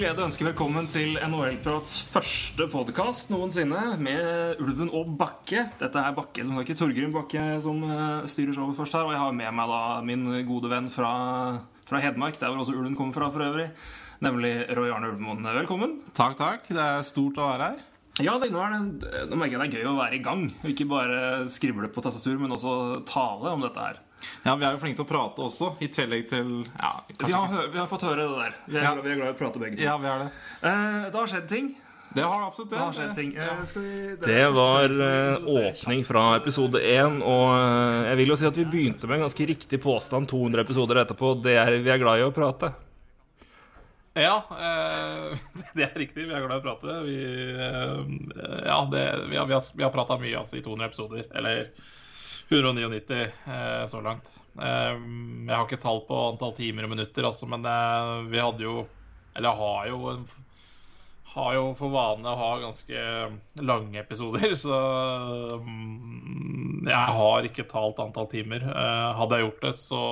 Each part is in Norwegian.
glede ønske velkommen til NHL-prats første podkast noensinne med Ulven og Bakke. Dette er Bakke som ikke Torgrim Bakke som eh, styrer showet først her. Og jeg har med meg da min gode venn fra, fra Hedmark, der hvor også ulven kommer fra for øvrig. Nemlig Roy Arne Ulvemoen. Velkommen. Takk, takk. Det er stort å være her. Ja, det, nå, det, nå merker jeg det er gøy å være i gang. Ikke bare skrible på tastatur, men også tale om dette her. Ja, Vi er jo flinke til å prate også, i tillegg til ja, vi, har, vi, har, fått høre det der. Vi er, Ja. vi er glad i å prate begge to. Ja, vi er det. Eh, det har skjedd ting. Det har absolutt det. Det har skjedd ting. Ja. skal vi, Det det var eh, åpning fra episode 1, og eh, jeg vil jo si at vi begynte med en ganske riktig påstand 200 episoder etterpå. Det er vi er glad i å prate. Ja, eh, det er riktig. Vi er glad i å prate. Vi, eh, ja, det, vi har, vi har, vi har prata mye altså, i 200 episoder. Eller 199 eh, så langt. Eh, jeg har ikke tall på antall timer og minutter, altså, men eh, vi hadde jo Eller har jo en har jo for vane å ha ganske lange episoder, så mm, jeg har ikke talt antall timer. Eh, hadde jeg gjort det, så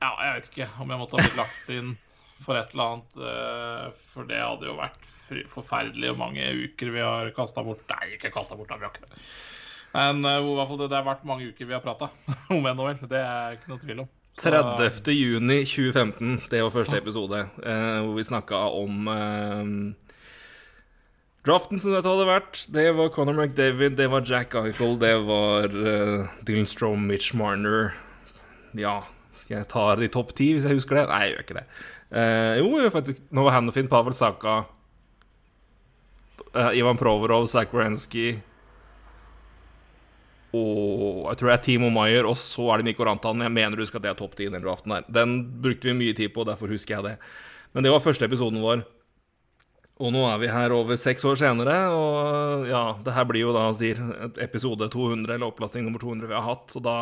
ja, jeg vet ikke om jeg måtte ha blitt lagt inn for et eller annet. eh, For det hadde jo vært forferdelig mange uker vi har kasta bort. Nei, ikke kasta bort, da, vi har ikke det. Men uh, i hvert fall det, det har vært mange uker vi har prata om NHL. Det er ikke noe tvil om. Så- 30. juni 2015, det var første episode, uh, hvor vi snakka om uh, draften som dette hadde vært. Det var Conor McDavid, det var Jack Eichel, det var Dylan Strome, Mitch Marner Ja, skal jeg ta de topp ti hvis jeg husker det? Nei, jeg gjør ikke det. Jo, faktisk, nå var Hanofin, Pavel Saka, Ivan Provorov, Zach Wierenski og jeg tror det er Timo Maier, og så er det Mikko Rantanen. Jeg mener du husker at det er topp ti den draften her. Den brukte vi mye tid på, derfor husker jeg det. Men det var første episoden vår. Og nå er vi her over seks år senere, og ja, det her blir jo da sier episode 200, eller opplasting nummer 200 vi har hatt, så da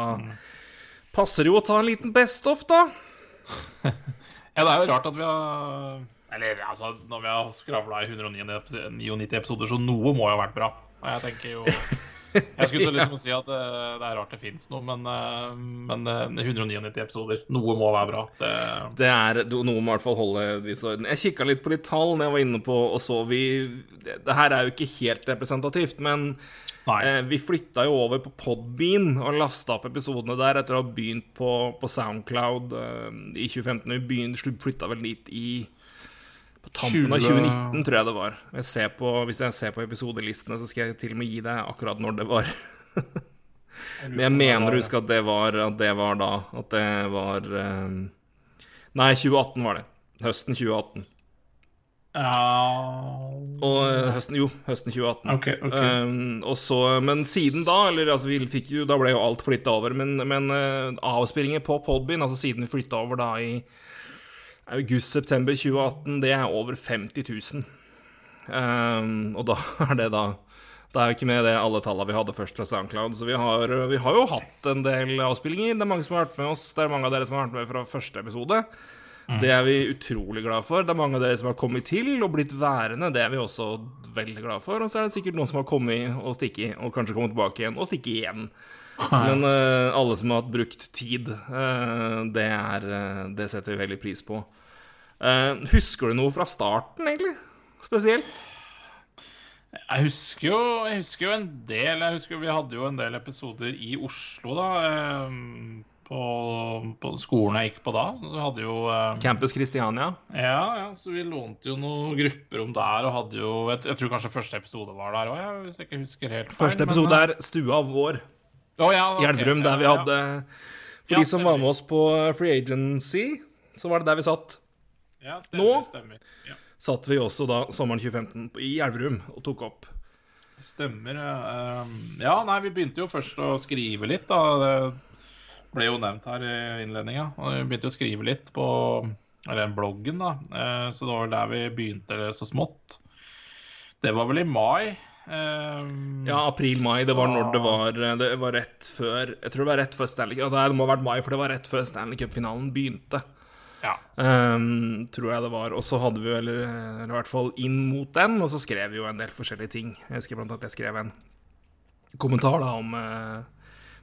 passer det jo å ta en liten best-off, da. Ja, det er jo rart at vi har Eller altså, når vi har skravla i 199 episoder, så noe må jo ha vært bra. Og jeg tenker jo Jeg skulle til liksom si at det, det er rart det fins noe, men, eh, men eh, 199 episoder Noe må være bra. Det, Det er noe må i hvert fall holde viss orden. Jeg kikka litt på litt tall når jeg var inne på og så vi Det det her er jo ikke helt representativt, men eh, vi flytta jo over på Podbean og lasta opp episodene der etter å ha begynt på, på Soundcloud eh, i 2015. Vi flytta vel dit i på tampen av 2019, tror jeg det var. Jeg ser på, hvis jeg ser på episodelistene, så skal jeg til og med gi deg akkurat når det var. Men jeg mener å huske at det var, at det var da At det var eh, Nei, 2018 var det. Høsten 2018. Ja Og eh, høsten, jo, høsten 2018. Okay, okay. Um, og så, men siden da, eller altså vi fikk jo, da ble jo alt flytta over. Men, men uh, avspillinger på Podbean, altså siden vi flytta over da i august-september 2018, det er over 50 000. Um, og da er det da Det er jo ikke med det alle tallene vi hadde først fra SoundCloud. Så vi har, vi har jo hatt en del avspillinger. Det er mange som har vært med oss. Det er mange av dere som har vært med fra første episode. Det er vi utrolig glad for. Det er mange av dere som har kommet til og blitt værende. Det er vi også veldig glad for. Og så er det sikkert noen som har kommet og stikket, og kanskje kommet tilbake igjen og stikket igjen. Men uh, alle som har hatt brukt tid, uh, det, er, uh, det setter vi veldig pris på. Eh, husker du noe fra starten, egentlig? Spesielt? Jeg husker, jo, jeg husker jo en del. Jeg husker Vi hadde jo en del episoder i Oslo, da. eh, På, på skolen jeg gikk på da. Så hadde jo eh, Campus Christiania? Ja, ja, så vi lånte jo noen grupper om der og hadde jo Jeg, jeg tror kanskje første episode var der òg, hvis jeg ikke husker helt feil. Første episode er Stua vår Å, ja, okay. i Elverum, der vi hadde For de som var med oss på Free Agency, så var det der vi satt. Ja, stemmer, Nå? Stemmer. Ja. Satt vi også da sommeren 2015 i Elverum og tok opp. Stemmer. ja. Um, Ja, nei, vi begynte jo først å skrive litt, da. Det ble jo nevnt her i innledninga. Vi begynte å skrive litt på eller bloggen, da. Eh, Så det var der vi begynte så smått. Det var vel i mai. Um, Ja, april-mai. Det var når det var Det var rett før Jeg tror det var rett før Stanley Cup. Det må ha vært mai, for det var rett før Stanley Cup-finalen begynte. ja. Um, tror jeg det var. Og så hadde vi vel eller i hvert fall inn mot den, og så skrev vi jo en del forskjellige ting. Jeg husker blant annet jeg skrev en kommentar da om uh,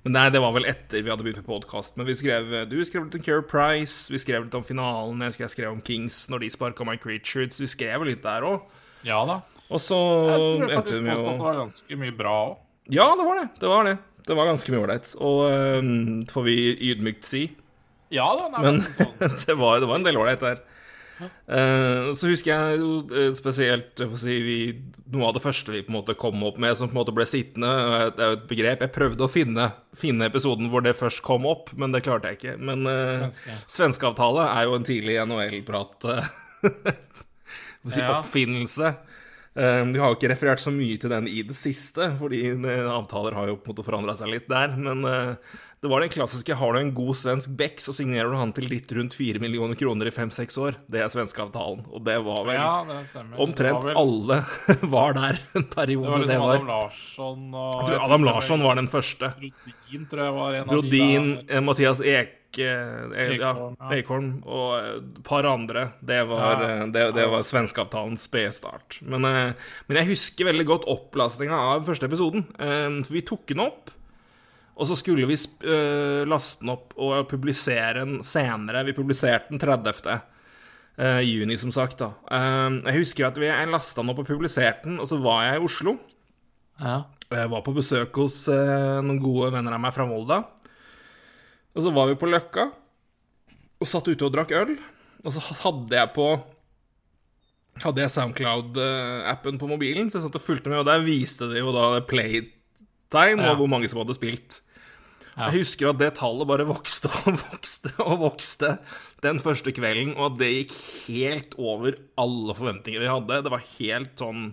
Men nei, det var vel etter vi hadde begynt med podkast. Men vi skrev, du skrev litt om Care Price, vi skrev litt om finalen, jeg husker jeg skrev om Kings når de sparka Mike Richards. Vi skrev litt der òg. Ja da. Og så Jeg tror endte faktisk at det var ganske mye bra òg. Ja, det var det. Det var det. Det var ganske mye ålreit. Og det får vi ydmykt si. Ja da, nei, Men sånn. det var, det var en del ålreit der. Uh, så husker jeg jo eh, spesielt jeg får si, vi, noe av det første vi på en måte kom opp med, som på en måte ble sittende. Det er jo et begrep. Jeg prøvde å finne, finne episoden hvor det først kom opp, men det klarte jeg ikke. Men uh, Svenske. svenskeavtale er jo en tidlig NHL-prat Uh, si, Ja. oppfinnelse. Eh, Vi har jo ikke referert så mye til den i det siste, fordi eh, avtaler har jo på en måte forandra seg litt der. Men eh, det var den klassiske har du en god svensk bekk, så signerer du han til litt rundt 4 millioner kroner i fem-seks år. Det er svenskeavtalen. Og det var vel Ja, det omtrent det var vel, alle var der en Det var var Det liksom var, Adam Larsson og jeg tror Adam Larsson var den første. Brodin, tror jeg var en Brodin, av de der. Mathias Ek, eh, eh. Ekholm og eh, et par andre. Det var, eh, det, det var svenskeavtalens spedstart. Men, eh, men jeg husker veldig godt opplastninga av første episoden. Eh, For vi tok den opp, og så skulle vi eh, laste den opp og publisere den senere. Vi publiserte den 30. eh, juni, som sagt. da Eh, Jeg husker at vi, lasta den opp og publiserte den, og så var jeg i Oslo. Ja. Jeg var på besøk hos eh, noen gode venner av meg fra Volda. Og så var vi på Løkka og satt ute og drakk øl. Og så hadde jeg på Hadde jeg Soundcloud-appen på mobilen, så jeg satt og fulgte med, og der viste det jo da playtime Ja. og hvor mange som hadde spilt. Ja. Jeg husker at det tallet bare vokste og vokste og vokste den første kvelden, og at det gikk helt over alle forventninger vi hadde. Det var helt sånn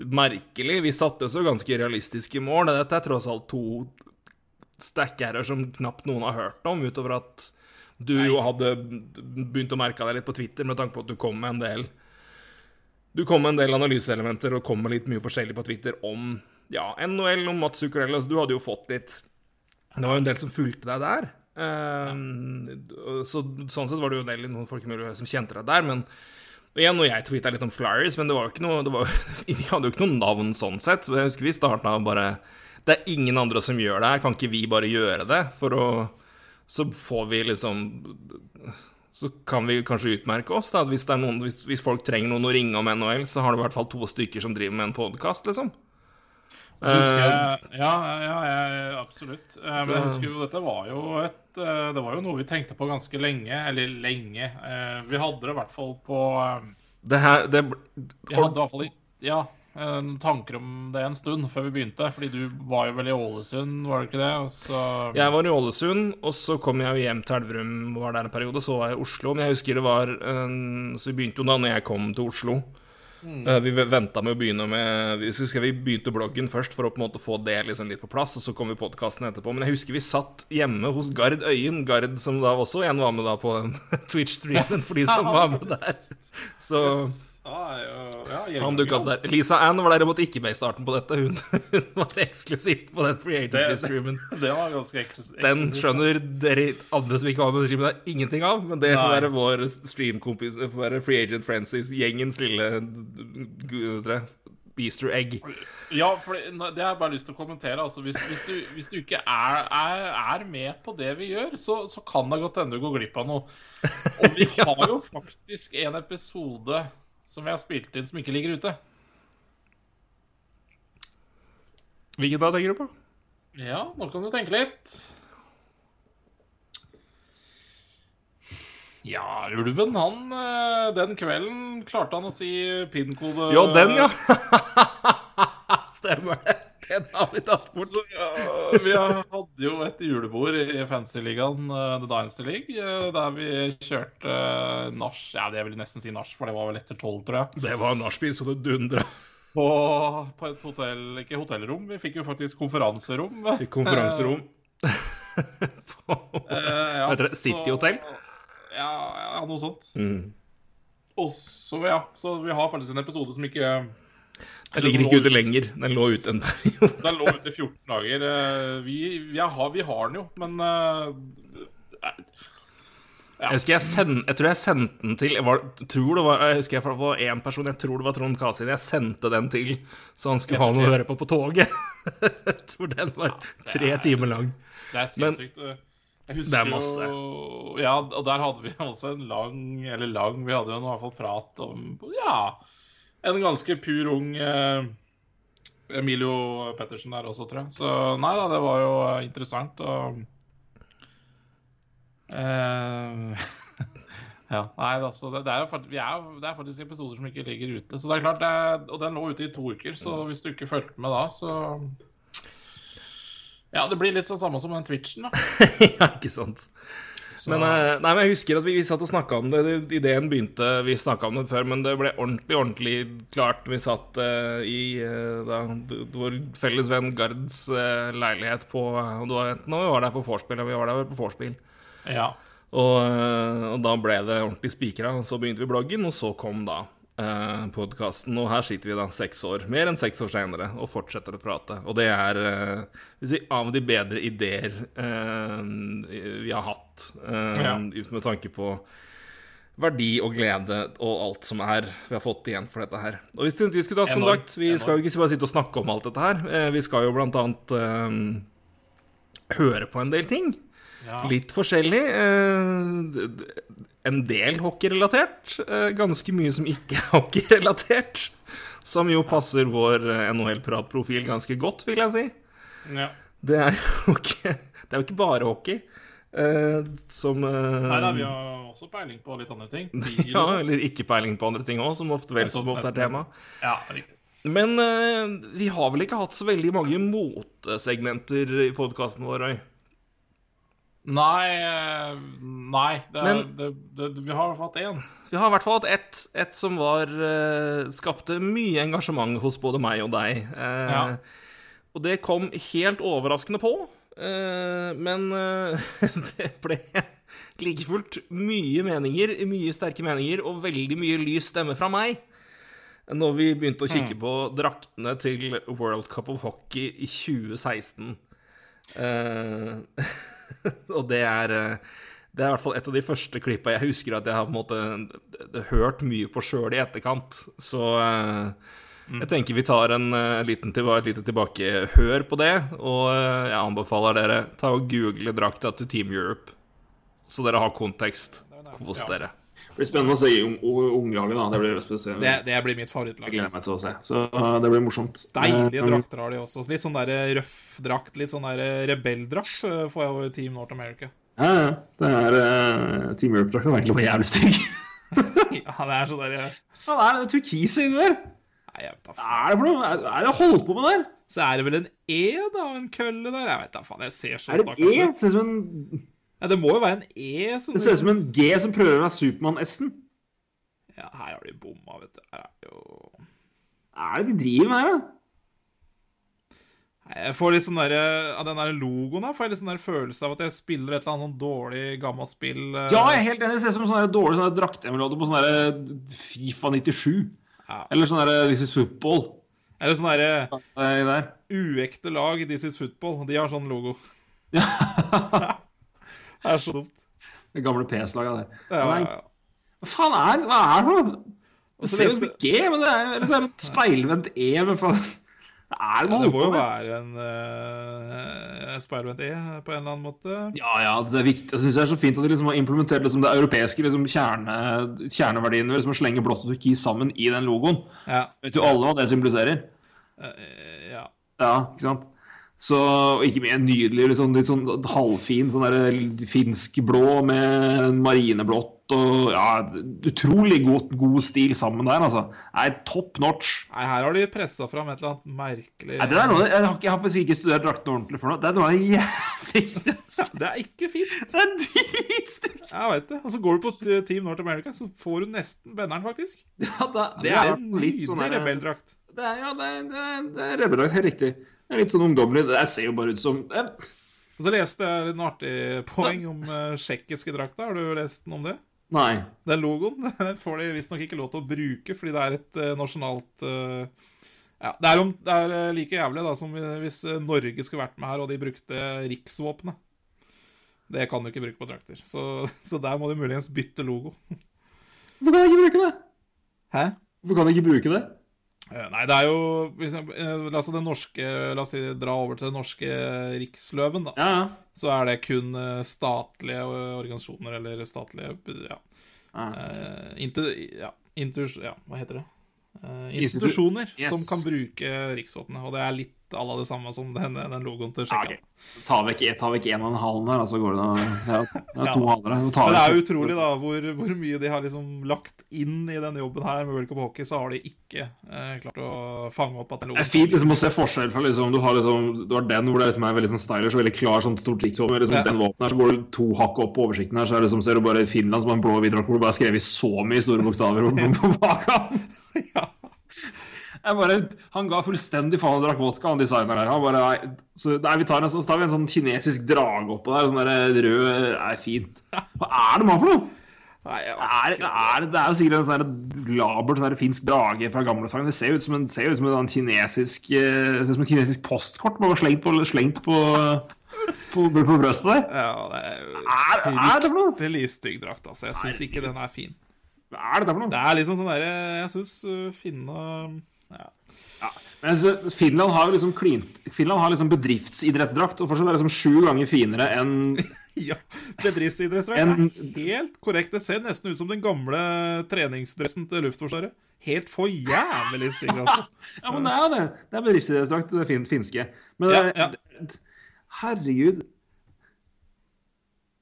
merkelig. Vi satte oss jo ganske realistiske mål. Dette er tross alt to stackerer som knapt noen har hørt om, utover at du jo hadde begynt å merke deg litt på Twitter med tanke på at du kom med en del Du kom med en del analyseelementer og kom med litt mye forskjellig på Twitter om ja, NHL, om Mats Zuccarello, så du hadde jo fått litt Det var jo en del som fulgte deg der. Eh, så, sånn sett var det jo en del noen folk som kjente deg der, men igjen, og jeg tweeta litt om Flyers, men det var jo ikke noe det var, Vi hadde jo ikke noe navn sånn sett. Så jeg husker vi starta bare Det er ingen andre som gjør det her, kan ikke vi bare gjøre det? For å Så får vi liksom Så kan vi kanskje utmerke oss, da. Hvis, noen, hvis, hvis folk trenger noen å ringe om NHL, så har det i hvert fall to stykker som driver med en podkast, liksom. Husker Eh, jeg, ja, ja, ja, absolutt. Eh, Men jeg husker jo dette var jo et eh, Det var jo noe vi tenkte på ganske lenge. Eller lenge. Vi hadde det i hvert fall på det her det, Vi hadde i hvert fall ikke... Ja, tanker om det en stund før vi begynte. Fordi du var jo vel i Ålesund, var det ikke det? Så Jeg var i Ålesund, og så kom jeg jo hjem til Elverum, var der en periode, så var jeg i Oslo. Men jeg husker det var eh, Så vi begynte jo da når jeg kom til Oslo. Mm. Vi venta med å begynne med Vi husker vi begynte bloggen først for å på en måte få det liksom litt på plass, og så kom vi podkasten etterpå. Men jeg husker vi satt hjemme hos Gard Øyen, Gard som da også igjen var med da på Twitch-streamen, for de som var med der. Så ja, jo- ja, han dukka opp der. Lisa Ann var derimot ikke med i starten på dette. Hun, hun var eksklusivt på den Free Agency-streamen. Den skjønner dere andre som ikke var med på streamen, er ingenting av. Men det får være vår streamkompis, får være Free Agent Francis, gjengens lille gu- Easter egg. Ja, for det, det har jeg bare lyst til å kommentere. Altså, hvis, hvis, du, hvis du ikke er, er, er med på det vi gjør, så, så kan det godt hende du går glipp av noe. Og vi har jo faktisk en episode som jeg har spilt inn som ikke ligger ute. Hvilken da tenker du på? Ja, nå kan du tenke litt. Ja, ulven, han eh, Den kvelden klarte han å si pin-kode Ja, den, ja! Stemmer det. Den har vi tatt bort. Så, ja, vi hadde jo et julebord i Fantasy-ligaen, eh, The Dynasty League, eh, der vi kjørte eh, nach. Ja, det vil jeg nesten si nach, for det var vel etter tolv, tror jeg. Det var nachspiel så det dundra. På, på et hotell, ikke hotellrom, vi fikk jo faktisk konferanserom. Fikk konferanserom. Eh, ja, Heter det City Hotel? Ja, ja, noe sånt. Mm. Og så, ja, så vi har faktisk en episode som ikke Den ligger ikke ute lenger. Den lå ute en periode. Den lå ute i 14 dager. Eh, Vi, vi, har, vi har den jo, men ja. Jeg husker jeg, send, jeg tror jeg sendte den til jeg, var, tror det var, jeg husker jeg var én person, jeg tror det var Trond Kasin. Jeg sendte den til, så han skulle ha noe å høre på på toget. jeg tror den var tre timer lang. Det er sinnssykt. Jeg husker er jo Ja, og der hadde vi også en lang Eller lang, vi hadde jo i hvert fall prat om Ja, en ganske pur ung eh, Emilio Pettersen der også, tror jeg. Så nei da, det var jo eh, interessant og eh, Ja, nei da, så det, det, er jo faktisk, vi er, det er faktisk episoder som ikke ligger ute. Så det er klart, det Og den lå ute i to uker, så hvis du ikke fulgte med da, så Ja, det blir litt sånn samme som den Twitchen, da. ja, ikke sant. Men, eh, nei, men jeg husker at vi, vi satt og snakka om det. Ideen begynte Vi snakka om det før, men det ble ordentlig ordentlig klart. Vi satt uh, i uh, da, vår felles venn Gards uh, leilighet på det var enten vi var der på vorspiel, eller vi var der på vorspiel. ja. Og, og da ble det ordentlig spikra. Så begynte vi bloggen, og så kom da eh, podkasten. Og her sitter vi da seks år, mer enn seks år senere, og fortsetter å prate. Og det er eh, si, av de bedre ideer eh, vi har hatt, eh, Ja. med tanke på verdi og glede og alt som er vi har fått igjen for dette her. Og hvis vi skulle da, som sagt, vi skal jo ikke bare sitte og snakke om alt dette her. Eh, vi skal jo blant annet eh, høre på en del ting. ja. Litt forskjellig. eh, d- En del hockeyrelatert. eh, Ganske mye som ikke er hockeyrelatert. Som jo passer vår eh, NHL-pratprofil ganske godt, vil jeg si. ja. Det er jo ikke, det er jo ikke bare hockey. Uh, som uh, Nei da, vi har også peiling på litt andre ting. Bil ja. Eller ikke peiling på andre ting òg, som ofte, vel som ofte er tema. Ja, riktig. Men uh, vi har vel ikke hatt så veldig mange motesegmenter i podkasten vår, Øy? Nei, nei det, Men- det, det, vi har fått én. Vi har i hvert fall hatt ett et som var uh, skapte mye engasjement hos både meg og deg. Uh, Ja. Og det kom helt overraskende på. eh, men det ble like fullt mye meninger, mye sterke meninger, og veldig mye lys stemme fra meg. Når vi begynte å kikke på draktene til World Cup of Hockey i 2016. Eh, og det er eh, Det er i hvert fall et av de første klippa jeg husker at jeg har på en måte hørt mye på sjøl i etterkant. Så eh, jeg tenker vi tar en eh, liten tilba et lite tilbakehør på det. Og jeg anbefaler dere ta og google drakta til Team Europe, så dere har kontekst. Kos dere. Det blir spennende å se unglaget, da. Det blir. Det, det blir mitt Jeg gleder meg til å se. Så uh, det blir morsomt. Deilige Eh, drakter har de også. Litt sånn der røff drakt, litt sånn der rebelldrakt eh, får jeg over Team North America. Ja, ja. Det er uh, Team Europe-drakta var egentlig bare jævlig stygg. Ja, det er sånn der Nei, Hva er det turkise inni der? jeg vet da Hva faen. er det noe? Er det holdt på med der? Så er det vel en E, da, en kølle der? Jeg vet da faen. Jeg ser så Er det en E? Det ser ut som en, Ja, det må jo være en E. Som det ser ut som en G som prøver å være Supermann-S-en. Ja, her har de bomma, vet du. Her er det jo Hva er det de driver med her, da? Nei, Jeg får litt sånn derre Av den der logoen her får jeg litt sånn der følelse av at jeg spiller et eller annet sånn dårlig, gammelt spill. eh. Ja, jeg er helt enig. Det ser ut som en sånn dårlig sånn draktemulade på sånn der Fifa 97. Ja. Eller sånn der This is football. Eller sånn derre eh, Der. uekte lag, This is football. De har sånn logo. Ja. Det er så dumt. Det gamle PS-laget der. Ja, ja, ja. Hva faen er det? Hva er det? Det ser ut som G, men det er, så er et speilvendt E. Men faen Det, er det Det må jo være en uh, speilvendt E på en eller annen måte. Ja, ja, det er viktig. Jeg synes det er så fint at de liksom har implementert liksom det europeiske liksom kjerne, kjerneverdiene ved liksom å slenge blått og turkis sammen i den logoen. Ja. Vet jo alle hva det symboliserer. Uh, ja. Ja, ikke sant? Så og ikke mer en nydelig, liksom, litt sånn halvfin sånn der finsk blå med marineblått og ja, utrolig god, god stil sammen der, altså. Nei, top notch. Nei, her har de pressa fram et eller annet merkelig Nei, det er noe, jeg har ikke, jeg har faktisk ikke studert draktene ordentlig for noe. Det er noe av det jævligste. Det er ikke fint. Det er dritstygt! Jeg veit det. Og så går du på Team North America, så får du nesten benneren, faktisk. Ja, det, Det er en nydelig sånn rebelldrakt. Det er, ja, det er, det er, det er rebeldrakt, helt riktig. Det er litt sånn ungdommelig. Det ser jo bare ut som eh, Og så leste jeg en artig poeng om uh, tsjekkiske drakta. Har du lest noe om det? Nei. Den logoen den får de visstnok ikke lov til å bruke, fordi det er et eh, nasjonalt eh, Ja, det er, om, det er eh, like jævlig da som hvis eh, Norge skulle vært med her og de brukte riksvåpenet. Det kan du ikke bruke på drakter. Så, så der må du muligens bytte logo. Hvorfor kan jeg ikke bruke det? Hæ? Hvorfor kan jeg ikke bruke det? Eh, Nei, det er jo eh, La oss, norske, la oss si, dra over til den norske riksløven, da. Ja. Så er det kun eh, statlige organisasjoner eller statlige ja, Ja. Uh, inter, ja, inter, ja, hva heter det? Institu- institusjoner Yes. som kan bruke riksvåpenet. Og det er litt à la det samme som den, den logoen til Ja, okay. Ta vekk, ta vekk en og en halv der, og så går det. Ja, det Ja. to halvere. Du tar Men det er utrolig da hvor, hvor mye de har liksom lagt inn i denne jobben her med World Cup Hockey, så har de ikke eh, klart å fange opp at den logoen Det er fint liksom å se forskjell fra liksom, du, har liksom, du har den hvor det liksom er veldig sånn stylish og veldig klar, sånn stort riksvåpen. Liksom, Ja. Den våpen her, så går du to hakk opp på oversikten her, så er det liksom, ser du bare Finland som har en blå videodrakt hvor det bare er skrevet så mye store bokstaver på, på. Ja. Jeg bare, han ga fullstendig faen og drakk vodka, han designeren her. Han bare, nei, så, nei, vi tar en, så tar vi en sånn kinesisk drage oppå der, sånn der rød er fint. Hva er det man for noe? Nei, Er, er, det er jo sikkert en sånn labert sånn finsk drage fra gamle sang. Det ser ut som en, ser ut som en sånn kinesisk eh, ser ut som et kinesisk postkort bare slengt på, slengt på, på, på brøstet der. ja, det er jo Er, er det for noe? stygg drakt, altså. Jeg syns ikke den er fin. Hva er det for noe? Det er liksom sånn derre Jeg syns finna ja. Ja. Men altså, Finland har jo liksom klint Finland har liksom bedriftsidrettsdrakt, og fortsatt er det liksom sju ganger finere enn ja. Bedriftsidrettsdrakt En- er helt korrekt. Det ser nesten ut som den gamle treningsdressen til Luftforsvaret. Helt for jævlig stygg, altså. Ja, men det er jo det. Det er bedriftsidrettsdrakt, det fin, finske. Men Ja, det-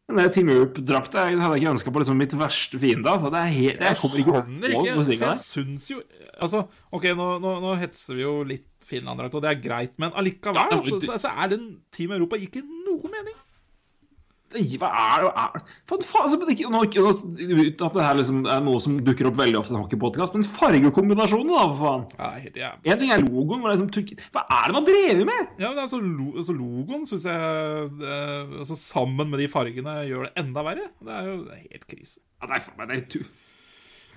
ja. det- Team Europe-drakta hadde jeg ikke ønska på liksom mitt verste fiende. Altså. Det er helt, jeg kommer ikke over ikke, for jeg syns jo Altså, OK, nå, nå, nå hetser vi jo litt Finland-drakt, og det er greit, men allikevel Ja, men altså, så, så er den Team Europa ikke noe mening. Hva er det er, for faen, altså, men ikke, Uten at det her liksom er noe som dukker opp veldig ofte i en hockeypodkast, men fargekombinasjonen, da, for faen. Ja. En ting er logoen, er liksom, hva er det man drever med? Ja, men altså, altså Logoen syns jeg eh, altså, Sammen med de fargene gjør det enda verre. Det er jo det er helt krise. Ja, det er, faen meg- det er tu...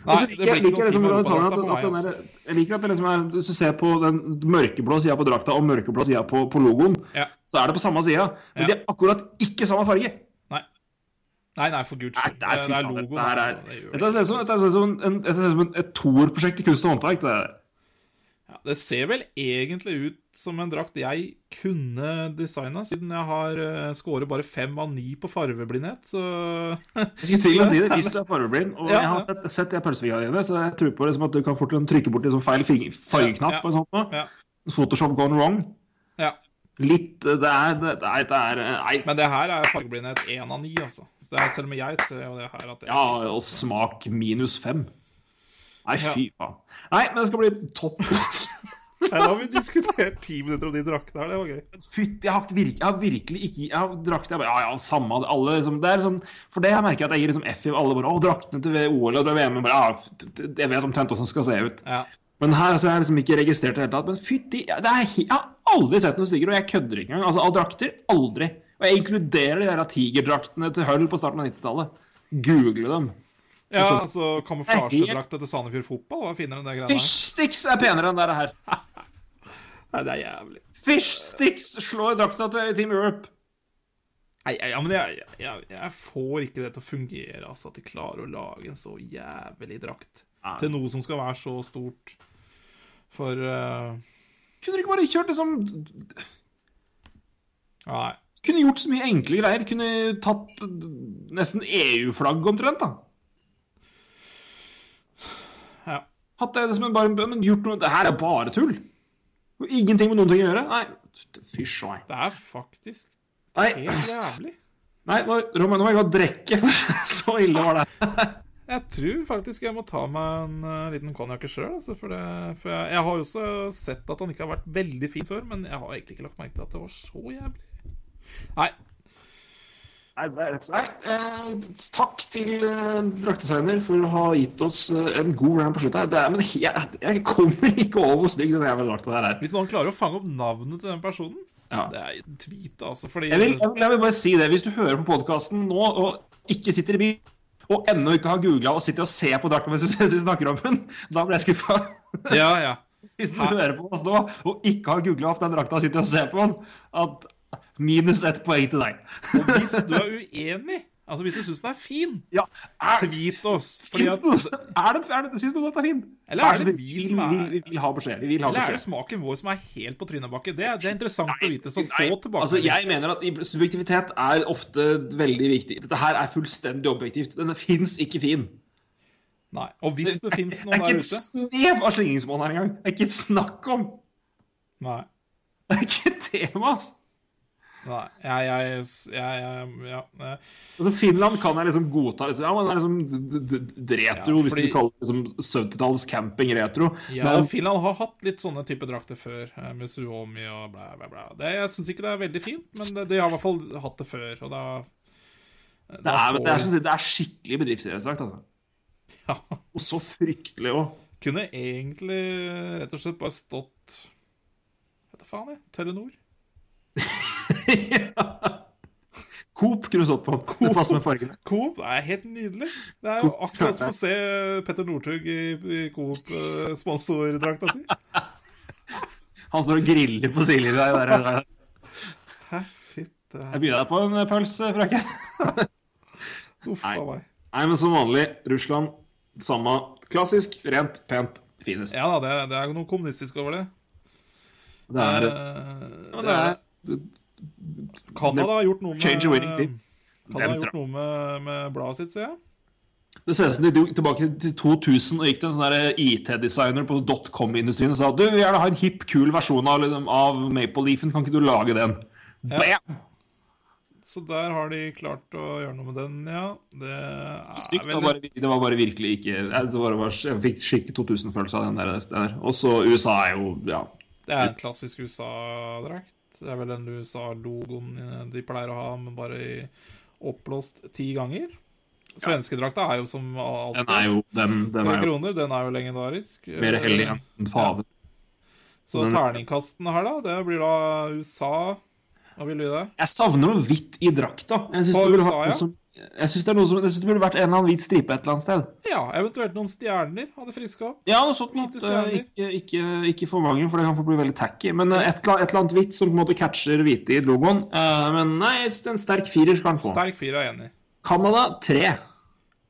Nei, så liker jeg liker liksom at, at meg, der, Jeg liker at det liksom er Hvis du ser på den mørkeblå sida på drakta og mørkeblå sida på, på logoen, Ja. så er det på samme sida. Men Ja. de er akkurat ikke samme farge. Nei. Nei, for guds skyld. det er, fy faen, logoen. Det er, det gjør dette ser ut som, som, en, som en, et toerprosjekt i kunst og håndverk. Det. Ja, det ser vel egentlig ut som en drakt jeg kunne designa, siden jeg har uh, scoret bare fem av ni på farveblindhet, så Jeg skulle til å si det hvis du er farveblind, Og Ja, jeg har sett, sett de pølsefingrene dine, så jeg tror på liksom at du kan fort trykke bort liksom feil fing- fargeknapp Ja, ja. og sånt. noe. Ja. Photoshop gone wrong. ja. Litt Det er Det er, det er eit. Men det her er fargeblindhet én av ni, altså. Er, selv med jeg ser jo det her at det Ja, og smak minus fem. Nei, fy faen. Nei, men det skal bli topp. Nei, Da har vi diskutert ti minutter om de draktene her, det var gøy. Fytti, jeg har, virke, jeg har virkelig ikke Jeg har drakt jeg bare, Ja, ja, samme alle liksom, det er liksom, For det jeg merker at jeg gir liksom F i alle bare Å, draktene til OL og til VM bare, ja, Jeg vet omtrent hvordan det skal se ut. Ja. Men her så er jeg liksom ikke registrert i det hele tatt. Men fytti Jeg har aldri sett noe styggere, og jeg kødder ikke engang. Altså, av drakter aldri. Og jeg inkluderer de der tigerdraktene til Hull på starten av 90-tallet. Google dem. ja, altså kamuflasjedrakta til Sandefjord Fotball var finere enn det greiene her. Fishsticks er penere enn det her. Nei, det er jævlig. Fishsticks slår drakta til Team Europe. Nei, ja, men jeg, jeg, jeg får ikke det til å fungere, altså, at de klarer å lage en så jævlig drakt Nei. til noe som skal være så stort. For uh... Kunne du ikke bare kjørt liksom Nei. Kunne gjort så mye enkle greier. Kunne tatt nesten EU-flagg omtrent, da. Ja. Hatt det som en bare Men gjort noe Det her er bare tull. Ingenting med noen ting å gjøre. Nei, fysj meg. Det er faktisk Nei, helt jævlig. nei nå, Roman, nå må jeg gå og drikke, for så ille var det. Jeg tror faktisk jeg må ta meg en uh, liten konjakke sjøl. Altså, for for jeg, jeg har jo også sett at han ikke har vært veldig fin før, men jeg har egentlig ikke lagt merke til at det var så jævlig. Nei. Nei, nei eh, takk til eh, draktdesigner for å ha gitt oss eh, en god round på slutten. Det er, men jeg, jeg kommer ikke over hvor stygg den jævla drakta der er. Hvis noen klarer å fange opp navnet til den personen Ja. Det er tweet, altså. Fordi Jeg vil, jeg, vil, jeg vil bare si det. Hvis du hører på podkasten nå og ikke sitter i bil, og ennå ikke har googla og sitter og ser på drakta mens vi- vi snakker om den, da blir jeg skuffa. Ja, ja. Hvis du hører på oss nå og ikke har googla opp den drakta og sitter og ser på den, at Minus ett poeng til deg. Og hvis du er uenig, altså hvis du syns den er fin, Ja, er, tweet oss. Fordi at, er det, er det, Syns du den er fin? Eller er det så vi som er- vi, vil- ha beskjed. Vi vil ha eller er det smaken vår som er helt på trynebakke? Det, det er interessant å vite. Så Nei, få tilbake. altså, jeg mener at subjektivitet er ofte veldig viktig. Dette her er fullstendig objektivt. Den fins ikke fin. Nei. Og hvis det fins Det er ikke et snev av slingringsmonn her engang. Det er ikke snakk om. Nei. Det er ikke et tema, ass. Nei. Jeg, jeg, jeg, Ja. eh, Altså, Finland kan jeg liksom godta. Liksom. Ja, men det er liksom retro, Ja, hvis du kaller det liksom 70-talls camping-retro. Ja, Men Finland har hatt litt sånne type drakter før, eh, med Suomi og bla, bla, bla. Det, jeg syns ikke det er veldig fint, men det, de har i hvert fall hatt det før, og da det er, det, er, det er skikkelig bedriftsidrettsdrakt, altså. Ja. Og så fryktelig òg. Kunne egentlig rett og slett bare stått Vet da faen, jeg. Telenor. Coop kunne du stått på. Det passer med fargene. Coop det er helt nydelig. Det er jo akkurat som å se Petter Northug i, i Coop-sponsordrakta si. Han står og griller på Silje der. der, der. Hæ, fytte Jeg byr deg på en pølse, frøken. Uff a meg. Nei, men som vanlig, Russland, samme klassisk, rent, pent, finest. Ja da, det, det er noe kommunistisk over det. Det er, uh, ja, det er Canada har gjort noe med Change a winning team. Canada har gjort noe med, med bladet sitt, ser jeg. Det ser ut som de dro tilbake til 2000 og gikk til en sånn der IT-designer på dotcom-industrien og sa du vil gjerne ha en hipp, kul versjon av, liksom, av Maple Leafen, kan ikke du lage den? Bam! Så der har de klart å gjøre noe med den, ja. Det er Stygt. Det, var bare, det var bare virkelig ikke jeg, det var bare, jeg fikk skikkelig 2000-følelse av den der. der. Og så USA er jo Ja. Det er en klassisk USA-drakt. Det er vel den USA-logoen de pleier å ha, men bare i oppblåst ti ganger. Svenskedrakta er jo som alltid Den er jo den, den tre er jo kroner. Den er jo legendarisk. mer hellig enn paven. Så Den- terningkastene her, da, det blir da USA Hva vil du gi det? Jeg savner noe hvitt i drakta. Jeg synes På USA, ja. som- jeg synes det, som, jeg synes det burde vært en eller annen hvit stripe et eller annet sted. Ja, eventuelt noen stjerner hadde friska opp. Ja, noe sånt. Eh, Ikke, ikke, ikke for mange, for det kan få bli veldig tacky. Men eh, et, et eller annet hvitt som på en måte catcher hvite i logoen. Eh, men nei, en sterk firer skal han få. Sterk fire er enig. Canada tre.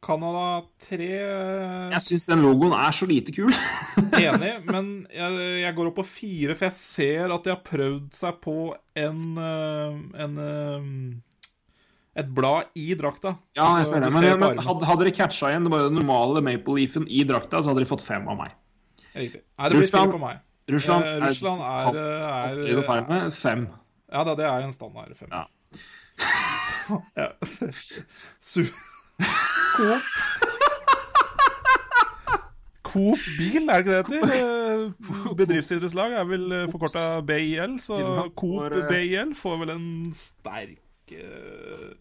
Canada tre Jeg syns den logoen er så lite kul. Enig, men jeg, jeg går opp på fire, for jeg ser at de har prøvd seg på en, en Et blad i drakta. Ja, jeg ser det. Men, ser men hadde, hadde de catcha igjen det bare den normale Maple Leafen i drakta, så hadde de fått fem av meg. Riktig. Nei, det blir fire på meg. Russland, Eh, Russland er, er, er, er er med fem. Ja da, det er en standard fem. Ja. ja. Coop Coop Bil, er det ikke det det heter? Eh, Bedriftsidrettslag er vel forkorta BIL, så Coop eh, BIL får vel en sterk eh,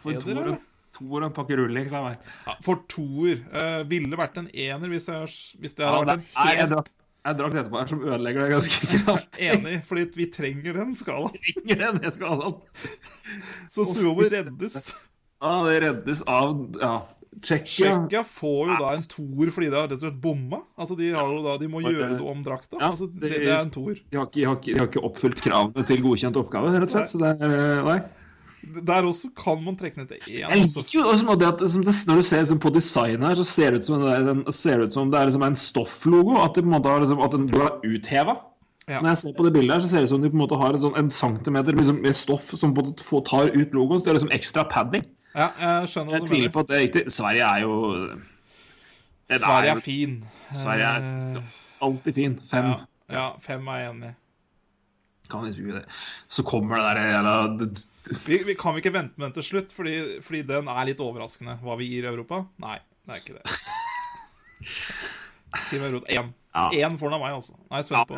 For en toer og en pakke Rolex av meg. ja, For toer. Uh, ville vært en ener hvis, jeg, hvis det Ja, vært en helt er en helt drakk etterpå her som ødelegger det ganske kraftig. enig, fordi vi trenger den skalaen. Trenger den, jeg skal ha den. Så Suomo reddes. Ja, det reddes av ja, Tsjekkia. Tsjekkia får jo da en toer fordi de har rett og slett bomma. Altså De, da, de må gjøre noe om drakta. Altså det, det- er en toer. De de, har ikke, oppfylt kravene til godkjent oppgave, rett og slett. Så det er, eh, nei. Der også kan man trekke ned til én. Jeg Altså. liker jo også det at som det, Når du ser liksom, på designet her, så ser det ut som det er, en, ser det, ut som det er liksom en stofflogo. At, det på en måte har, liksom, at den blir utheva. Ja. Når jeg ser på det bildet her, så ser det ut som de på en måte har en, sånn, en centimeter liksom, med stoff som på en måte tar ut logoen. Det er liksom ekstra padding. Ja, jeg skjønner Jeg tviler på at det er riktig. Sverige er jo Sverige er, er fin. Sverige er Eh, alltid fin. Fem. ja, ja, fem er jeg enig i. Kan ikke det. Så kommer det der jævla Vi, vi kan vi ikke vente med den til slutt, fordi, fordi den er litt overraskende. Hva vi gir Europa? Nei, det er ikke det. Team Europa Én. Ja. Én får den av meg, altså. Nei, ja, på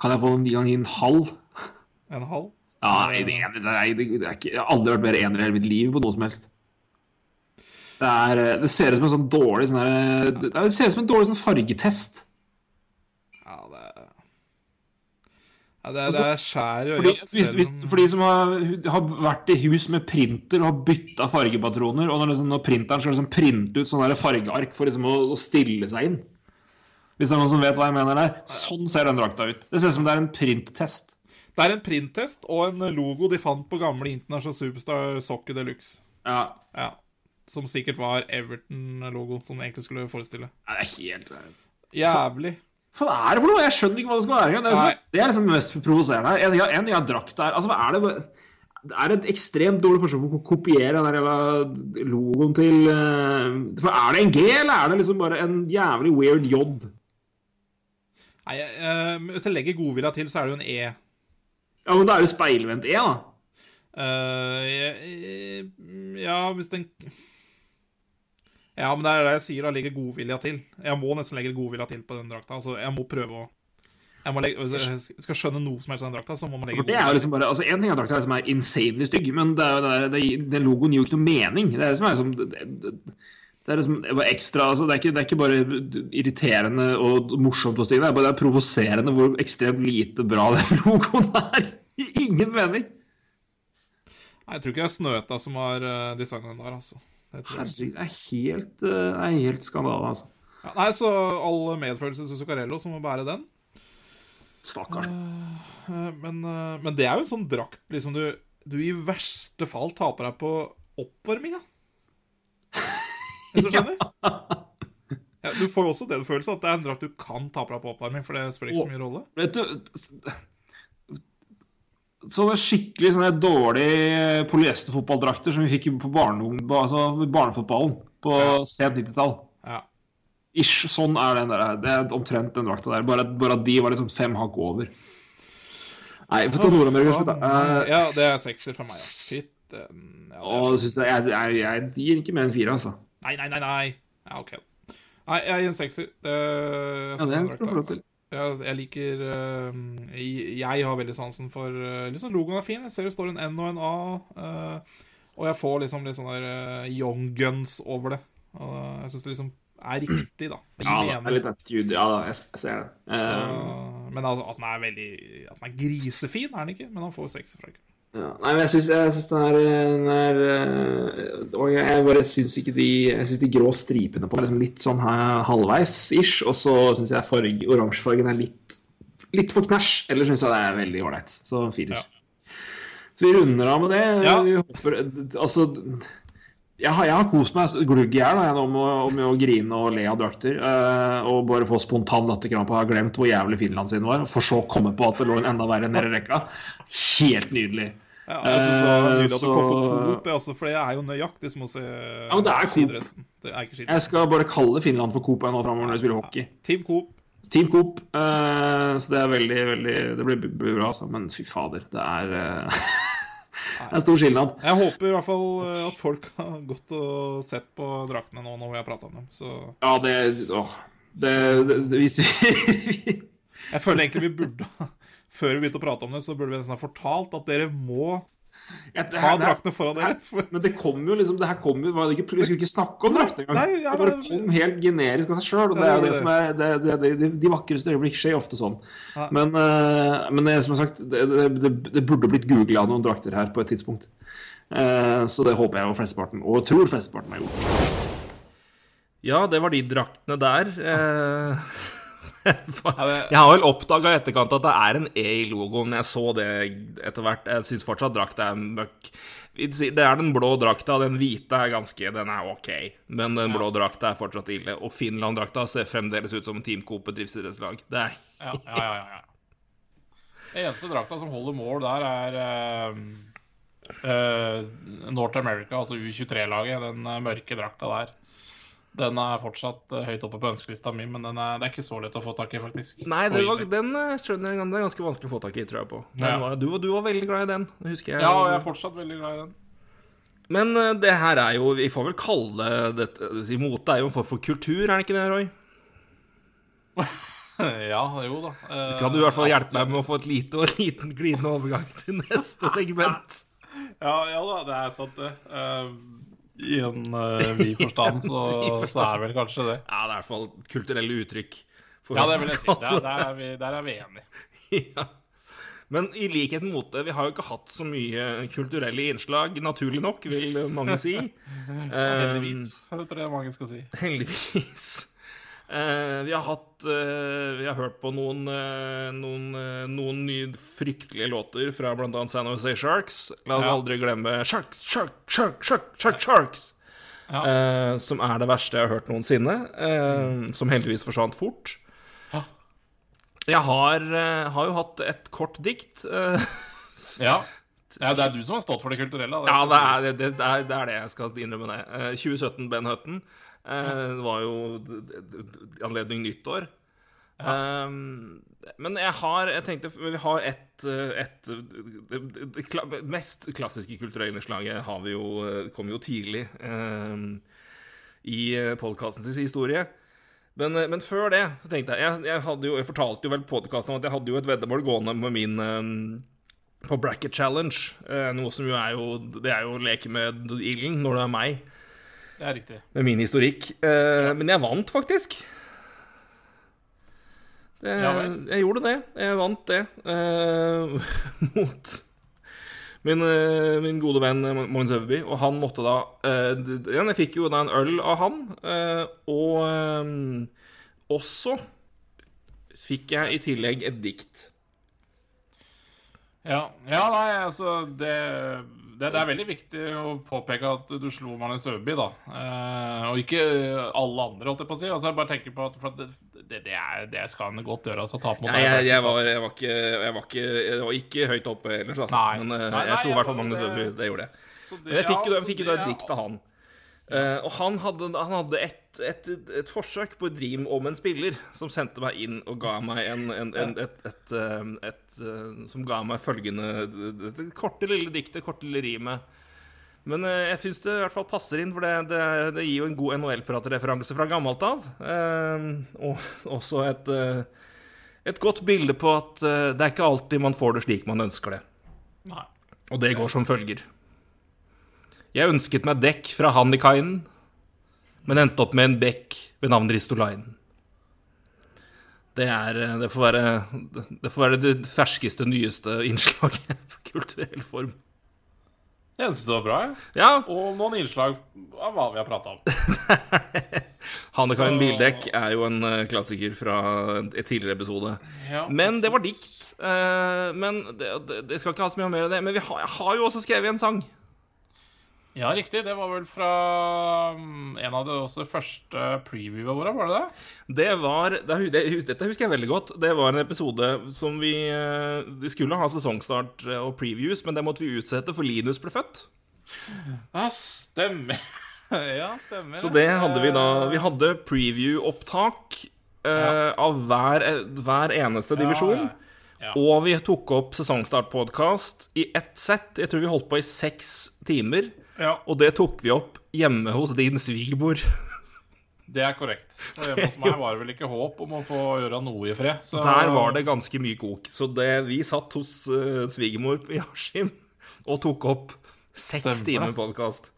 Kan jeg få en gang i en halv? en halv. Ja, nei, det, er, det, er, det er ikke, jeg har aldri vært mer ener i hele mitt liv på noe som helst. Det, er, det ser ut som en sånn dårlig sånn her, det, det ser ut som en dårlig sånn fargetest. Ja, det er ja, det, er, det er skjær i Fordi, øyet. hvis, hvis, for de som har, har vært i hus med printer og har bytta fargepatroner, og når, liksom, når printeren skal liksom printe ut sånne fargeark for liksom å, å stille seg inn Hvis det er noen som vet hva jeg mener der, sånn ser den drakta ut. Det ser ut som det er en printtest. Det Det er en printtest og en logo de fant på gamle International Superstar Soccer Deluxe. Ja. Ja. Som sikkert var Everton-logo, som egentlig skulle forestille. Nei, Det er helt Jævlig. Hva er det for noe? Jeg skjønner ikke hva det skal være. Det er, liksom, det er liksom det mest provoserende. En en er drakt der. Altså, er det Det er et ekstremt dårlig forsøk på å kopiere den logoen til eh, For er det en G, eller er det liksom bare en jævlig weird J? Nei, eh, hvis jeg legger godvilja til, så er det jo en E. Ja, men da er jo speilvendt E, da. Eh, jeg- ja, hvis den Ja, men det er det jeg sier, da. Legger godvilja til. Jeg må nesten legge godvilja til på den drakta. Altså, jeg må prøve å jeg må legge, jeg skal skjønne noe som helst av den drakta, så må man legge godvilja til. liksom bare Altså, En ting er drakta som er insanely stygg, men det er det er, den logoen gir jo ikke noe mening. Det er liksom, liksom det, det, det er liksom ekstra altså, det, er ikke, det er ikke bare irriterende og morsomt og stygt, det er bare det er provoserende hvor ekstremt lite bra den logoen er. Ingen mening. Nei, Jeg tror ikke det er Snøta som har uh, designet den der, altså. Herregud, det er helt, eh, det er helt skandale, altså. Ja, nei, så all medfølelse til Zuccarello som må bære den. Stakkar. Uh, Men, uh, men det er jo en sånn drakt liksom du, du i verste fall taper deg på oppvarminga. Hvis du skjønner? Ja, du får jo også den følelsen at det er en drakt du kan ta på deg på oppvarming, for det spiller ikke så mye rolle. Vet du Sånne skikkelig sånne dårlige polyesterfotballdrakter som vi fikk på barne, altså barnefotballen på Ja. sent 90-tall. Ja. Ish, sånn er den der. Det er omtrent den drakta der. Bare, at de var liksom fem hakk over. Nei, få ta Nord-Amerika slutt, da. Eh, Ja, det er sekser for meg, ass. Fytten. Ja, synes jeg, jeg, jeg, jeg gir ikke mer enn fire, altså. Nei, nei, nei, nei. Ja, OK. Nei, jeg gir en sekser. Det, Ja, det skal du få til. Ja, jeg liker uh, jeg, jeg har veldig sansen for uh, liksom Logoen er fin. Jeg ser det står en N og en A. Uh, og jeg får liksom litt sånn der eh, young guns over det. Jeg syns det liksom er riktig, da. Ja, det er litt attitude. Ja jeg, jeg ser det. Eh, Så- men altså, at den er veldig At den er grisefin, er den ikke. Men han får seks fra ikke. Ja, nei, men jeg syns, jeg syns den er, den er Og jeg, bare syns ikke de Jeg syns de grå stripene på den er liksom litt sånn halvveis-ish. Og så syns jeg farge, oransjefargen er litt Litt for knæsj. Eller syns jeg det er veldig ålreit. Så firer. Ja. Så vi runder av med det. Ja. Vi hopper Altså jeg har, jeg har kost meg glugg i hjel Om med, å- med å grine og le av drakter. eh, og bare få spontan latterkrampe ha glemt hvor jævlig Finland sin var. For så å komme på at det lå en enda verre nede i rekka. Helt nydelig. Ja, jeg synes det var Eh, nydelig at du kom på så- Coop, altså, for det er jo nøyaktig som å se Ja, men det er skidressen. Det er ikke skidressen. Jeg skal bare kalle Finland for Coop nå framover når vi spiller hockey. Team Coop. Team Coop. eh, så det er veldig, veldig Det blir, blir bra, altså. Men fy fader, det er eh, Det er stor skilnad. Jeg håper i hvert fall eh, at folk har gått og sett på draktene nå når vi har prata om dem. Så Ja, det å, Det, det, jeg føler egentlig vi burde Før vi begynte å prate om det, så burde vi nesten ha fortalt at dere må Det ha draktene foran dere. For, Men det kom jo liksom Det her kom jo var det ikke, Vi skulle ikke snakke om draktene engang. Nei, ja, det bare kom helt generisk av seg sjøl. Det Ja, det De vakreste øyeblikk skjer ofte sånn. Ja. Men, eh, men det, som sagt, det, det, burde blitt googla noen drakter her på et tidspunkt. Eh, så det håper jeg og flesteparten, og tror flesteparten har gjort. Ja, det var de draktene der. Eh, Jeg har vel oppdaga i etterkant at det er en E i logoen. Jeg så det etter hvert. Jeg syns fortsatt drakta er møkk. Det er den blå drakta. Den hvite er ganske Den er ok, men den blå drakta er fortsatt ille. Og Finland-drakta ser fremdeles ut som Team Coop bedriftsidrettslag. Det er Ja, ja, ja, ja. Den eneste drakta som holder mål der, er uh, uh, North America, altså U23-laget. Den eh, mørke drakta der. Den er fortsatt eh, høyt oppe på ønskelista mi, men den er, det er ikke så lett å få tak i, faktisk. Nei, det var, den eh, skjønner jeg det er ganske vanskelig å få tak i, tror jeg på. Den Ja. var, du, du var veldig glad i den, husker jeg. Ja, og jeg er fortsatt veldig glad i den. Men eh, det her er jo Vi får vel kalle det si, Mote er jo en form for kultur, er det ikke det, Roy? ja, jo da. Uh, Kan du i hvert fall hjelpe meg med å få et lite og liten glidende overgang til neste segment? Ja, ja da, det er sant, det. Eh, I en uh, vid forstand så, så er det vel kanskje det. Ja, det er i hvert fall kulturelle uttrykk. for- Ja, det vil jeg si. Der, der, er, vi, der er vi enige. ja. Men i likhet med mote, vi har jo ikke hatt så mye kulturelle innslag, naturlig nok, vil mange si. Heldigvis, det tror jeg mange skal si. Heldigvis. Eh, vi har hatt eh, Vi har hørt på noen, eh, noen, noen nye fryktelige låter fra bl.a. San Jose Sharks. La oss Ja. aldri glemme Shark, Shark, Shark, Shark, Shark, Sharks. Ja. Eh, som er det verste jeg har hørt noensinne. eh, Som heldigvis forsvant fort. Ja. Jeg har, har jo hatt et kort dikt. Ja. ja, det er du som har stått for det kulturelle. Det Ja, det er det, det, er, det er det jeg skal innrømme det. Eh, 2017 Ben Hutton. Eh, det var jo anledning nyttår. Eh, men jeg har Jeg tenkte Vi har et, det, kla- mest klassiske kulturelle innslaget har vi jo eh, kom jo tidlig eh, i podkastens historie. Men, eh, men før det så tenkte jeg Jeg, jeg, jo, jeg fortalte jo vel på om at jeg hadde jo et veddemål gående med min eh, på Bracket Challenge. eh, noe som jo er jo Det er jo å leke med ilden når det er meg, Det er riktig. med min historikk. Eh, Men jeg vant faktisk. Det, Ja jeg gjorde det. Jeg vant det. eh, mot min, eh, min gode venn Mogens Øverby. Og han måtte da eh, Jeg fikk jo da en øl av han. eh, og eh, også fikk jeg i tillegg et dikt. Ja, ja nei, altså det, det, det er veldig viktig å påpeke at du slo Magnus Øby, da. Eh, og ikke alle andre, holdt jeg på å si. Altså, jeg bare tenker på at det, det, er, det skal han godt gjøre. Altså, tape mot Nei, jeg, jeg, altså. var, jeg, var ikke, jeg, var ikke, jeg var ikke høyt oppe ellers, altså. Nei. Men eh, Nei, nei, jeg slo i hvert fall Magnus Øby. Det gjorde jeg. Så det- Men jeg fikk, jo- ja, så da et dikt av han. Eh, og han hadde, han hadde et, et, et forsøk på et rim om en spiller som sendte meg inn og ga meg en, en, en, et, et, et, eh, Som ga meg følgende et korte, lille diktet, korte, lille rimet. Men eh, jeg syns det i hvert fall passer inn, for det, det, det gir jo en god NHL-pratereferanse fra gammelt av. Eh, og også et, eh, et godt bilde på at det er ikke alltid man får det slik man ønsker det. Nei. Og det går som følger. Jeg ønsket meg dekk fra Hannikainen, men endte opp med en bekk ved navn Ristolainen. Det, er, eh, det, får være, det får være det ferskeste, nyeste innslaget på kulturell form. Jeg syns det var bra, jeg. Ja, Og noen innslag av hva vi har prata om. Hannikainen Så- bildekk er jo en eh, klassiker fra et tidligere episode. Ja. Men det var dikt. eh, Men det, det, det skal ikke ha så mye mer av det. Men vi har, jeg har jo også skrevet en sang. Ja, riktig. Det var vel fra mm, en av de også første previewene våre, var det det? Det var det, det, Dette husker jeg veldig godt. Det var en episode som vi eh, Vi skulle ha sesongstart eh, og previews, men det måtte vi utsette, for Linus ble født. Ja, stemmer. ja, stemmer. Så det hadde vi da Vi hadde preview-opptak eh, av hver, hver eneste divisjon. ja. Ja. Og vi tok opp sesongstartpodkast i ett sett. Jeg tror vi holdt på i seks timer. Ja, Og det tok vi opp hjemme hos din svigermor. det er korrekt. Og hjemme hos meg var det vel ikke håp om å få gjøre noe i fred. Så Der var det ganske mye kok. Så det, vi satt hos uh, svigermor i Askim og tok opp seks Stemmer timer podkast.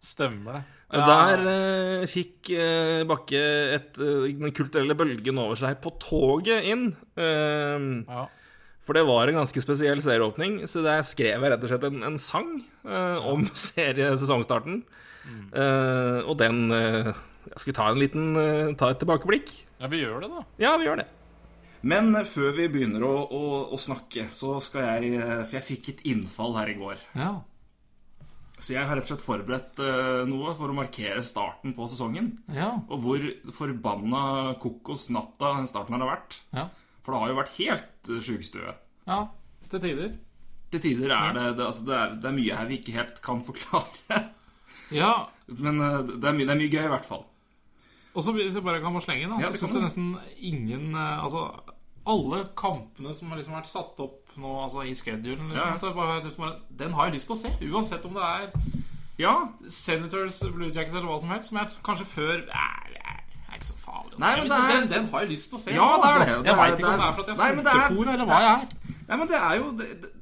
Stemmer det. Der uh, fikk uh, Bakke et, uh, den kulturelle bølgen over seg på toget inn. Ja. For det var en ganske spesiell serieåpning, så der skrev jeg rett og slett en, en sang eh, om seriesesongstarten. Mm. Eh, og den eh, Skal vi ta en liten eh, Ta et tilbakeblikk? ja, vi gjør det, da. Ja, vi gjør det. Men før vi begynner å, å, å snakke, så skal jeg eh, For jeg fikk et innfall her i går. Ja. Så jeg har rett og slett forberedt eh, noe for å markere starten på sesongen. Ja. Og hvor forbanna kokos natta starten har vært. Ja. For det har jo vært helt uh, sjukestue. ja. Til tider. Til tider er det det, altså det, er, det er mye her vi ikke helt kan forklare. Ja. Men eh, det, er mye, det er mye gøy, i hvert fall. Og så hvis jeg bare kan må slenge inn, da, Ja, syns jeg nesten ingen eh, Altså, alle kampene som har liksom vært satt opp nå altså i schedulen, liksom, Ja. så bare, bare, den har jeg lyst til å se. Uansett om det er Ja, Senators, Blue Jackets eller hva som helst, som jeg kanskje før er, er, ikke så farlig Nei, men det er- den, den har jeg lyst til å se. Ja, det er altså. det. Jeg veit ikke om det er- for at jeg er sultefòr, eller hva jeg er. Nei, men det er jo det, det,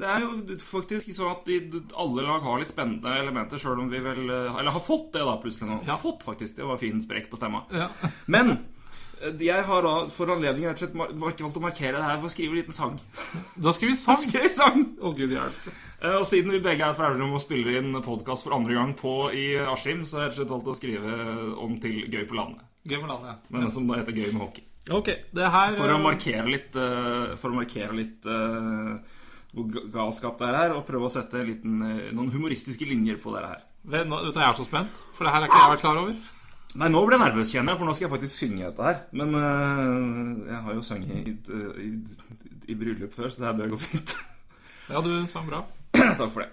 det er jo faktisk sånn at de, alle lag har litt spennende elementer, sjøl om vi vel eh, Eller har fått det, da, plutselig nå. Ja. Fått, faktisk. Det var fin sprekk på stemma. Ja. Men jeg har da for anledningen rett og slett valgt å markere det her ved å skrive en liten sang. Da skal vi sang. Skriv sang! Å, gud hjelp. Eh, Og siden vi begge er fra Elverum og spiller inn podkast for andre gang på i Askim, så har jeg rett og slett valgt å skrive om til Gøy på landet. Gøy på landet, ja. men som da heter Gøy med hockey. Ok, det her For å eh, markere litt, eh, for å markere litt eh, hvor galskap det er her, og prøve å sette liten, eh, noen humoristiske linjer på det her. vet du, Jeg er så spent, for det her er ikke jeg vært klar over. Nei, nå ble jeg nervøs, kjenner jeg, for nå skal jeg faktisk synge dette her. Men uh, jeg har jo sunget i, i, i bryllup før, så det her bør gå fint. Ja, du sang bra. Takk for det.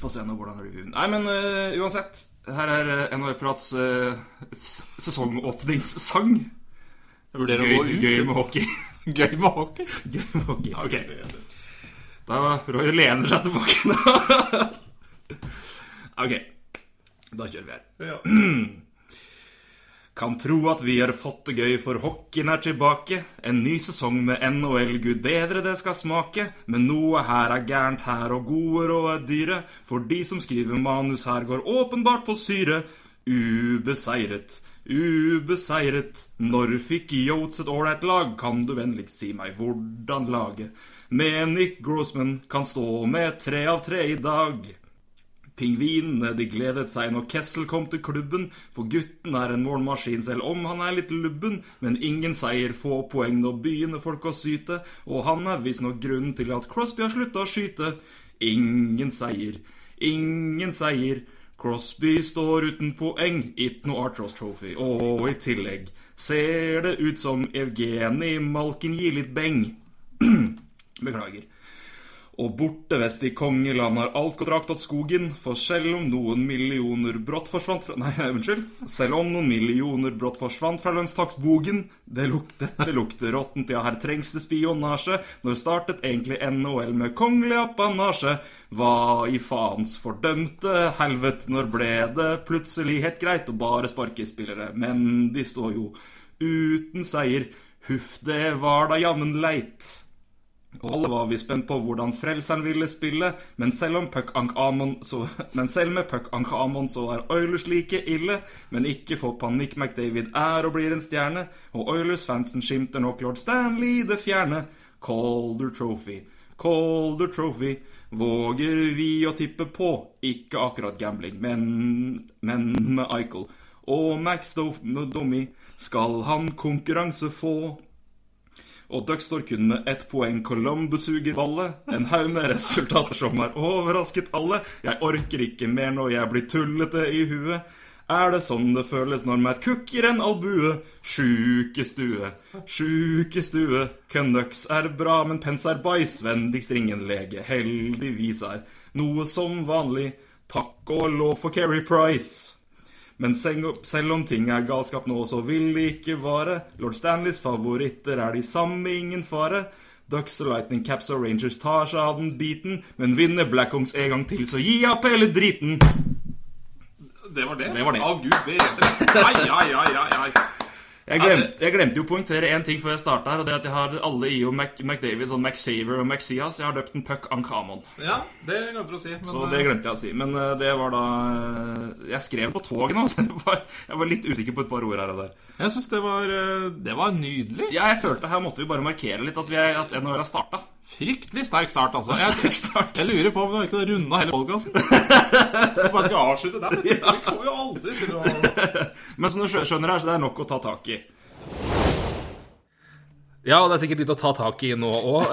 Få se nå hvordan reviewen Nei, men uh, uansett. Her er uh, NHL Prats uh, sesongåpningssang. Jeg vurderer Gøy, å gå ut. gøy med hockey. Gøy med hockey. gøy med hockey. Ok. Da Roy lener seg tilbake ok. Da kjører vi her. Ja. Kan tro at vi har fått det gøy, for hockeyen er tilbake. En ny sesong med NHL, gud bedre det skal smake. Men noe her er gærent her, og gode råd er dyre. For de som skriver manus her, går åpenbart på syre. Ubeseiret, ubeseiret. Når fikk Yotes et ålreit lag? Kan du vennligst si meg hvordan laget med Nick Grossman kan stå med tre av tre i dag? Pingvinene de gledet seg når Kessel kom til klubben, for gutten er en målmaskin selv om han er litt lubben. Men ingen seier, få poeng, når begynner folk å syte. Og han er visstnok grunnen til at Crosby har slutta å skyte. Ingen seier, ingen seier. Crosby står uten poeng, it no Artros Trophy. Og i tillegg ser det ut som Evgenij Malkin gir litt beng. Beklager. Og borte vest i kongeland har alt gått rakt åt skogen, for selv om noen millioner brått forsvant fra Nei, unnskyld. Selv om noen millioner brått forsvant fra lønnstaksbogen det luk, Dette lukter råttent, ja, her trengs det spionasje. Når startet egentlig NHL med kongelig apanasje? Hva i faens fordømte helvete, når ble det plutselig helt greit å bare sparke spillere? Men de står jo uten seier. Huff, det var da jammen leit. Og alle var vi spent på hvordan frelseren ville spille, men selv, så, men selv med Puck Ank Amon så er Oilers like ille. Men ikke få panikk, McDavid er og blir en stjerne. Og Oilers-fansen skimter nok lord Stanley det fjerne. Calder Trophy, Calder Trophy. Våger vi å tippe på? Ikke akkurat gambling, men, men med Eichel. Og Max Domi skal han konkurranse få. Og Duck står kun med ett poeng. Columbus suger ballet. En haug med resultater som har overrasket alle. Jeg orker ikke mer når jeg blir tullete i huet. Er det sånn det føles når Matt Cook gir en albue? Sjukestue, sjukestue. Canucks er bra, men pens er bæsj. Vennligst ring en lege. Heldigvis er noe som vanlig. Takk og lov for Keri Price. Men selv om ting er galskap nå, så vil det ikke vare. Lord Stanleys favoritter er de samme, ingen fare. Ducks og Lightning Caps og Rangers tar seg av den biten, men vinner Blackhawks en gang til, så gi opp hele driten! Det var det? Det var det. Å, gud bedre. Ai, ai, ai, ai, ai. Jeg glemte, jeg glemte jo å poengtere én ting før jeg starta her, og det er at jeg har alle i og Mac, McDavid, sånn McSaver og McSias. Jeg har døpt en Puck Ankamon. Ja, det glemte du å si. Men, Så det glemte jeg å si. Men eh, det var da eh, Jeg skrev på toget nå, så jeg var, litt usikker på et par ord her og der. eh, jeg syns det, var, eh, det var nydelig. Ja, jeg følte her måtte vi bare markere litt at, vi at NHL har starta. Fryktelig sterk start, altså. Jeg, start. jeg lurer på om vi har ikke runda hele podkasten. Vi bare skal avslutte der. Vi kommer jo aldri til å Men som du skjønner her, så det er nok å ta tak i. Ja, det er sikkert litt å ta tak i nå òg.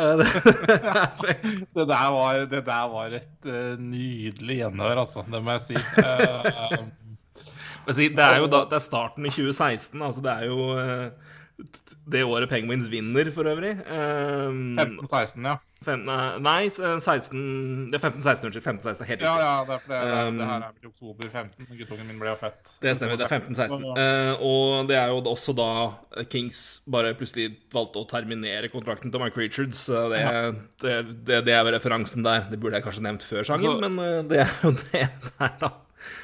Det der var, det der var et eh, nydelig gjenhør, altså. Det må jeg si. Eh, det er jo da, det er starten i 2016. Altså det er jo eh, det året Penguins vinner, for øvrig. Um, 15-16, ja. 15, nei, 16 Det er 15-16, unnskyld. 15-16 er helt Ja, riktig. ja, det, er fordi det, Um, det her er vel i oktober 15. Guttungen min ble jo født. Det stemmer. Det er 15-16. Uh, og det er jo også da Kings bare plutselig valgte å terminere kontrakten til Mike Richards. Så det, det, det, det er referansen der. Det burde jeg kanskje nevnt før sangen, Så- men eh, det er jo det der, da.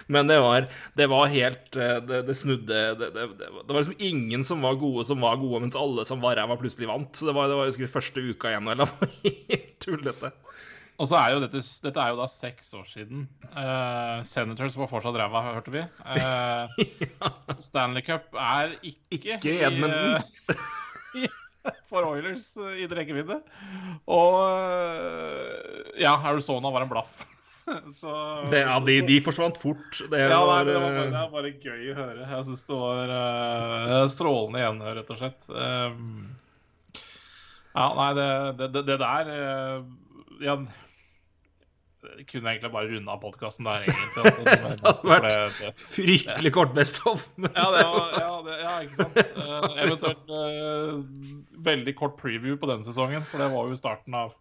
Men det var, det var helt eh, Det, det snudde det, det, var liksom ingen som var gode, som var gode, mens alle som var ræva, plutselig vant. Så det var, det var husker, første uka igjen, eller var helt tullete. Og så er jo dette, dette er jo da seks år siden. Uh, Senators var fortsatt ræva, hørte vi. Eh, Stanley Cup er ikke, Ikke i, for Oilers i rekkevidde. Og ja, Arizona var en blaff. Så, Det, ja, de, de forsvant fort. Det ja, var, nei, det, var, det eh, er bare gøy å høre. Jeg syns det var uh, strålende igjen, rett og slett. Uh, ja, nei, det, det, der uh, Ja, kunne egentlig bare runde av podkasten der, egentlig. Altså, Det hadde vært- det- det- fryktelig kort best of. Ja, var, ja, det, ja, ikke sant. Uh, eventuelt uh, veldig kort preview på denne sesongen, for det var jo starten av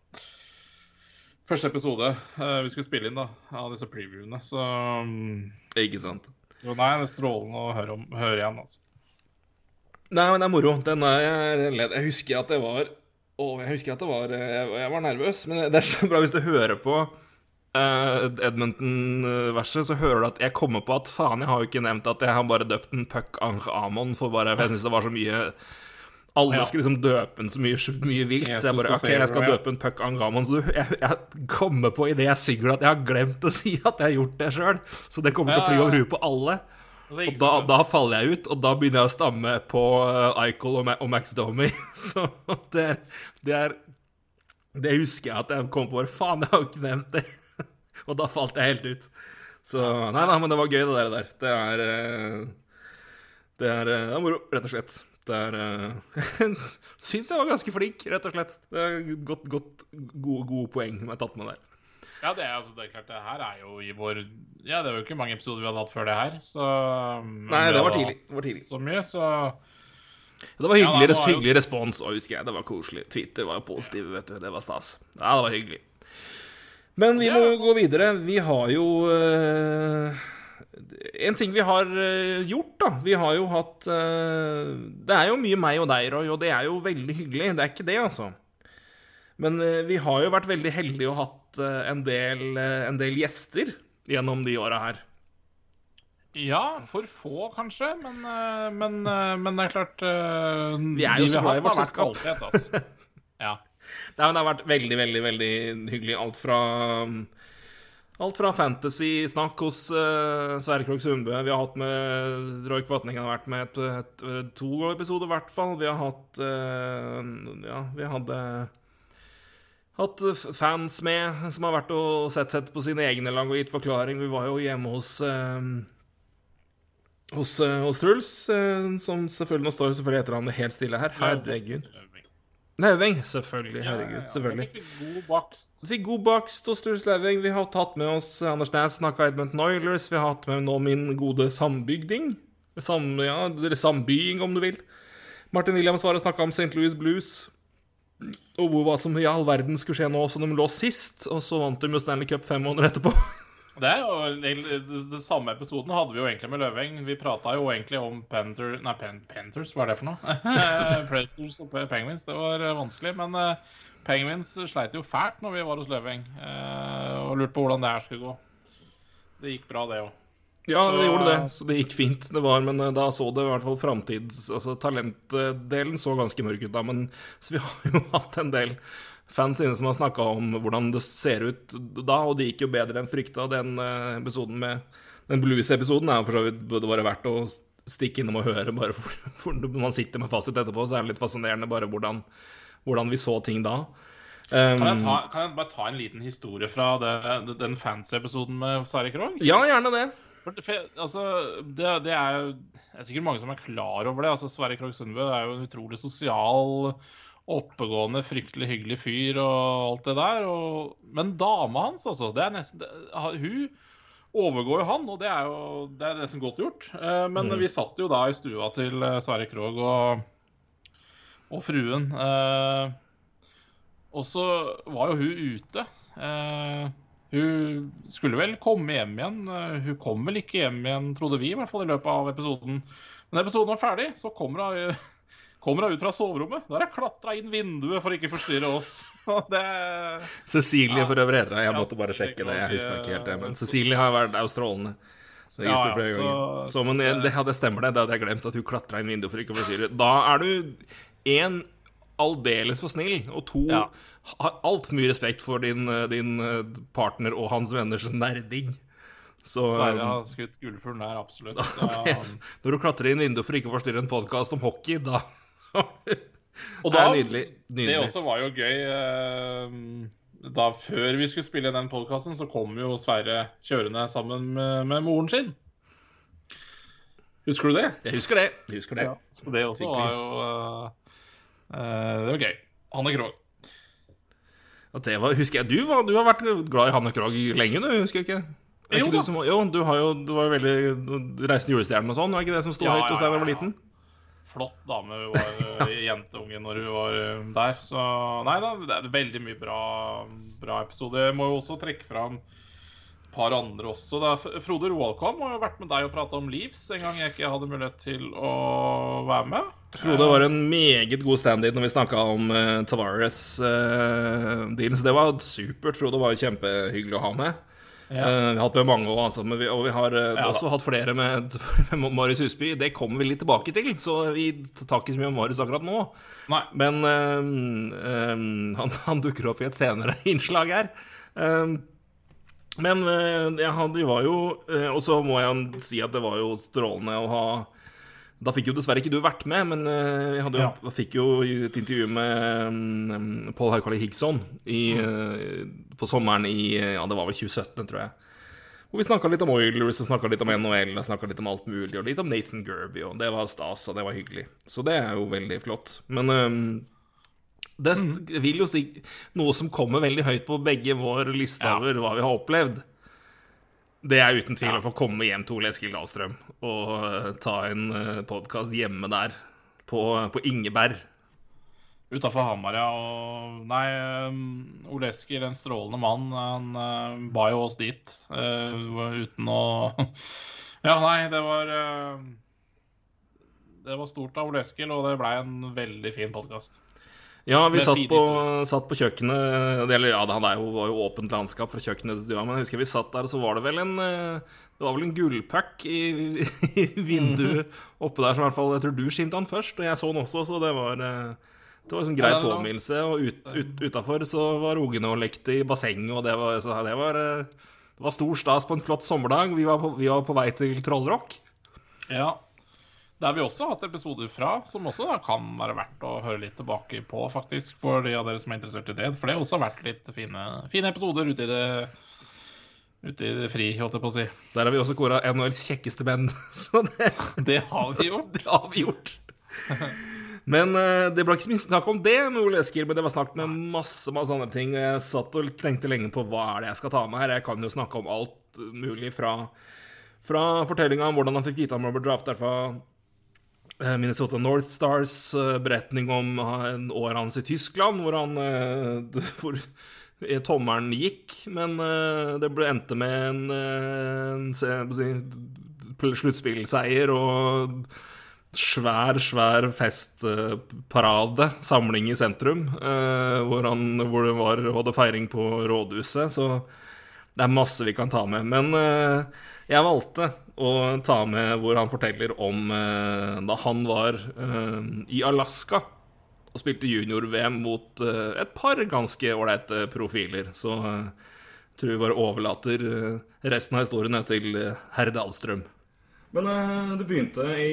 første episode uh, vi skulle spille inn da, av disse previewene. Så, um, Ikke sant. så nei, det er strålende å høre, om, høre igjen, altså. Nei, men det er moro. Den er jeg. Jeg husker at det var Å, jeg husker at det var Jeg, jeg var nervøs, men det er så bra hvis du hører på uh, Edmonton-verset, så hører du at jeg kommer på at faen, jeg har jo ikke nevnt at jeg har bare døpt en Puck Ange Amon for bare For jeg syns det var så mye alle Ja. skulle liksom døpe den så mye, så mye vilt. Jesus så jeg bare OK, jeg skal døpe en Puck Ange Amon. Så du, jeg, jeg kommer på idet jeg synger at jeg har glemt å si at jeg har gjort det sjøl. Så det kommer til å fly over huet på alle. Og da, da faller jeg ut, og da begynner jeg å stamme på uh, Eichel og, og Max Domi. Så det er, det er Det husker jeg at jeg kom på bare Faen, jeg har jo ikke nevnt det. og da falt jeg helt ut. Så Nei, nei, men det var gøy, det der. Det er eh, Det er, eh, det er moro, rett og slett. Det er uh, Syns jeg var ganske flink, rett og slett. Det er godt, godt, gode, gode poeng som er tatt med der. Ja, det er, altså, det er klart, det her er jo i vår Ja, det var jo ikke mange episoder vi hadde hatt før det her, så Nei, det var tidlig. Det var tidlig. Så mye, så Det var hyggelig, Ja, det var jo- respons òg, husker jeg. Det var koselig. Twitter var positiv, vet du. Det var stas. Ja, det var hyggelig. Men vi må gå videre. Vi har jo eh, En ting vi har eh, gjort, da. Vi har jo hatt eh, Det er jo mye meg og deg, Roy, og det er jo veldig hyggelig. Det er ikke det, altså. Men eh, vi har jo vært veldig heldige og hatt en, del, en del gjester gjennom de åra her. Ja, for få, kanskje, men, men, men det er klart Vi er jo så glad i vårt selskap. kvalitet, altså. Ja. Nei, men det har vært veldig, veldig veldig hyggelig. Alt fra Alt fra fantasy-snakk hos uh, Sverre Krogh Sundbø. Vi har hatt med Roy Kvatningen har vært med et, et, et, to episoder, i hvert fall. Vi har hatt uh, Ja, vi hadde hatt fans med som har vært og sett, sett på sine egne lag og gitt forklaring. Vi var jo hjemme hos uh, hos, eh, hos Truls, eh, som selvfølgelig Nå står selvfølgelig etter han helt stille her. Herregud. Lauveng, selvfølgelig. Herregud, selvfølgelig. Jeg fikk god bakst. Fikk god bakst og Sturles Leving. Vi har tatt med oss Anders Næss, snakka Edmundton Oilers. Vi har hatt med nå min gode sambygding. Sam, ja, eller sambying, om du vil. Martin Williams var og snakka om St. Louis Blues. Og hvor hva som i all verden skulle skje nå som de lå sist. Og så vant de jo Stanley Cup fem måneder etterpå. Det er jo det, samme episoden hadde vi jo egentlig med Løveng. Vi prata jo egentlig om Panther Nei, Pen, Panthers, hva er det for noe? Predators og Penguins. Det var eh, vanskelig. Men uh, Penguins sleit jo fælt når vi var hos Løveng, uh, og lurte på hvordan det her skulle gå. Det gikk bra, det òg. Ja, det gjorde det. Så det gikk fint. Det var, men eh, da så det i hvert fall framtids... Altså talentdelen så ganske mørk ut da, men så vi har jo hatt en del fans inne som har snakka om hvordan det ser ut da, og det gikk jo bedre enn frykta. Den eh, episoden med Den Blues-episoden er for så vidt burde være verdt å stikke innom og høre, bare for, for når man sitter med fasit etterpå, så er det litt fascinerende bare hvordan, hvordan vi så ting da. Um, Kan, jeg ta, kan jeg bare ta en liten historie fra det, den fans-episoden med Sari Krogh? ja, gjerne det. Altså, det, det er jo Det er sikkert mange som er klar over det. Altså, Sverre Krogh Sundbø er jo en utrolig sosial, oppegående, fryktelig hyggelig fyr og alt det der. Og, men dama hans, altså det er nesten, Hun overgår jo han, og det er jo det er nesten godt gjort. Eh, men vi satt jo da i stua til eh, Sverre Krogh og, og fruen. Eh, og så var jo hun ute. Eh, hun skulle vel komme hjem igjen. Hun kom vel ikke hjem igjen, trodde vi, i hvert fall i løpet av episoden. Men episoden var ferdig, så kommer hun, kommer hun ut fra soverommet. Da har hun klatra inn vinduet for å ikke forstyrre oss. Det Cecilie for øvrig heter hun. Jeg måtte bare sjekke det. Jeg husker ikke helt det. Men Cecilie har vært, strålende. Så Ja, ja, flere så- ganger. Så, men det, det, stemmer, det. Det hadde jeg glemt, at hun klatra inn vinduet for ikke å forstyrre. Da er du én aldeles for snill, og to Ja. har altfor mye respekt for din, din eh, partner og hans venners nerding. Så Sverre har skutt gullfuglen der, absolutt. det, Når du klatrer inn vinduet for ikke å forstyrre en podkast om hockey, da Og Det da, er nydelig. det også var jo gøy. eh, da før vi skulle spille den podkasten, så kom jo Sverre kjørende sammen med, med moren sin. Husker du det? Jeg husker det. Jeg husker det. Ja, så det også var jo uh, Det var gøy. Hanne Krogh. Det var, husker jeg, du, var, du har vært glad i Hanne Krogh lenge, du, husker jeg ikke? Er Jo ikke da. du, som, jo, du, har jo, du var jo veldig du reiste julestjernen og sånn, var ikke det som sto Ja, høyt hos deg da du var ja, liten? Flott dame. Hun var uh, jenteunge når hun var uh, der. Så nei da, det er veldig mye bra, bra episode. Jeg må jo også trekke fram et par andre også. Da. Frode Roalkom har jo vært med deg og prata om Leaves en gang jeg ikke hadde mulighet til å være med. Frode var en meget god stand-in når vi snakka om uh, Tavares-dealen, så det var supert. Frode var jo kjempehyggelig å ha med. Ja. Eh, vi har hatt med mange òg, altså, men vi, og vi har eh, Ja også hatt flere med, med Marius Husby. Det kommer vi litt tilbake til, så vi tar ikke så mye om Marius akkurat nå. Nei. Men eh, han, han dukker opp i et senere innslag her. Men hadde, vi var jo Og så må jeg si at det var jo strålende å ha Da fikk jo dessverre ikke du vært med, men eh, jeg hadde jo, Ja. fikk jo et intervju med um, Pål Haukali Higson i, mm. på sommeren i Ja, det var vel 2017, tror jeg. Hvor vi snakka litt om Oilers og litt om NHL og litt om alt mulig. Og litt om Nathan Gerby, og det var stas, og det var hyggelig. Så det er jo veldig flott. Men um, det mm. vil jo si noe som kommer veldig høyt på begge vår liste Ja. over hva vi har opplevd. Det er uten tvil å få komme hjem til Ole Eskil Dahlstrøm og eh, ta en uh, podkast hjemme der, på, på Ingeberg. Utafor Hamar, ja. Og nei, um, Ole Eskil, en strålende mann, han ba jo oss dit uh, uten å Ja, nei, det var uh, Det var stort av Ole Eskil, og det blei en veldig fin podkast. Ja, vi satt på, satt på kjøkkenet Eller ja, det jo, var jo åpent landskap fra kjøkkenet til stua, men jeg husker vi satt der, og så var det vel en eh, Det var vel en gullpack i, i vinduet oppe der som i hvert fall Jeg tror du skimte han først, og jeg så han også, så det var eh, det var en sånn grei Ja, påminnelse. Og ut, ut, utafor så var ungene og lekte i bassenget, og det var, så det var eh, det var stor stas på en flott sommerdag. Vi var på, vi var på vei til Trollrock. Ja. Der vi også hatt episoder fra, som også kan være verdt å høre litt tilbake på, faktisk, for de av dere som er interessert i det. For det har også vært litt fine, fine episoder ute i det Ute i det fri, holdt jeg på å si. Der har vi også kåra NHLs kjekkeste menn, så det Det har vi gjort. Det har vi gjort. Men eh, det ble ikke så mye snakk om det med Ole Eskil, men det var snakk med masse masse andre ting. Jeg satt og tenkte lenge på hva er det jeg skal ta med her. Jeg kan jo snakke om alt mulig fra, fra fortellinga om hvordan han fikk vite han ble drafta fra Minnesota North Stars, eh, beretning om en år hans i Tyskland, hvor han eh, hvor eh, tommelen gikk, men eh, det ble endte med en, eh, en sluttspillseier og svær, svær festparade, samling i sentrum, eh, hvor, han, hvor det var, hadde feiring på rådhuset. Så det er masse vi kan ta med. Men eh, jeg valgte å ta med hvor han forteller om eh, da han var eh, i Alaska og spilte junior-VM mot eh, et par ganske ålreite profiler. Så eh, tror vi bare overlater resten av historien til herr Dahlstrøm. Men du begynte i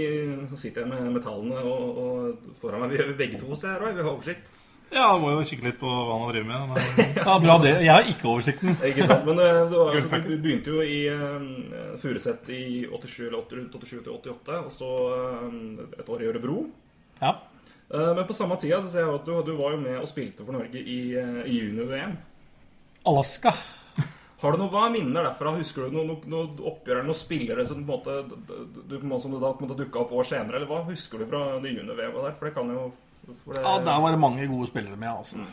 Så sitter jeg med, tallene og, og foran meg. Vi gjør begge to, ser jeg, òg, Vi har oversikt. Ja, må jo kikke litt på hva han driver med. Men, ja, bra det. Jeg har ikke oversikten. Ikke sant? Men det var, altså, du, du begynte jo i uh, Furuset i 87 eller 8, rundt 87 til 88, og så uh, et år i Ørebro. Ja. Uh, men på samme tida så ser jeg at du, du var jo med og spilte for Norge i, uh, i junior-VM. Alaska. Har du noe, Hva er minner derfra? Husker du noe, noe, noe oppgjør eller noen spillere som, på en måte, du, på en måte, som du da dukka opp år senere? Eller hva husker du fra det junior-VM der? For det kan jo det, Ja, der var det mange gode spillere med, altså.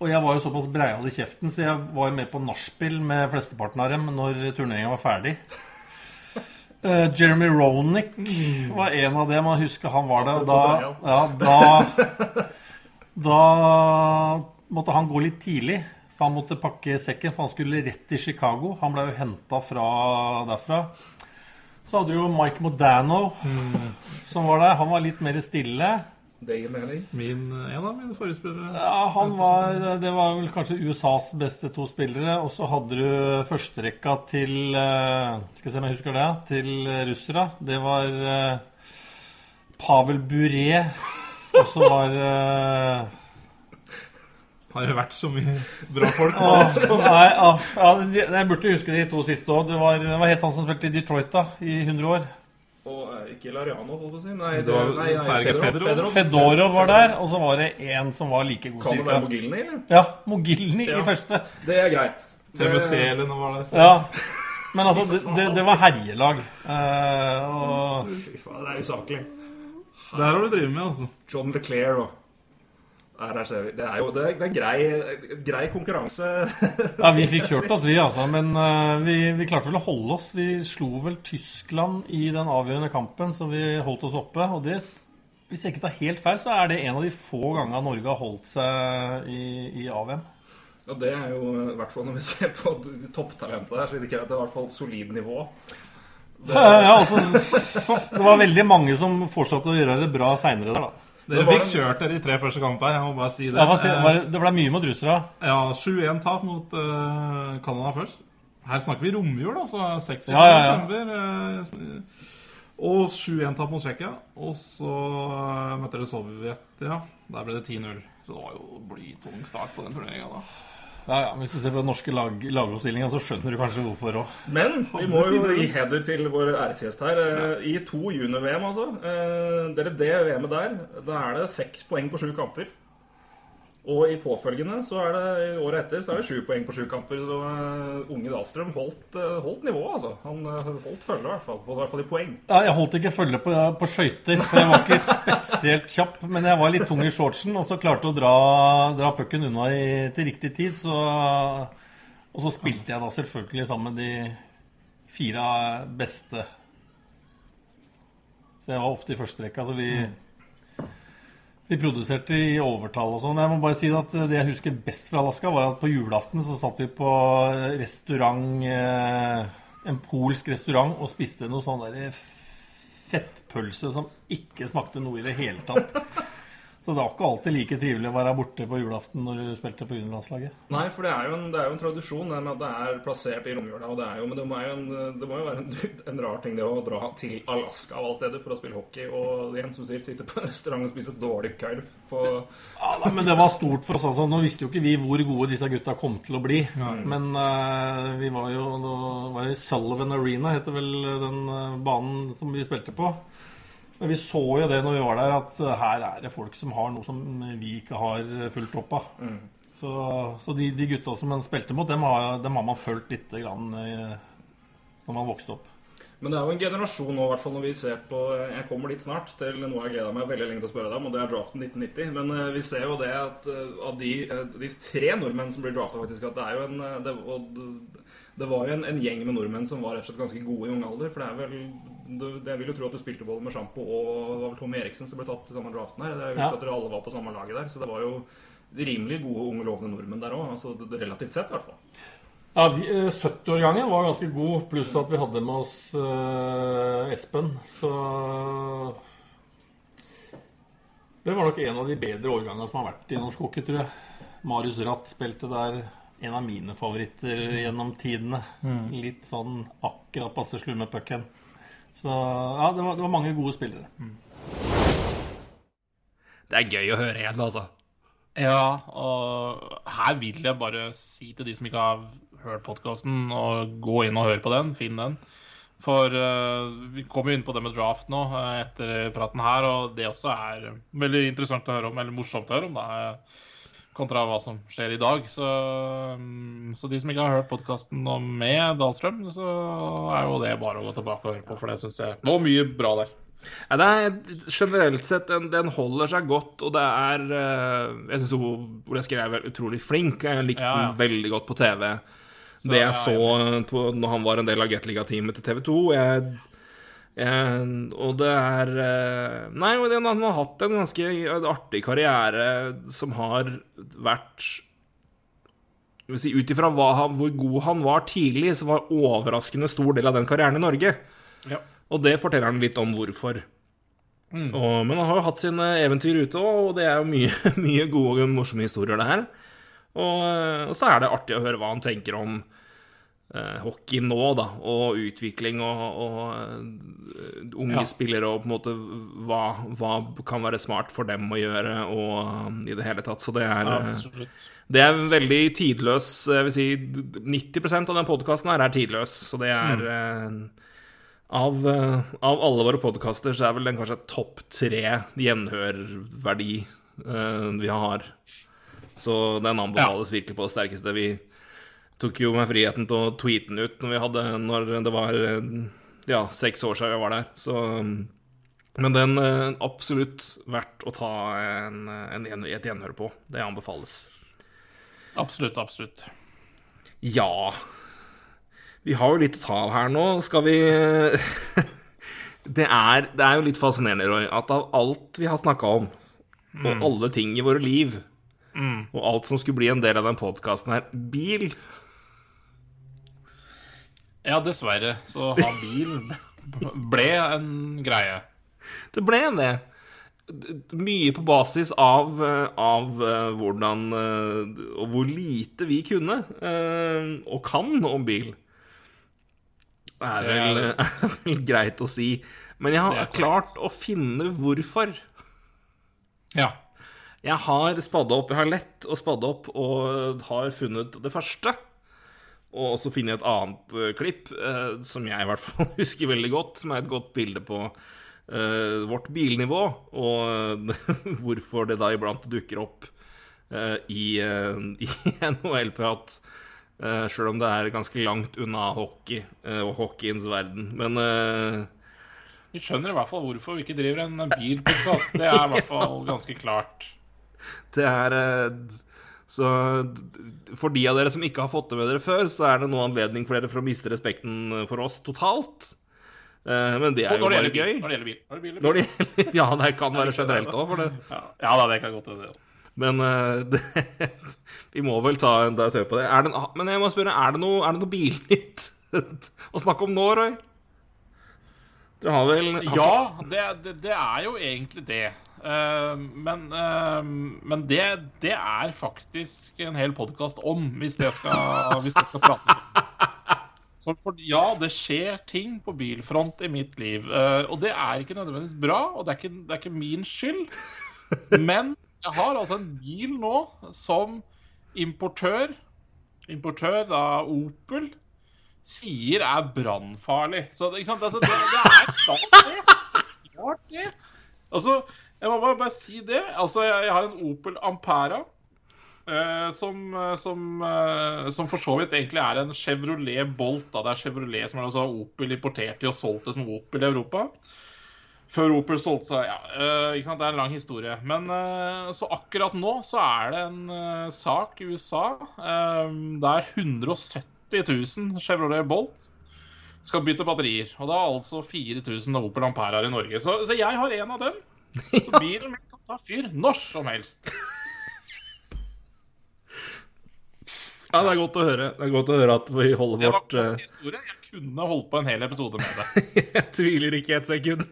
Og jeg var jo såpass breial i kjeften, så jeg var jo med på nachspiel med flesteparten av dem når turneringa var ferdig. Uh, Jeremy Ronick var en av dem. Jeg husker han var der. Da, ja, da, da måtte han gå litt tidlig. For han måtte pakke sekken, for han skulle rett til Chicago. Han ble jo henta fra derfra. Så hadde du jo Mike Modano, som var der. Han var litt mer stille. Min, en av mine forrige spillere. Ja, han var, Det var vel kanskje USAs beste to spillere. Og så hadde du førsterekka til eh, Skal vi se om jeg husker det. Til russere. Det var eh, Pavel Bure. Og så var eh, Har det vært så mye bra folk? Nei, ja, jeg burde huske de to siste òg. Det var helt han som spilte i Detroit da, i 100 år? Og eh, ikke Lariano, holdt jeg på å si. Nei, Det var nei, nei, Sergej Fedorov. Fedorov var der, og så var det en som var like god Kan det være. Mogilny, eller? Ja, Mogilny Ja. i første. Det er greit. TBC eller noe var det? så- Ja. Men altså, det, det, det var herjelag. Uh, og Fy faen, det er usaklig. Det her har du drevet med, altså. John Leclerc og Ser vi. Det er jo det er, det er grei, grei konkurranse. Ja, vi fikk kjørt oss, vi, altså. Men uh, vi, vi klarte vel å holde oss. Vi slo vel Tyskland i den avgjørende kampen, så vi holdt oss oppe. Og det, hvis jeg ikke tar helt feil, så er det en av de få gangene Norge har holdt seg i, i AVM. Og det er jo, i hvert fall når vi ser på topptalentet her, så indikerer det i hvert fall solid nivå. Det, Ja, altså, det var veldig mange som fortsatte å gjøre det bra seinere der, da. Dere fikk det... kjørt dere i tre første kamper. Jeg må bare si det. Sier- Eh, det- ble mye mot russere. Ja, 7-1-tap mot uh, Canada først. Her snakker vi romjul, altså. 26. Ja, ja, ja. desember. Uh, og 7-1-tap mot Tsjekkia. Og så møtte dere Sovjet, ja. Der ble det 10-0. Så det var jo blytung start på den turneringa da. Ja, ja, Hvis du ser på den norske lag, lagoppstillinga, så skjønner du kanskje hvorfor òg. Men vi må jo gi heder til vår æresgjest her. Eh, I to junior-VM, altså. Eh, Dere det VM-et der, da er det seks poeng på sju kamper. Og i påfølgende, så er det i året etter, så er det sju poeng på sju kamper. Så uh, unge Dahlstrøm holdt, uh, holdt nivået, altså. Han uh, holdt følge, i hvert fall. På, I hvert fall i poeng. Ja, jeg holdt ikke følge på, på skøyter, for jeg var ikke spesielt kjapp. Men jeg var litt tung i shortsen, og så klarte å dra, dra pucken unna i, til riktig tid. Så, og så spilte jeg da selvfølgelig sammen med de fire beste. Så jeg var ofte i første rekka. Så vi, vi produserte i overtall og sånn. Jeg må bare si at det jeg husker best fra Alaska, var at på julaften så satt vi på restaurant eh, En polsk restaurant og spiste noe sånn der fettpølse som ikke smakte noe i det hele tatt. Så det var ikke alltid like trivelig å være borte på julaften når du spilte på juniorlandslaget. Nei, for det er jo en, det er jo en tradisjon det med at det er plassert i romjula. Og det er jo, men det må jo, en, det må jo være en, en rar ting det å dra til Alaska av alle steder for å spille hockey. Og igjen, som sier, sitte på en restaurant og spise dårlig kurv på Ja, da, men det var stort for oss. altså. Nå visste jo ikke vi hvor gode disse gutta kom til å bli. Men uh, vi var jo da var det Sullivan Arena, heter vel den eh, banen som vi spilte på. Men vi så jo det når vi var der, at eh, her er det folk som har noe som vi ikke har fulgt opp av. Så, så de, de gutta som man spilte mot, dem har, dem har man fulgt lite grann eh, når man vokste opp. Men det er jo en generasjon nå, i når vi ser på Jeg kommer dit snart til noe jeg gleder meg veldig lenge til å spørre deg om, og det er draften 1990. Men eh, vi ser jo det at eh, av de, eh, de tre nordmenn som blir drafta, faktisk, at det er jo en eh, det, det, var jo en, en gjeng med nordmenn som var rett og slett ganske gode i ung alder. For det er vel Jeg vil jo tro at du spilte både med Sjampo og det var vel Tom Eriksen som ble tatt i samme draften her. Jeg vil Ja. at dere alle var på samme laget der. Så det var jo rimelig gode, unge, lovende nordmenn der òg. Altså, relativt sett, i hvert fall. Ja, eh, 70-årgangen var ganske god, pluss at vi hadde med oss eh, Espen. Så Det var nok en av de bedre årgangene som har vært i norsk hockey, tror jeg. Marius Ratt spilte der. En av mine favoritter gjennom tidene. Litt sånn akkurat passe slu med pucken. Så ja, det var, det var mange gode spillere. Det er gøy å høre igjen, altså. Ja, og her vil jeg bare si til de som ikke har hørt podkasten, å gå inn og høre på den. Finn den. For uh, vi kommer jo inn på det med draft nå eh, etter praten her, og det også er veldig interessant å høre om, eller morsomt å høre om, da, kontra hva som skjer i dag. Så, mm, så de som ikke har hørt podkasten med Dahlstrøm, så er jo det bare å gå tilbake og høre på, for det syns jeg var mye bra der. Ja, det er generelt sett den, den holder seg godt, og det er eh, Jeg syns Ole Eskil er utrolig flink. Jeg likte Ja, ja. den veldig godt på TV. Så, det jeg så på, når han var en del av Gateliga-teamet til TV 2 jeg, jeg, Og det er eh, Nei, han har hatt en ganske artig karriere som har vært si, Ut ifra hvor god han var tidlig, så var overraskende stor del av den karrieren i Norge. Ja. Og det forteller han litt om hvorfor. Og, men han har jo hatt sine eventyr ute, og det er jo mye, mye gode og morsomme historier, det her. Og, og så er det artig å høre hva han tenker om hockey nå, da, og utvikling og, og eh, unge Ja. spillere og på en måte hva, hva kan være smart for dem å gjøre, og um, i det hele tatt. Så det er, eh, det er veldig tidløs Jeg vil si 90% av den podkasten her er tidløs, så det er eh, av, eh, av alle våre podkaster så er vel den kanskje topp tre gjenhørverdi uh, vi har. Så den anbefales virkelig på det sterkeste. Vi tok jo meg friheten til å tweete den ut når, vi hadde, når det var eh, ja, seks år siden vi var der. Så Men den er absolutt verdt å ta en, en, et gjenhør på. Det anbefales. Absolutt, absolutt. Ja Vi har jo litt å ta av her nå. Skal vi det, er, det er jo litt fascinerende, Roy, at av alt vi har snakka om, og alle ting i våre liv, og alt som skulle bli en del av den podkasten her Bil Ja, dessverre så ha bil ble en greie. Det ble det. Mye på basis av, eh, av eh, hvordan eh, Og hvor lite vi kunne, og kan, om bil. Det er vel, er vel greit å si. Men jeg har klart å finne hvorfor. Ja. Jeg har spadda opp, jeg har lett å spadde opp og har funnet det første. Og så finner jeg et annet eh, klipp eh, som jeg i hvert fall husker veldig godt, som er et godt bilde på eh, vårt bilnivå, og hvorfor det da iblant dukker opp i, i NHL-prat. Uh, Sjøl om det er ganske langt unna hockey og hockeyens verden. Men Vi skjønner i hvert fall hvorfor vi ikke driver en bilpodkast. Det er i hvert fall ganske klart. Det er Så for de av dere som ikke har fått det med dere før, så er det nå anledning for dere for å miste respekten for oss totalt. Eh, Men det er jo bare gøy. Når det gjelder bil. Når det gjelder bil. Når det gjelder Ja, det kan være generelt òg, for det. Ja, ja da, det kan godt hende. det. Men eh, det, vi må vel ta en tør på det. Det men jeg må spørre, er det noe, er det noe bilnytt å snakke om nå, Roy? Dere har vel Ja, det, det, det er jo egentlig det. Eh, men eh, men det, det er faktisk en hel podkast om, hvis det skal, hvis det skal prates om. Så for, ja, det skjer ting på bilfront i mitt liv. eh, og det er ikke nødvendigvis bra, og det er ikke, det er ikke min skyld. Men jeg har altså en bil nå som importør, importør da Opel, sier er brannfarlig. Så det, ikke sant? Altså, det, det er klart det. Klart det. Altså, jeg må bare, bare si det. Altså, jeg, jeg har en Opel Ampera. eh, som, eh, som, eh, som for så vidt egentlig er en Chevrolet Bolt. Da. Det er Chevrolet som er altså Opel importert i og solgt det som Opel i Europa. Før Opel solgte seg Ja, eh, ikke sant? det er en lang historie. Men eh, så akkurat nå så er det en eh, sak i USA der 170 000 Chevrolet Bolt skal bytte batterier. Og da altså 4000 Opel Ampere i Norge. Så, så jeg har en av dem. Så bilen min kan ta fyr når som helst. Ja, det er godt å høre. Det er godt å høre at vi holder Det var vårt eh, historie. Jeg kunne holdt på en hel episode med det. Jeg tviler ikke et sekund.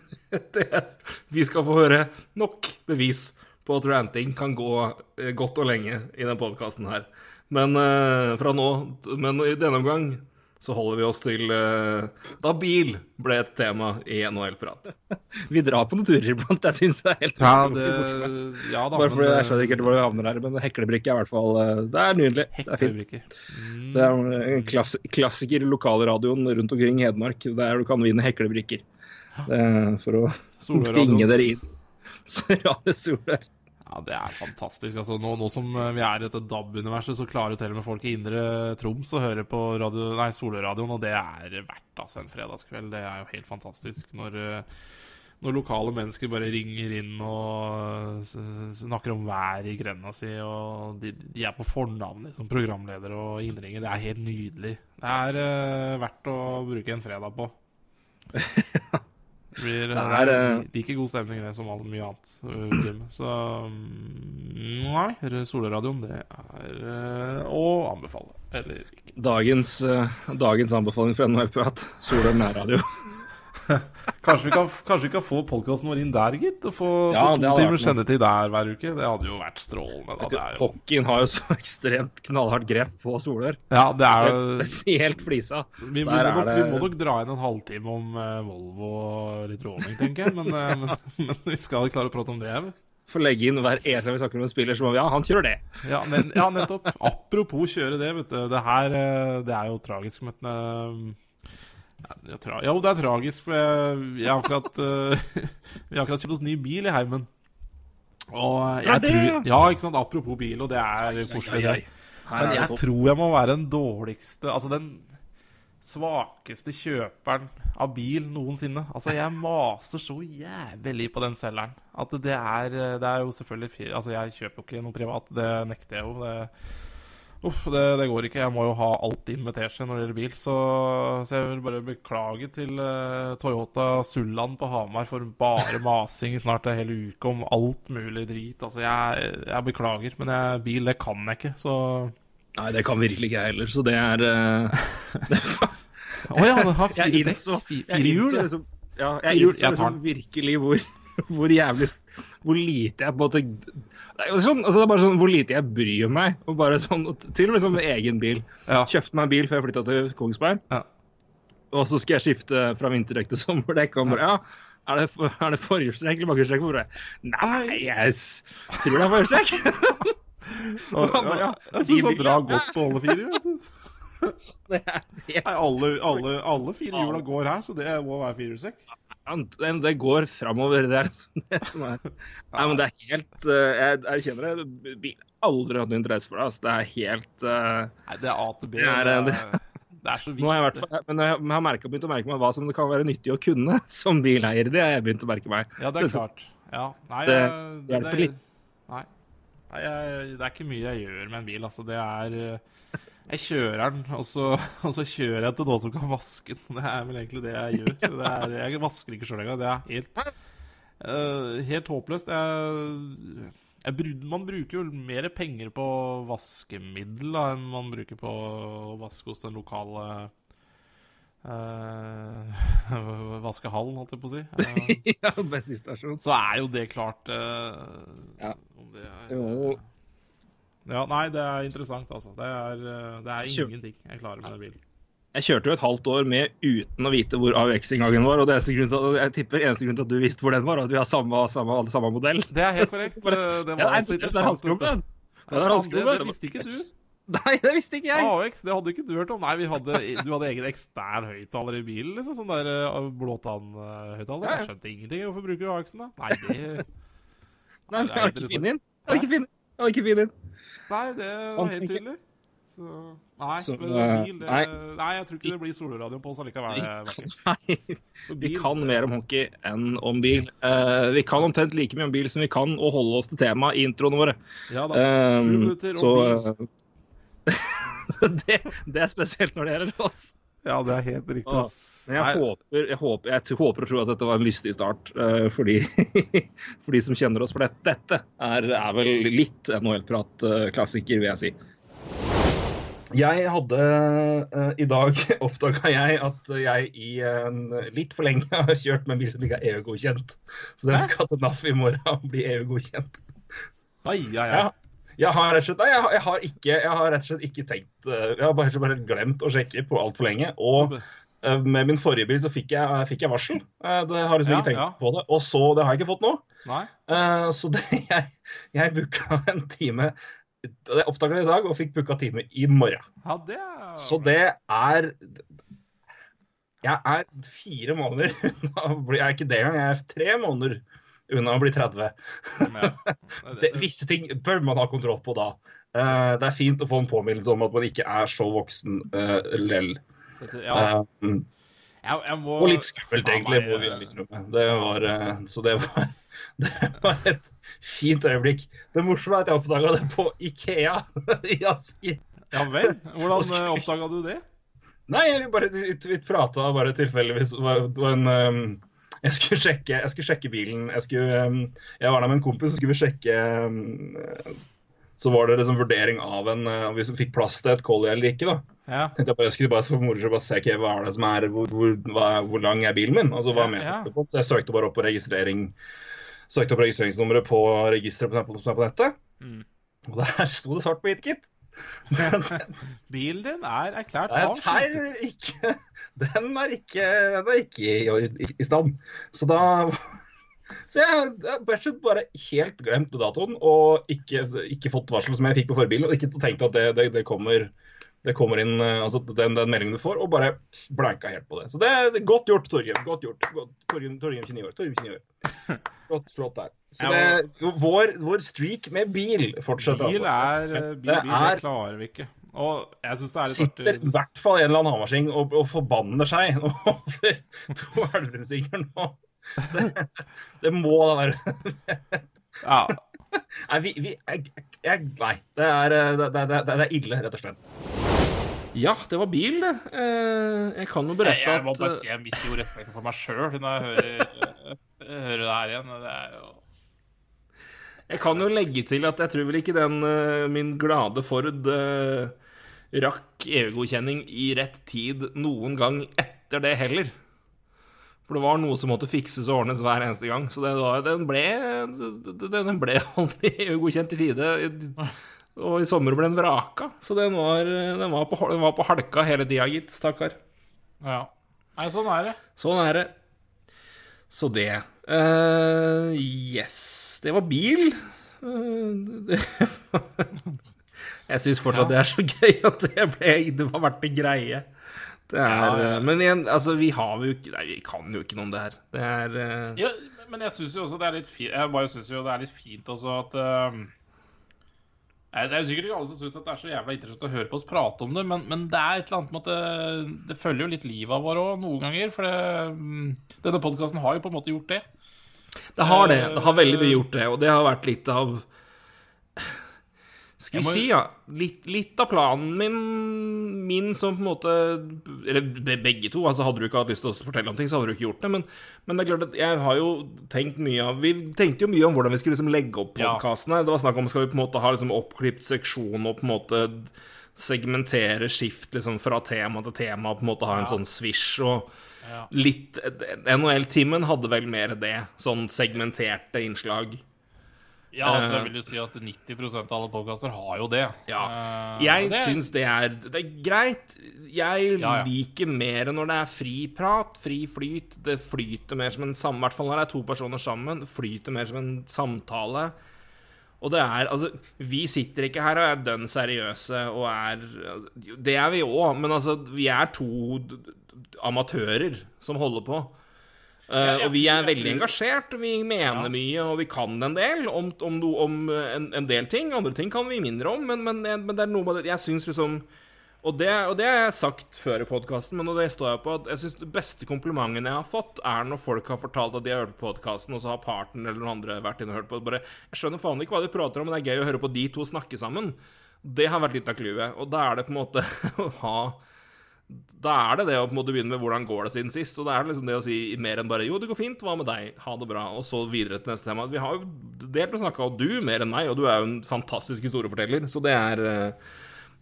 Vi skal få høre nok bevis på at ranting kan gå eh, godt og lenge i den podkasten her. Men eh, fra nå Men i denne omgang så holder vi oss til uh, da bil ble et tema i NHL-prat. Vi drar på noen turer iblant. Jeg syns det er helt Ja, det, ja da, Bare fordi jeg men skjønner ikke hvor vi havner her, men heklebrikke er i hvert fall eh, Det er nydelig. Det er fint. Heklebrikker. Det er en klass klassiker i lokalradioen rundt omkring Hedmark, der du kan vinne heklebrikker. Det er for å bringe dere inn. Så ja, det soler. Ja, det er fantastisk. Altså, nå, nå som eh, vi er i dette DAB-universet, så klarer jo til og med folk i indre Troms å høre på radio, nei, Solørradioen, og det er verdt altså, en fredagskveld. Det er jo helt fantastisk når, eh, når lokale mennesker bare ringer inn og snakker om været i grenda si, og de, de er på fornavn som programleder og innringer. Det er helt nydelig. Det er uh, verdt å bruke en fredag på. Det blir Det det er, er, eh, like god stemning det som all mye annet. Jim. Så mm, nei, Solradioen, det er uh, å anbefale. Eller ikke. Dagens, uh, dagens anbefaling fra NHL-prat. Solør nærradio. Kanskje vi kan, kanskje vi kan få podkasten vår inn der, gitt? Og få, Ja, få to timer sendetid der hver uke. Det hadde jo vært strålende. Da. Det jo, Hockeyen har jo så ekstremt knallhardt grep på Solør. ja, det er jo Spesielt flisa. vi, må nok, det- vi må nok dra inn en halvtime om uh, Volvo og litt råning, tenker jeg. Men, uh, men, men vi skal klare å prate om det. For Får legge inn hver eneste vi snakker om en spiller, så må vi ja, han kjører det. Ja, men, ja, nettopp. Apropos kjøre det, vet du. Det her eh, det er jo tragisk. Men, ja, det jo, det er tragisk. For jeg, jeg har akkurat eh, Vi har akkurat kjøpt oss ny bil i heimen. Og jeg Ja, det, tror ja. Ikke sant. Apropos bil, og det er koselig, det. Men jeg tror jeg må være den dårligste Altså den svakeste kjøperen av bil noensinne. Altså, jeg maser så jævlig på den selgeren at det er Det er jo selvfølgelig Altså, jeg kjøper jo ikke noe privat, det nekter jeg jo. Det, uff, det, det går ikke. Jeg må jo ha alt inn med teskje når det gjelder bil. Så, så jeg vil bare beklage til uh, Toyota Sulland på Hamar for bare masing snart en hel uke om alt mulig drit. Altså, jeg, jeg beklager, men jeg, bil, det kan jeg ikke, så Nei, det kan virkelig ikke jeg heller, så det er eh, oh, ja, den har fire dekk. Fire hjul. liksom, ja, jeg innså liksom virkelig hvor, hvor jævlig Hvor lite jeg på en måte det er, sånn, altså det er bare sånn hvor lite jeg bryr meg. Og bare sånn, til og med sånn med egen bil. Ja. Kjøpte meg en bil før jeg flytta til Kongsberg. Ja. Og så skal jeg skifte fra vinterdekk til sommerdekk. Og bare, ja, er det, er det forhjulstrekk eller bakhjulstrekk? Nei, jeg s- tror det er forhjulstrekk. Ja, jeg syns han drar godt på alle fire. Nei, alle, alle, alle fire hjula går her, så det må være firehjulstrekk. Den- Det går framover. Det er det som er Nei, men det er helt eh, Jeg erkjenner det. Bil aldri hatt noe interesse for det. Altså. Det er helt uh, Nei, det er A til B. Det er, Det det er så viktig. Nå har jeg vært, Men jeg har merket, begynt å merke meg hva som det kan være nyttig å kunne som bileier. Det har jeg begynt å merke meg. Ja, det er klart. Ja. Nei, Det det, hjelper det, litt. Nei. Nei jeg, det er ikke mye jeg gjør med en bil. Altså, det er eh, Jeg kjører den, og så, og så kjører jeg til noen som kan vaske den. Det er vel egentlig det jeg gjør. Det er, jeg vasker ikke sjøl engang. Det er helt, uh, helt håpløst. Jeg, jeg, man bruker jo mer penger på vaskemiddel da, enn man bruker på å vaske hos den lokale uh, vaskehallen, holdt jeg på å si. Uh, ja, bensinstasjon. så er jo det klart uh, Ja. om det er, Jo. Ja, nei, det er interessant, altså. Det er, eh, det er ingenting jeg klarer med den bilen. Jeg kjørte jo et halvt år med uten å vite hvor AUX-inngangen var. Og det eneste grunnen til, jeg tipper eneste grunn til at du visste hvor den var, at vi har samme, samme, alle samme modell. Det er helt korrekt. Det, var Ja, altså det er interessant. Det er det, det visste ikke du. Nei, det visste ikke jeg. AX, det hadde ikke du hørt om. Nei, vi hadde, du hadde egen ekstern høyttaler i bilen, liksom. Sånn der uh, blåtannhøyttaler. Ja, ja. Jeg skjønte ingenting. Hvorfor bruker du AX-en, da? Nei, det Nei, jeg har ikke funnet inn. Jeg har ikke funnet Jeg Nei, det var Fant helt tydelig. Så Nei, Så, men eh, bil det, nei. nei. jeg tror ikke det blir solradio på oss allikevel. Nei, vi kan mer om hockey enn om bil. Uh, vi kan omtrent like mye om bil som vi kan å holde oss til temaet i introene våre. Ja da. Eh, Sju minutter om bil. eh, det, det er spesielt når det gjelder oss. Ja, det er helt riktig. Ass. Men jeg Nei. håper, jeg, håper, jeg håper og tror at dette var en lystig start uh, for, de, for de som kjenner oss. For det, dette er, er vel litt NHL-prat-klassiker, vil jeg si. Jeg hadde uh, I dag oppdaga jeg at jeg i uh, litt for lenge har kjørt med en bil som ikke er EU-godkjent. Så den skal til NAF i morgen og bli EU-godkjent. Ai, ai, ai. Ja. Jeg har rett og slett, nei, jeg har, jeg har, ikke, jeg har rett og slett ikke tenkt eh, Jeg har bare, bare glemt å sjekke på altfor lenge. Og med min forrige bil så fikk jeg, fikk jeg varsel. Eh, Det har liksom Ja, ikke tenkt ja. på det. Og så, det har jeg ikke fått nå. Nei? Eh, Så det, jeg, jeg booka en time Jeg oppdaga det i dag og fikk booka time i morgen. Ja, det er Så det er Jeg er fire måneder unna Jeg er ikke det engang, jeg er tre måneder unna å bli 30. Ja. Det, visse ting bør man ha kontroll på da. Eh, det er fint å få en påminnelse om at man ikke er så voksen lell. Dette- ja. Eh, Jeg, jeg må og litt skummelt, egentlig. meg, må vi. Det var, eh, så det var, det var et fint øyeblikk. Det morsomme er at jeg oppdaga det på Ikea i Asker. Ja vel? Hvordan uh, oppdaga du det? Nei, vi bare vi, prata bare tilfeldigvis. Det var, en ehm, jeg skulle, sjekke, jeg skulle sjekke bilen. Jeg, skulle, ehm, jeg var der med en kompis, så skulle vi sjekke ehm, så var det liksom vurdering av en eh, om vi fikk plass til et collie eller ikke. da. Ja. Tenkte jeg bare, jeg skulle bare for moro bare se okay, hva er det som er, hvor, hvor, hva, hvor lang er bilen min? Altså, hva Ja, ja. på? Så jeg søkte bare opp på registrering søkte opp registreringsnummeret på registeret på, på, på nettet. Mm. Og der sto det svart på hvitt, gitt. Bilen din er erklært er avsluttet. den er ikke, den er ikke i, i, i stand. Så da Så jeg har bare helt glemt datoen og ikke, ikke fått varsel som jeg fikk på forbilen, og ikke tenkt at det, det, det kommer det kommer inn eh, altså den, den meldingen du får, og bare blanka helt på det. Så det er godt gjort, Torgrim. Godt gjort. Godt, Torgrim, Torgrim 29 år. Torgrim 29 år. Flott, flott der. Så det, vår, vår streak med bil fortsetter, Bil altså. er eh, bil, bil, det er- klarer vi ikke. Og jeg syns det er litt sitter i hvert fall en eller annen hamarsing og, og forbanner seg over to elverumsinger nå. Det, det må da være Ja. Nei, vi, vi jeg, jeg, Nei. Det er, eh, det, det, det, er ille, rett og slett. Ja, det var bil, det. Eh, Jeg kan jo berette at jeg må bare eh, si jeg mister jo respekten for meg sjøl når jeg hører, jeg hører det her igjen. Det er jo Jeg kan jo legge til at jeg tror vel ikke den min glade Ford rakk EU-godkjenning i rett tid noen gang etter det heller. For det var noe som måtte fikses og ordnes hver eneste gang. Så det var, den ble Den ble aldri EU-godkjent i tide. Og i sommer ble den vraka. Så den var, den var, på, den var på halka hele tida, gitt. Stakkar. Ja. Nei, sånn er det. Sånn er det. Så det Uh, Yes. Det var bil. Uh, det, jeg syns fortsatt det er så gøy at det, ble, det var verdt en greie. Det er, Ja, eh, Men igjen, altså, vi har jo ikke Nei, vi kan jo ikke noe om det her. Det er uh... Ja, men jeg syns jo også det er litt fint Jeg bare syns jo det er litt fint også at uh, Det er jo sikkert ikke alle som syns det er så jævla interessant å høre på oss prate om det, men, men det er et eller annet med at det, det følger jo litt livet av vår òg, noen ganger. For det, mm, denne podkasten har jo på en måte gjort det. Det har det. Det har veldig mye gjort det, og det har vært litt av Skal vi må- si, ja. Litt, litt av planen min, min som på en måte Eller be- begge to. altså Hadde du ikke hatt lyst til å fortelle om ting, så hadde du ikke gjort det. Men, men det er klart at jeg har jo tenkt mye av Vi tenkte jo mye om hvordan vi skulle liksom legge opp Ja. Det var snakk om skal vi på en måte ha liksom oppklipt seksjon og på en måte segmentere skift liksom fra tema til tema, på en måte ha en sånn swish og Ja. litt NHL-timen hadde vel mer det, sånn segmenterte innslag. Ja, altså, Eh. jeg vil jo si at 90% av alle podkaster har jo det. Ja. Eh, Jeg og det- syns det er, det er greit. Jeg Ja, ja. liker mer når det er fri prat, fri flyt. Det flyter mer som en sam... I hvert fall når det er to personer sammen. Det flyter mer som en samtale. Og det er Altså, vi sitter ikke her og er dønn seriøse og er altså, Det er vi òg, men altså, vi er to amatører som holder på. Jeg og vi er veldig engasjert, og vi mener mye, og vi kan en del om, om, no, om eh, en, en del ting. Andre ting kan vi mindre om, men, men, men det er noe med det Jeg syns liksom og det, og det har jeg sagt før i podkasten, men det står jeg på at jeg synes det beste komplimenten jeg har fått, er når folk har fortalt at de har hørt på podkasten, og så har parten eller noen andre vært inne og hørt på. Bare, jeg skjønner faen ikke hva de prater om, men det er gøy å høre på de to snakke sammen. Det har vært litt av clouet. Og da er det på en måte å ha Da er det det å på en måte begynne med 'hvordan går det siden sist'? Og da er det liksom det å si mer enn bare 'jo, det går fint, hva med deg', ha det bra', og så videre til neste tema. Vi har jo delt og snakka, og du mer enn meg, og du er jo en fantastisk historieforteller, så det er eh,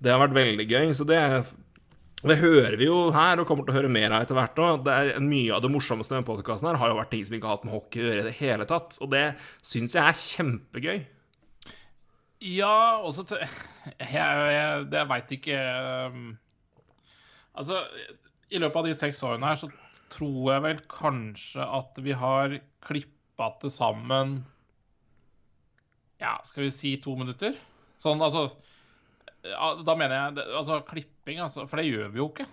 Det har vært veldig gøy. Så det det hører vi jo her, og kommer til å høre mer av etter hvert òg. Mye av det morsomste med podkasten her har jo vært ting som ikke har hatt med hockey å gjøre i det hele tatt. Og det syns jeg er kjempegøy. Ja, og så t- Jeg, jeg, jeg veit ikke um, Altså, i løpet av de seks årene her, så tror jeg vel kanskje at vi har klippa til sammen Ja, skal vi si to minutter? Sånn, altså Da mener jeg altså klipping, altså. For det gjør vi jo ikke.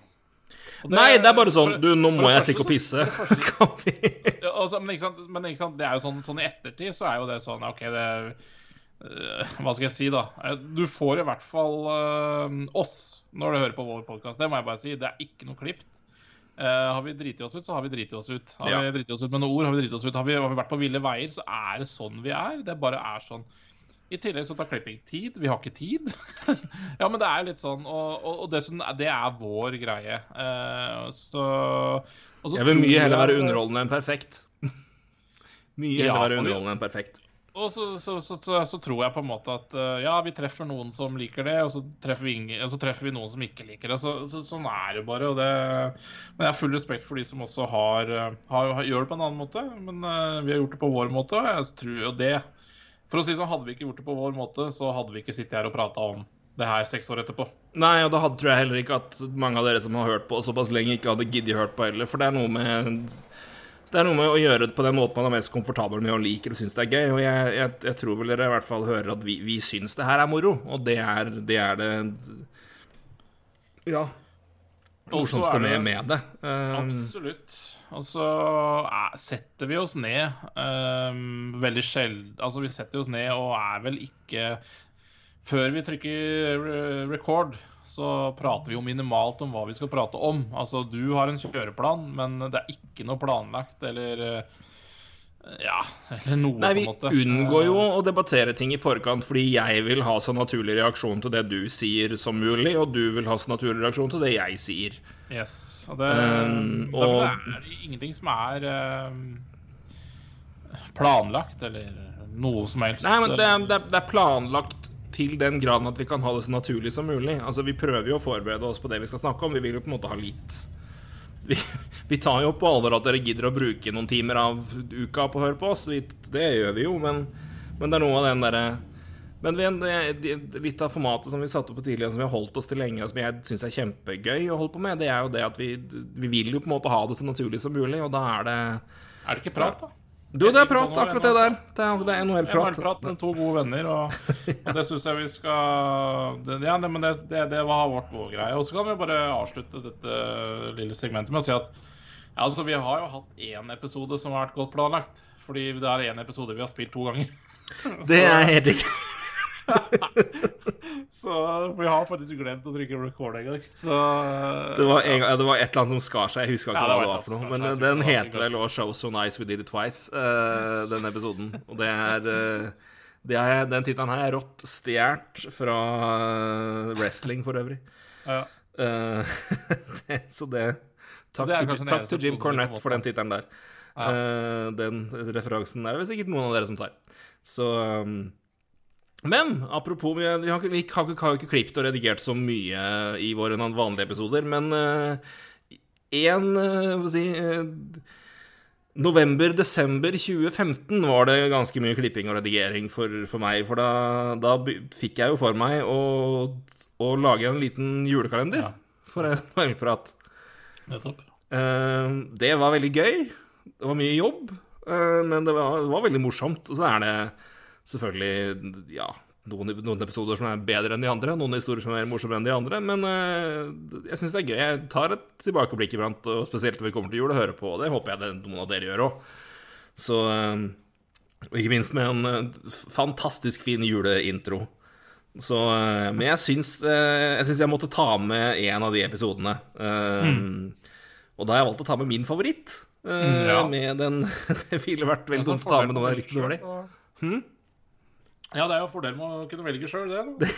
Det, Nei, det er bare sånn for- Du, nå må jeg stikke og pisse. første- ja, altså, men, ikke sant, men ikke sant, det er jo sånn, sånn i ettertid så er jo det sånn OK, det Hva skal jeg si, da? Eh, Du får i hvert fall øh, oss når du hører på vår podkast. Det må jeg bare si. Det er ikke noe klipt. Uh, har vi driti oss ut, så har vi driti oss ut. Har Ja. vi driti oss ut med noen ord, har vi driti oss ut. Har vi, har vi vært på ville veier, så er det sånn vi er. Det bare er sånn. I tillegg så tar klipping tid. Vi har ikke tid. ja, men det er jo litt sånn. Og, og, og dessuten, det er vår greie. Uh, så Jeg vil mye heller være underholdende enn perfekt. Mye Ja, heller være underholdende enn perfekt. Og så, så, så, så, tror jeg på en måte at uh, ja, vi treffer noen som liker det, og så treffer vi, ingen, og treffer vi noen som ikke liker det. Så, så, sånn er det bare. Det, men jeg har full respekt for de som også har, har, har gjør det på en annen måte. Men uh, vi har gjort det på vår måte, og jeg tror jo det For å si sånn, hadde vi ikke gjort det på vår måte, så hadde vi ikke sittet her og prata om det her seks år etterpå. Nei, og da hadde, tror jeg heller ikke at mange av dere som har hørt på såpass lenge, ikke hadde giddet hørt på heller. For det er noe med det er noe med å gjøre det på den måten man er mest komfortabel med og liker og syns det er gøy. Og jeg, jeg, jeg, tror vel dere i hvert fall hører at vi, vi syns det her er moro, og det er det, er det Ja. Morsomste med, med det. Um, absolutt. Og så altså, setter vi oss ned um, veldig sjelden Altså, vi setter oss ned og er vel ikke Før vi trykker record, så prater vi jo minimalt om hva vi skal prate om. Altså, du har en kjøreplan, men det er ikke noe planlagt eller eh, ja, eller noe, Nei, på en måte. Vi unngår jo å debattere ting i forkant fordi jeg vil ha så naturlig reaksjon til det du sier som mulig, og du vil ha så naturlig reaksjon til det jeg sier. Yes, og det, um, og... det er ingenting som er um, planlagt, eller noe som helst. Nei, men det, det, det er planlagt til den graden at vi kan ha det så naturlig som mulig. Altså, Vi prøver jo å forberede oss på det vi skal snakke om. Vi vil jo på en måte ha litt Vi, vi tar jo på alvor at dere gidder å bruke noen timer av uka på å høre på oss. Det gjør vi jo, men, men det er noe av den derre men litt av formatet som vi satte opp tidligere, som vi har holdt oss til lenge, og som jeg syns er kjempegøy å holde på med, det er jo det at vi, vi vil jo på en måte ha det så naturlig som mulig, og da er det Er det ikke prat, da? Du, det er prat, akkurat det der. Det er, det er NHL-prat. NHL-prat med to gode venner, og, og det syns jeg vi skal det, Ja, det, men det, det, det var vårt vår greie. Og så kan vi bare avslutte dette lille segmentet med å si at ja, altså, vi har jo hatt én episode som har vært godt planlagt. Fordi det er én episode vi har spilt to ganger. Det er helt riktig. så vi har faktisk glemt å trykke record en gang. Så, det, var en, ja, det var et eller annet som skar seg. Jeg husker ikke ja, hva det var for noe. Men uh, den heter vel òg 'Show So Nice We Did It Twice', uh, den episoden. Og det er, uh, det er Den tittelen her er rått stjålet fra wrestling, for øvrig. Ja. det, så det Takk, det til, takk til Jim Cornette for den tittelen der. Ja. den referansen er det sikkert noen av dere som tar. Så um, men apropos Vi har, vi har, vi har, ikke klippet og redigert så mye i våre vanlige episoder, men én uh, uh, si, uh, November-desember 2015 var det ganske mye klipping og redigering for, for meg. For da, da, fikk jeg jo for meg å, å lage en liten julekalender ja. for en varmeprat. Nettopp. Uh, det var veldig gøy. Det var mye jobb, men det var, det var veldig morsomt. Og så er det selvfølgelig ja, noen, noen, episoder som er bedre enn de andre, noen historier som er morsommere enn de andre, men uh, jeg syns det er gøy. Jeg tar et tilbakeblikk iblant, og spesielt når vi kommer til jul, og hører på, og det håper jeg det, noen av dere gjør òg. Så uh, Og ikke minst med en uh, fantastisk fin juleintro. Så Men jeg syns, jeg syns jeg måtte ta med en av de episodene. Mm. Og da har jeg valgt å ta med min favoritt. Ja. Med den Det ville vært veldig dumt å ta med noe jeg likte dårlig. Hmm? Ja, det er jo fordelen med å kunne velge sjøl, det.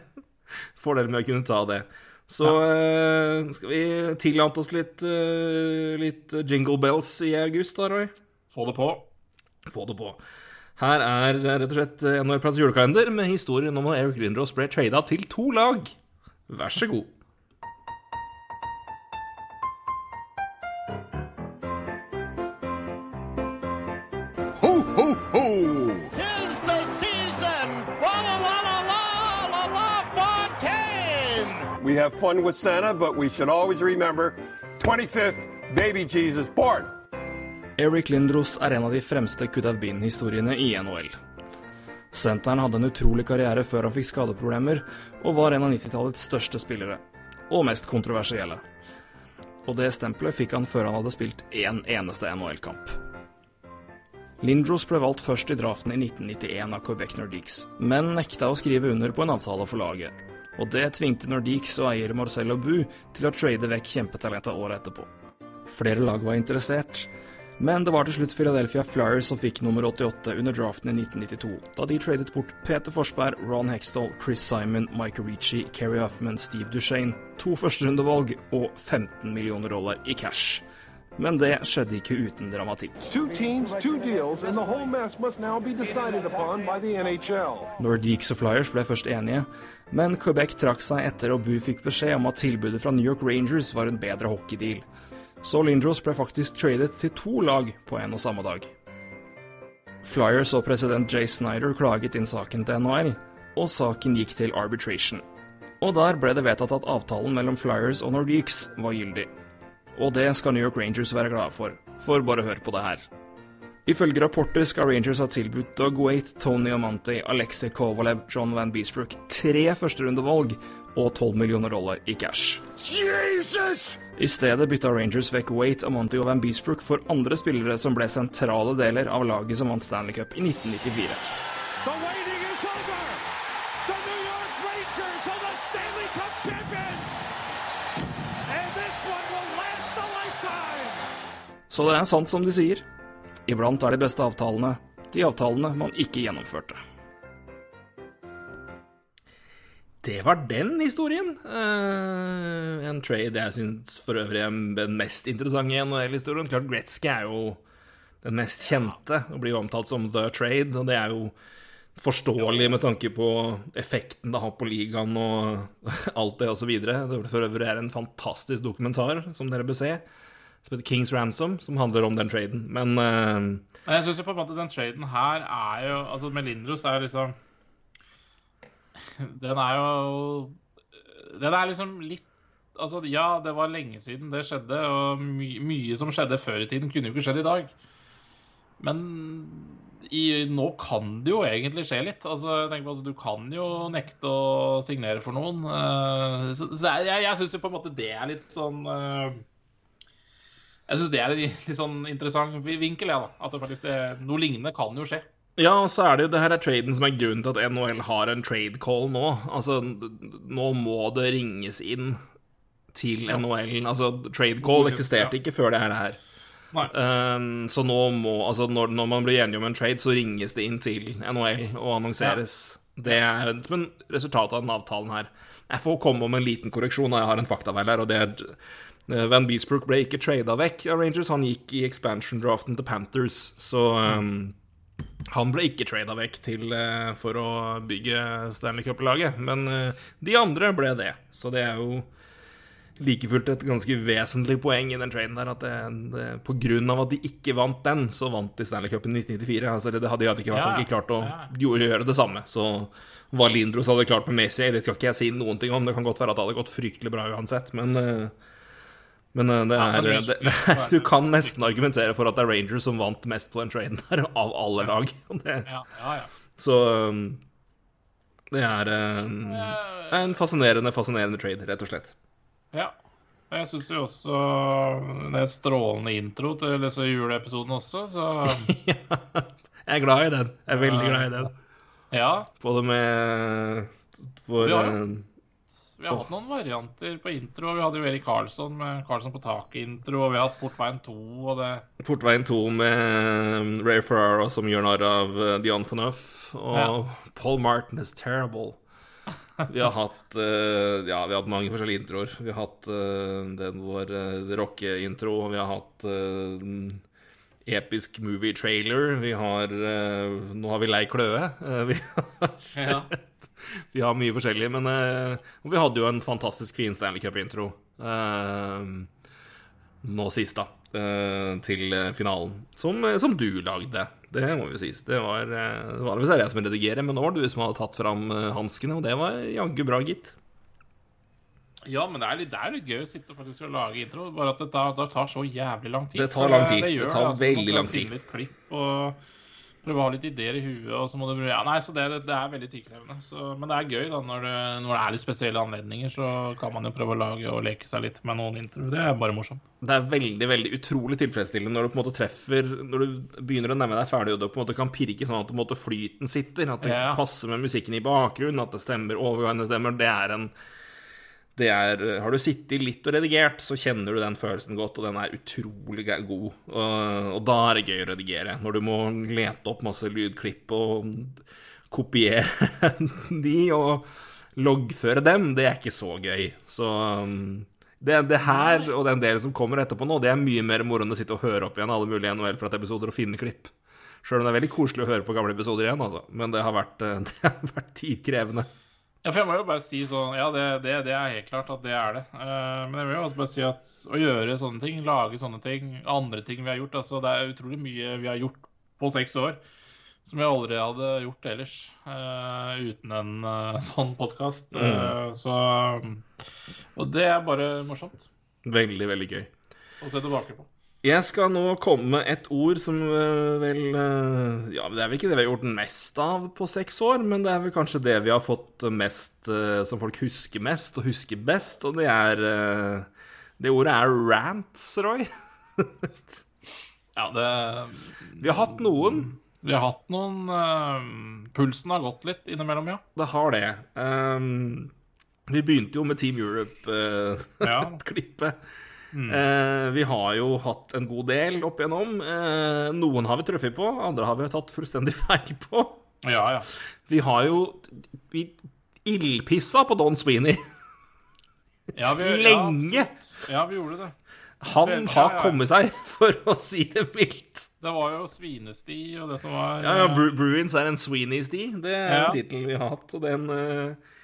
fordelen med å kunne ta det. Så ja. uh, skal vi tillate oss litt, uh, litt jingle bells i august, da, Roy? Få det på. Få det på. Her er rett og slett NHL-plats julekalender med historien om når Eric Lindros ble trada til to lag. Vær så god. We have fun with Santa, but we should always remember 25th baby Jesus born. Eric Lindros er en av de fremste Could Have Been-historiene i NHL. Senteren hadde en utrolig karriere før han fikk skadeproblemer, og var en av 90-tallets største spillere. Og mest kontroversielle. Og det stempelet fikk han før han hadde spilt én eneste NHL-kamp. Lindros ble valgt først i draften i 1991 av Quebec Nordiques, men nekta å skrive under på en avtale for laget og det tvingte Nordiques og eier Marcello Bu til å trade vekk kjempetalentet året etterpå. Flere lag var interessert, men det var til slutt Philadelphia Flyers som fikk nummer 88 under draften i 1992, da de tradet bort Peter Forsberg, Ron Hextall, Chris Simon, Mike Ricci, Kerry Huffman, Steve Duchene, to førsterundevalg og 15 millioner dollar i cash. Men det skjedde ikke uten dramatikk. Teams, deals. Nordiques og Flyers ble først enige, men Quebec trakk seg etter og Bu fikk beskjed om at tilbudet fra New York Rangers var en bedre hockeydeal. Så Lindros ble faktisk tradet til to lag på en og samme dag. Flyers og president Jay Snyder klaget inn saken til NHL, og saken gikk til arbitration. Og der ble det vedtatt at avtalen mellom Flyers og Nordiques var gyldig. Og det skal New York Rangers være glade for, for bare hør på det her. Ifølge rapporter skal Rangers ha tilbudt Doug Waite, Tony Amanti, Alexei Kovalev, John Van Beesbrook tre førsterundevalg og 12 millioner dollar i cash. I stedet bytta Rangers vekk Waite, Amanti og Van Beesbrook for andre spillere som ble sentrale deler av laget som vant Stanley Cup i 1994. The waiting is over. The New York Rangers are the Stanley Cup champions. And this one will last a lifetime. Så det er sant som de sier. Iblant er de beste avtalene de avtalene man ikke gjennomførte. Det var den historien. Uh, en trade jeg syns for øvrig er den mest interessante i NHL-historien. Klart Gretzky er jo den mest kjente og blir jo omtalt som The Trade. Og det er jo forståelig med tanke på effekten det har på ligaen og alt det osv. Det for øvrig er en fantastisk dokumentar som dere bør se, som heter Kings Ransom, som handler om den traden. Men uh, jeg syns på en måte den traden her er jo Altså Melindros er liksom Den er jo Den er liksom litt Altså, ja, det var lenge siden det skjedde, og my mye som skjedde før i tiden, kunne jo ikke skjedd i dag. Men i, nå kan det jo egentlig skje litt. Altså, på, altså, Du kan jo nekte å signere for noen. Uh, så så er, jeg, jeg syns jo på en måte det er litt sånn eh, Jeg syns det er en litt sånn interessant vinkel, ja, da. At det faktisk det, noe lignende kan jo skje. Ja, og så er det jo det her er traden som er grunnen til at NHL har en trade call nå. Altså, nå må det ringes inn til NHL. Altså, trade call eksisterte ikke før det her. Um, så nå må Altså, når, når man blir enige om en trade, så ringes det inn til NHL og annonseres. Det er som en resultat av den avtalen her. Jeg får komme om en liten korreksjon, og jeg har en faktafeil her, og det er eh, Van Beesbrook ble ikke trada vekk av Rangers, han gikk i expansion-draften til Panthers, så um, han ble ikke trada vekk til, uh, for å bygge Stanley Cup-laget, men uh, de andre ble det. Så det er jo like fullt et ganske vesentlig poeng i den traden der at det, det, på grunn av at de ikke vant den, så vant de Stanley Cup i 1994. Altså det, hadde de ikke, Ja, ikke klart å ja. gjøre, det samme. Så hva Lindros hadde klart med Messi, det skal ikke jeg si noen ting om. Det kan godt være at det hadde gått fryktelig bra uansett, men eh, men eh, det er, men det, det- Du kan nesten argumentere for at det er Rangers som vant mest på den traden der, av alle lag. Det, Ja, ja, ja. så um, det er en, en fascinerende, fascinerende trade, rett og slett. ja. Jeg syns jo også det er en strålende intro til disse juleepisodene også, så Jeg er glad i den. Jeg er veldig glad i den. ja. Både med for, Ja, eh, Vi har hatt noen varianter på intro. Vi hadde jo Erik Karlsson med Karlsson på taket-intro, og vi har hatt Portveien 2 og det Portveien 2 med um, Ray Ferrara som gjør narr av uh, Dion Phaneuf, og Ja. Paul Martin is terrible. Vi har hatt uh, Ja, vi har hatt mange forskjellige introer. Vi har hatt uh, den vår uh, rocke-intro, og vi har hatt episk movie-trailer. Vi har uh, Nå har vi Lei Kløe. Uh, vi, har, Ja. vi har mye forskjellig, men uh, Og vi hadde jo en fantastisk fin Stanley Cup-intro. Nå sist, da. til finalen. Som, som du lagde. Det må jo sies. Det var, det var visst jeg som redigerer, men nå var det du som hadde tatt fram hanskene, og det var jaggu bra, gitt. Ja, men det er, litt, det er litt gøy å sitte og faktisk lage intro. Bare at det tar, det tar så jævlig lang tid. Det tar lang tid. Det, Det tar altså. veldig lang tid. Finne litt klipp og prøve å ha litt ideer i huet, og så må du ja, Nei, så det, det er veldig tidkrevende. Så, men det er gøy, da. Når det, når det er litt spesielle anledninger, så kan man jo prøve å lage og leke seg litt med noen intro. Det er bare morsomt. Det er veldig veldig utrolig tilfredsstillende når du på en måte treffer Når du begynner å nærme deg ferdig, og du på en måte kan pirke sånn at på en måte flyten sitter. At det Ja. passer med musikken i bakgrunnen, at det stemmer, overgangene stemmer. Det er en det er, Har du sittet litt og redigert, så kjenner du den følelsen godt, og den er utrolig god. Og, og da er det gøy å redigere. Når du må lete opp masse lydklipp og kopiere de og loggføre dem, det er ikke så gøy. Så um, Det, det her og den delen som kommer etterpå nå, det er mye mer moro enn å sitte og høre opp igjen alle mulige NHL-episoder og finne klipp. Sjøl om det er veldig koselig å høre på gamle episoder igjen, altså. Men det har vært, eh, det har vært tidkrevende. Ja, for jeg må jo bare si sånn Ja, det, det, det er helt klart at det er det. Uh, men jeg vil jo også bare si at å gjøre sånne ting, lage sånne ting, andre ting vi har gjort Altså, det er utrolig mye vi har gjort på seks år som vi aldri hadde gjort ellers uh, uten en uh, sånn podkast. så Og det er bare morsomt Veldig, veldig gøy. å se tilbake på. Jeg skal nå komme med et ord som eh, vel eh, Ja, det er vel ikke det vi har gjort mest av på seks år, men det er vel kanskje det vi har fått mest eh, Som folk husker mest og husker best, og det er Det ordet er rants, Roy. Ja, det Vi har hatt noen. Vi har hatt noen uh, Pulsen har gått litt innimellom, ja. Det har det. Um, vi begynte jo med Team Europe-klippet. Ja. Eh, vi har jo hatt en god del opp igjennom. Eh, noen har vi truffet på, andre har vi tatt fullstendig feil på. Ja, ja. Vi har jo vi ildpissa på Don Sweeney ja vi, lenge. Ja, vi gjorde det. Han har kommet seg, for å si det mildt. Det var jo Svinesti og det som var Ja, ja, Bru Bruins er en Sweeney-sti. Det er Ja. en tittel vi har hatt, og den uh,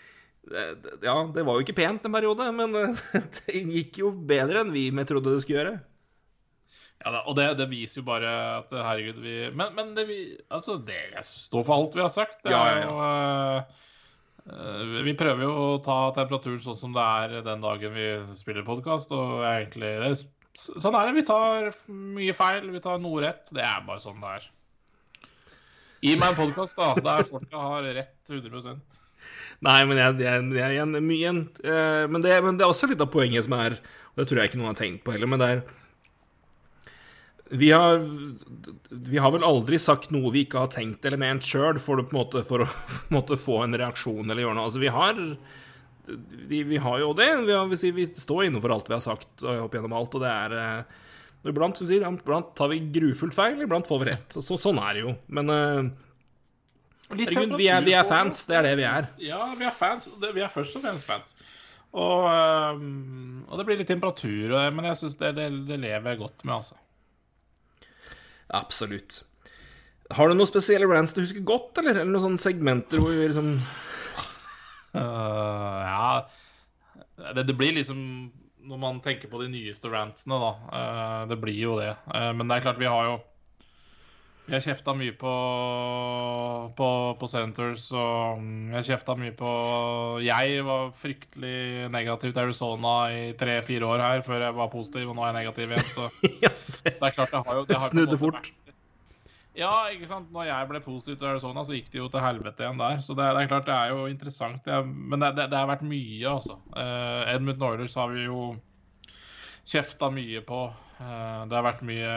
Ja, det var jo ikke pent en periode, men eh, det gikk jo bedre enn vi trodde det skulle gjøre. Ja, og det, det viser jo bare at herregud, vi Men, men det vi Altså, det står for alt vi har sagt. Det Ja, ja, ja, jo eh, eh, Vi prøver jo å ta temperaturen sånn som det er den dagen vi spiller podkast, og egentlig det, Sånn er det. Vi tar mye feil, vi tar noe rett. Det er bare sånn det er. Gi meg en podkast, da, der folka har rett 100 Nei, men jeg, jeg, jeg, jeg mye igjen. eh, men, det, men det er også litt av poenget som er Og det tror jeg ikke noen har tenkt på heller, men det er vi har, vi har vel aldri sagt noe vi ikke har tenkt eller ment sjøl, for, for å en måte få en reaksjon eller gjøre noe. Altså, vi har vi, vi har jo det. Vi, har, vi, vi står innenfor alt vi har sagt og opp gjennom alt, og det er og Iblant, sier, iblant tar vi grufullt feil, iblant får vi rett. Så, sånn er det jo. Men eh, herregud, vi er, vi er fans. Det er det vi er. Ja, vi er fans. Vi er først og fremst fans. Og, og det blir litt temperatur, men jeg syns det, det, det lever jeg godt med, altså. Absolutt. Har du noen spesielle rants du husker godt, eller? Eller noen sånne segmenter hvor vi liksom uh, ja det, det blir liksom Når man tenker på de nyeste rantsene, da. Uh, det blir jo det. Uh, men det er klart, vi har jo Har kjefta mye på, på, på Centers, og jeg har kjefta mye på Jeg var fryktelig negativ til Arizona i tre-fire år her, før jeg var positiv, og nå er jeg negativ igjen. Så, så det er klart, det har jo det har Snudde fort. ja, ikke sant. Når jeg ble positiv til Arizona, så gikk det jo til helvete igjen der. Så det, det er klart, det er jo interessant. Det er, men det, det, det har vært mye, altså. Uh, Edmund Oilers har vi jo kjefta mye på. Uh, det har vært mye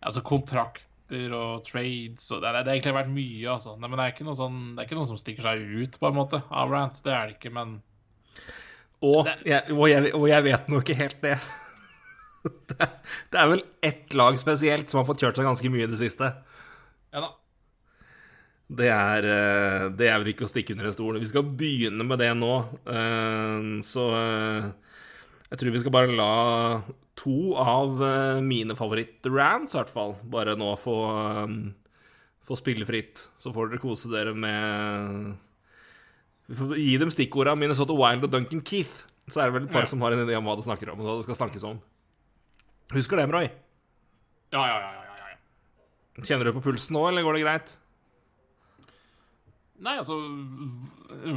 Altså kontrakter og trades og det, det, det har egentlig vært mye, altså. Nei, men det er sånn Det er ikke noe som stikker seg ut, på en måte, av Rant. Det er det ikke, men Og jeg, og jeg, og jeg vet nå ikke helt det. Det, det er vel ett lag spesielt som har fått kjørt seg ganske mye i det siste. ja da. Det er, eh, det er vel ikke å stikke under en stol. Vi skal begynne med det nå. eh, Så eh, jeg tror vi skal bare la to av eh, mine favoritt-rants, i hvert fall, bare nå få, eh, få spille fritt. Så får dere kose dere med Vi får gi dem stikkorda Minnesota Wild og Duncan Keith. Så er det vel et par Ja. som har en idé om hva det snakker om. Og hva det skal snakkes om. Husker dem, Roy? Ja, ja, ja. ja, ja, ja. Kjenner du på pulsen nå, eller går det greit? Nei, altså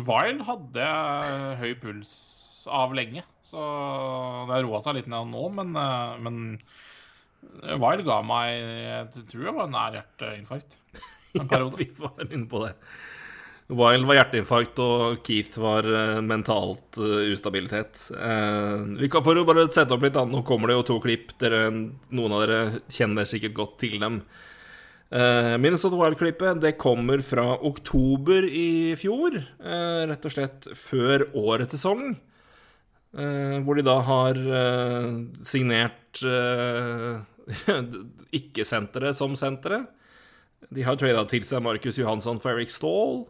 Wild hadde høy puls av lenge. Så det har roa seg litt ned nå, men, eh, men Wild ga meg Jeg tror jeg var nær hjerteinfarkt en Ja, periode. vi var inne på det. Wild var hjerteinfarkt, og Keith var eh, mentalt eh, ustabilitet. Eh, vi kan For å bare sette opp litt annet, nå kommer det jo to klipp. Dere, noen av dere kjenner sikkert godt til dem. Minnesota Wild-klippet det kommer fra oktober i fjor. eh, rett og slett før årets sesong. Eh, hvor de da har eh, signert uh, ikke-sentere som sentere. De har trada til seg Markus Johansson for Eric Stahl.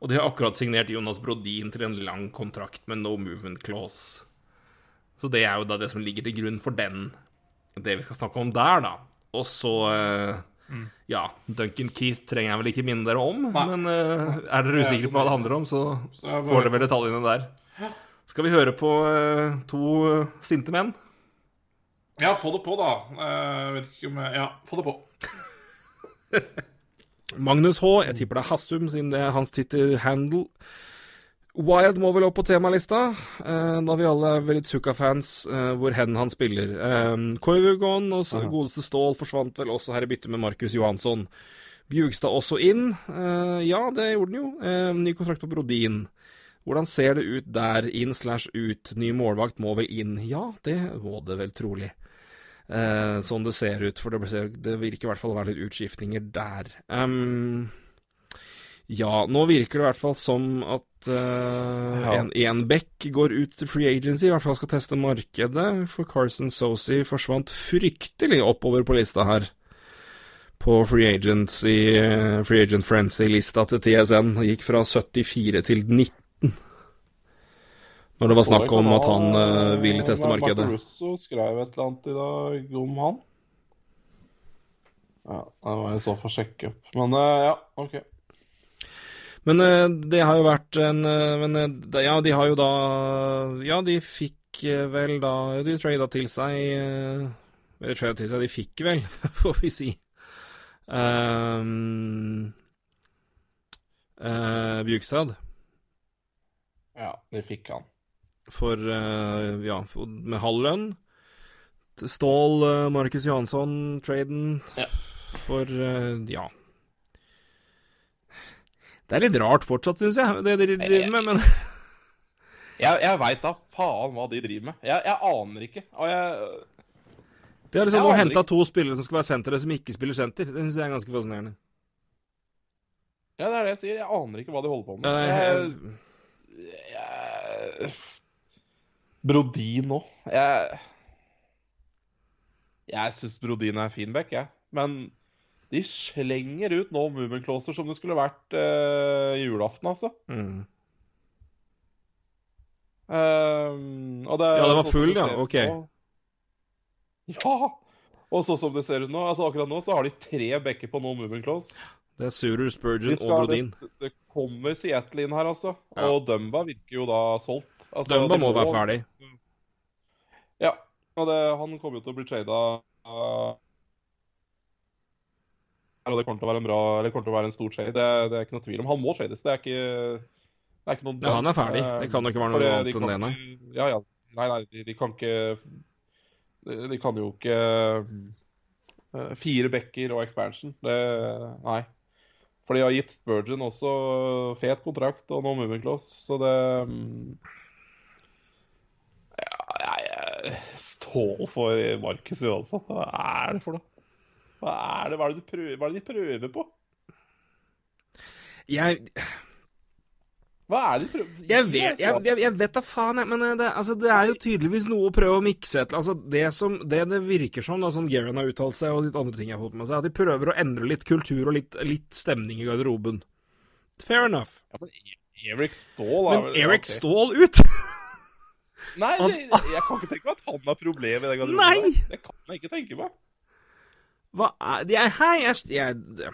Og de har akkurat signert Jonas Brodin til en lang kontrakt med no movement clause. Så det er jo da det som ligger til grunn for den, det vi skal snakke om der, da. Og så Mm. Ja, Duncan Keith trenger jeg vel ikke minne dere om, men uh, er dere usikre på hva det handler om, så Så får dere vel detaljene der. Skal vi høre på eh, to eh, sinte menn? Ja, få det på, da. Jeg vet ikke om jeg Ja, få det på. Magnus H. Jeg tipper det er Hassum, siden det er hans Twitter-handle. Wild må vel opp på temalista, eh, da vi alle er Veritsuka-fans, eh, hvor hen han spiller. Eh, Koivugon og godeste Stål forsvant vel også her i bytte med Markus Johansson. Bjugstad også inn. Eh, ja, det gjorde han jo. Eh, ny kontrakt på Brodin. Hvordan ser det ut der? Inn slash ut. Ny målvakt må vel inn? Ja, det må det vel trolig. Eh, sånn det ser ut, for det, det virker i hvert fall å være litt utskiftninger der. Um, ja, nå virker det i hvert fall som at eh, en, en back går ut til free agency, i hvert fall skal teste markedet, for Carson Sosi forsvant fryktelig oppover på lista her. På free agency, Free Agent Frenzy-lista til TSN. Gikk fra 74 til 19. Når det var snakk om at han uh, ville teste markedet. Russo skrev et eller annet i dag om han. Ja, det var jeg så for å sjekke opp. Men uh, ja, OK. Men uh, det har jo vært en Men ja, de har jo da Ja, de fikk vel da De trada til seg Eller trada til seg, de fikk vel, får vi si. Um, uh, Bjugstad Ja, de fikk han. For eh, Ja, med halv lønn. Stål, uh, Markus Johansson, traden Ja. for eh, Ja. Det er litt rart fortsatt, syns jeg, det de driver med, men Jeg, jeg veit da faen hva de driver med. Jeg, jeg aner ikke. Og jeg Det er liksom å hente to spillere som skal være sentere, som ikke spiller senter. Det syns jeg er ganske fascinerende. Ja, det er det jeg sier. Jeg aner ikke hva de holder på med. Jeg, jeg, Brodin òg. Jeg Jeg syns Brodin er fin back, jeg. Men de slenger ut nå Mummenklåser som det skulle vært uh, julaften, altså. Mm. Um, det, Ja, det var sånn full, ja. Ok. nå- Ja! Og så som det ser ut nå, altså akkurat nå, så har de tre backer på no moving close. Det er Surer, Spurgeon Spurgeon og Brodin. det, det kommer Seattle inn her, altså. Ja. Og Dumba virker jo da solgt. Altså, Dumba må være ferdig. Ja. Og det, han kommer jo til å bli trada uh, og det kommer til å være en bra Eller kommer til å være en stor trade. Det, det er ikke noe tvil om. Han må trades. Det er ikke det er ikke noe Ja, han er ferdig. Eh, Det kan jo ikke være noe annet enn det, nei. Ja, ja. Nei, nei, de, de kan ikke de, de kan jo ikke eh, Fire backer og expansion. Det Nei. For de har gitt Spurgeon også fet kontrakt og noe clause, så det mm, Ja, jeg, står for Markus Johansson. Hva er det for noe? Hva er det, hva er det, prøver, hva er det de prøver på? Jeg, Hva er det du prøver jeg vet jeg, jeg, jeg vet da faen, jeg, men eh, det, altså, det er jo tydeligvis noe å prøve å mikse et altså, det, som, det det virker som, da, som Geran har uttalt seg, og litt andre ting jeg har fått med seg, at de prøver å endre litt kultur og litt, litt stemning i garderoben. Fair enough. Ja, men Erik Ståhl er Men vel- Eric ok. Ståhl ut! Nei, det, jeg kan ikke tenke meg at han har problemer i den garderoben. Nei! der. Det kan jeg ikke tenke meg. Hva er hei, jeg, jeg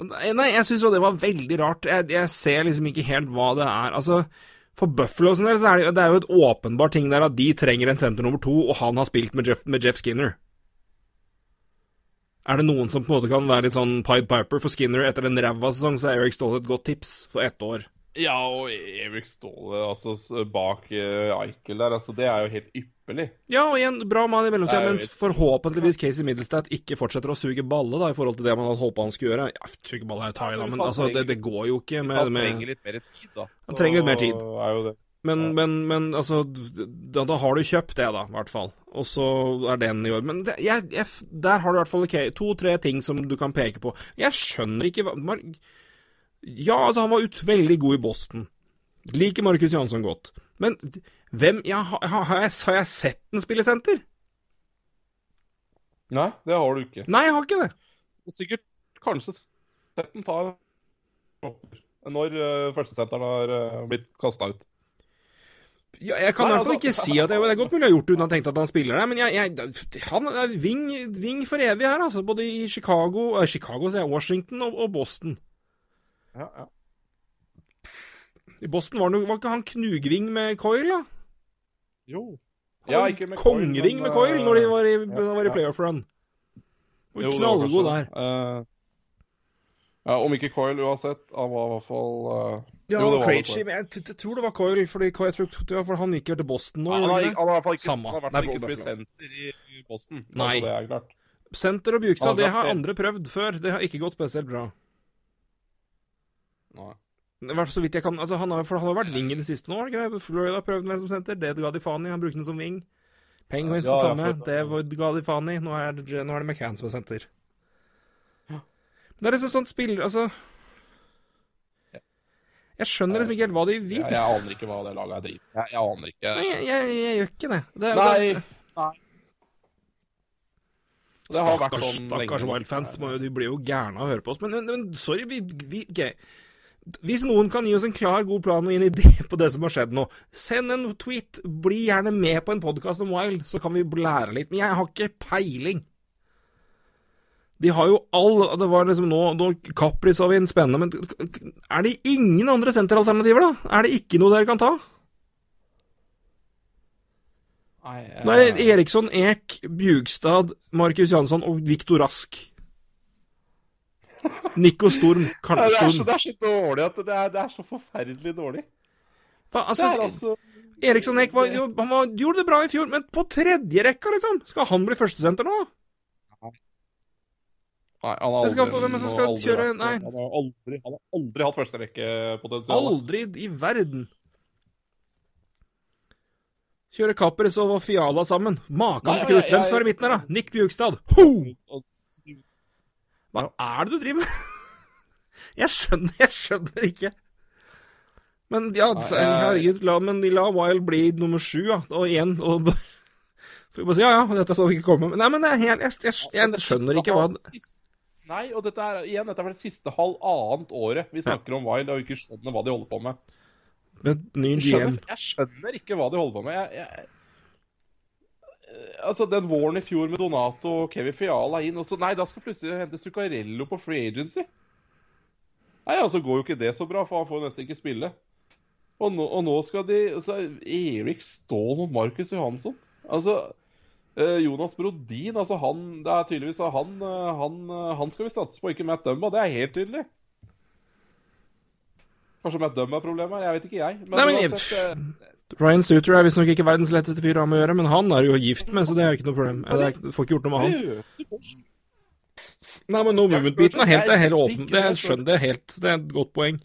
Nei, jeg syns jo det var veldig rart. Jeg, jeg ser liksom ikke helt hva det er. Altså, for Buffalo sin del så er det, det er jo et åpenbart ting der at de trenger en senter nummer to, og han har spilt med Jeff, med Jeff Skinner. Er det noen som på en måte kan være litt sånn Pied Piper for Skinner etter en ræva sesong, så er Eric Ståhl et godt tips for ett år. Ja, og Erik Ståle altså, bak uh, Eichel der, altså, det er jo helt ypperlig. Ja, og igjen, bra mann i mellomtida, mens forhåpentligvis Casey Middlestad ikke fortsetter å suge balle, da, i forhold til det man hadde håpa han skulle gjøre. Ja, suge balle er tai, da, men altså, det, det går jo ikke med, han trenger litt mer tid, da. Han trenger litt mer tid. Er jo det. Men, men, men altså da, da har du kjøpt det, da, i hvert fall. Og så er den i år. Men det, jeg, jeg, der har du i hvert fall okay, to-tre ting som du kan peke på. Jeg skjønner ikke hva Ja, altså, han var ut veldig god i Boston. Liker Markus Jansson godt. Men hvem ja, har, har, har, jeg, har jeg sett den spille senter? Nei, det har du ikke. Nei, jeg har ikke det. Sikkert kanskje sett den ta når uh, førstesenteren har uh, blitt kasta ut. Ja, jeg kan i hvert fall altså- ikke si at jeg, Det er godt mulig jeg har gjort det uten å ha tenkt at han spiller der, men jeg, jeg, han er ving, wing for evig her, altså. Både i Chicago, eh, Chicago Washington og, og Boston. Ja, ja. I Boston var, det, var ikke han knugving med Coil, da? Jo. Han Ja, ikke med Coyle, men, med Coil når de var i, ja, var i playoff run. Var knallgod der. Eh, ja, om ikke Coyle uansett. Han var i hvert fall uh, Ja, jo, det var Krejci, men jeg tror det var Coil, fordi jeg tror, ja, for han gikk jo til Boston nå. Ja, han, har, i hvert fall ikke, han har spilt senter i Boston. Nei. Altså, det er klart. ikke? Og Bjugstad, det har andre prøvd før. Det har ikke gått spesielt bra. Nei. I hvert fall så vidt jeg kan altså han har, For han har vært wing i det siste nå. har ikke det? Florida har prøvd med som senter. Det ga de faen i. Han brukte den som wing. Penguins Ja, det ja, samme. for- Det ga de faen i. Nå er, det- nå er det McCann som er senter. Det er liksom sånt spill Altså Jeg skjønner liksom ikke helt hva de vil. Jeg, jeg aner ikke hva det laget er driver med. Jeg, jeg aner ikke. Nei, jeg, jeg, jeg gjør ikke det. det, Nei. Nei. Det Stakkars, sånn stakkars. Wild-fans. de blir jo gærne av å høre på oss. Men, men, sorry, vi, vi ok. Hvis noen kan gi oss en klar, god plan og en idé på det som har skjedd nå, send en tweet. Bli gjerne med på en podkast om Wild, så kan vi lære litt. Men jeg har ikke peiling. De har jo all Det var liksom nå, nå Kaprizovin, spennende, men er det ingen andre senteralternativer, da? Er det ikke noe dere kan ta? Nei, uh... Er Eriksson, Ek, Bjugstad, Markus Jansson og Viktor Rask. Nico Storm, Karl det, er så, det er så dårlig at det er, det er så forferdelig dårlig. Hva, Det altså, er altså Eriksson Eik var, han var, gjorde det bra i fjor, men på tredje rekka, liksom! Skal han bli førstesenter nå? Nei, han har aldri, få- hvem det som skal aldri kjøre- nei. Han har aldri, han har aldri hatt førsterekkepotensial. Aldri i verden. Kjøre Kappers og Fiala sammen. Maken til. Hvem skal være i midten her, da? Nick Bjugstad. Ho! Hva er det du driver med? Jeg skjønner, jeg skjønner ikke. Men ja, jeg- herregud, la, men de la Wild bli nummer sju, ja. Og igjen og Får bare si ja, ja, dette så vi ikke komme. Nei, men jeg, jeg, jeg, jeg, skjønner ikke hva Nei, og dette er igjen, dette er vel det siste halvannet året vi snakker om Wild og ikke skjønner hva de holder på med. Men ny GM. jeg skjønner ikke hva de holder på med. Jeg, altså, Den våren i fjor med Donato og Kevin Fiala inn, og så Nei, da skal plutselig hente Zuccarello på free agency. Nei, altså går jo ikke det så bra, for han får nesten ikke spille. Og nå, og nå skal de altså, Erik Ståhl mot Markus Johansson. Altså eh, Jonas Brodin, altså han Det er tydeligvis han, eh, han, eh, han skal vi satse på, ikke Matt Dumba. Det er helt tydelig. Kanskje Matt Dumba er problemet her? Jeg vet ikke, jeg. Men, Nei, men uansett, Ryan Suter er visstnok ikke verdens letteste fyr å ha med å gjøre, men han er jo gift med, så det er ikke noe problem. Det er, får ikke gjort noe med han. Nei, men no movement-biten er helt, er helt åpen. Det er, skjønner det er helt. Det er et godt poeng.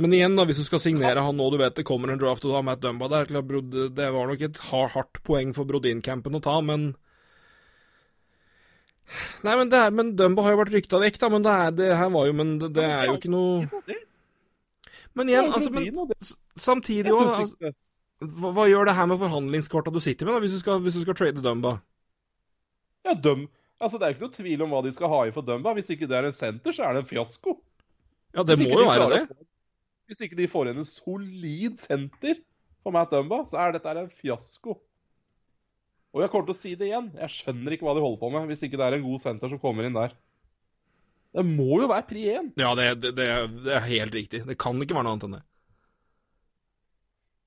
Men igjen, da, hvis du skal signere han nå, du vet det kommer en draft, og du har Matt Dumba der Det var nok et hardt poeng for Brodin-campen å ta, men Nei, men, det er, men Dumba har jo vært rykta vekk, da, men det, er, det her var jo Men det, det er jo ikke noe Men igjen, altså men, Samtidig òg altså, hva, hva gjør det her med forhandlingskorta du sitter med, da, hvis du skal, hvis du skal trade Dumba? Ja, Dum... Altså, Det er jo ikke noe tvil om hva de skal ha i for Dumba. Hvis ikke det er en senter, så er det en fiasko. Ja, det må jo de være det. å Hvis ikke de får igjen en solid senter for Matt Dumba, så er dette en fiasko. Og jeg kommer til å si det igjen. Jeg skjønner ikke hva de holder på med, hvis ikke det er en god senter som kommer inn der. Det må jo være pri én. Ja, det, det, det, er- helt riktig. Det kan ikke være noe annet enn det.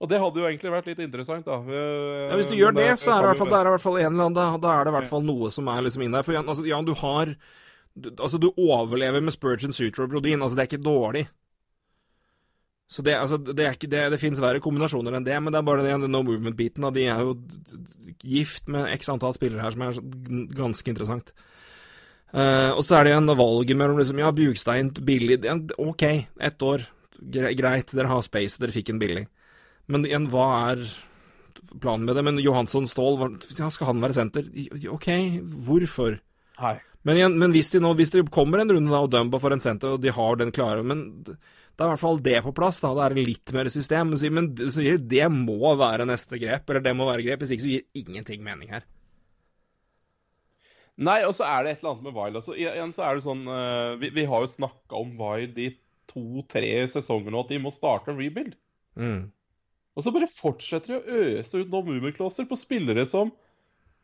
Og det hadde jo egentlig vært litt interessant, da. Ja, hvis du gjør det, så er det fall, det er i hvert fall en eller annen, da, da er det i hvert fall noe som er liksom inne der. For altså, ja, du har du, Altså, du overlever med Spurgeon, Suter og Brodin. Altså, det er ikke dårlig. Så det, altså, det er ikke det Det finnes verre kombinasjoner enn det, men det er bare den no movement-biten. De er jo gift med x antall spillere her, som er ganske interessant. Eh, og så er det igjen valget mellom liksom, ja, Bjugstein billig er- OK, ett år. Greit, dere har space, dere fikk en billig. Men igjen, hva er planen med det? Men Johansson Ståhl, ja, skal han være senter? OK, hvorfor? Hei. Men, igjen, men hvis, de nå, hvis det kommer en runde da, og Dumba får en senter, og de har den klare Men det er i hvert fall det på plass. da, Det er litt mer system. Men, men så det må være neste grep, eller det må være grep. Hvis ikke så gir ingenting mening her. Nei, og så er det et eller annet med Wild. Altså, igjen så er det sånn uh, vi, vi har jo snakka om Wild i to-tre sesonger nå, at de må starte en rebuild. Mm. Og så bare fortsetter de å øse ut noen mummiklosser på spillere som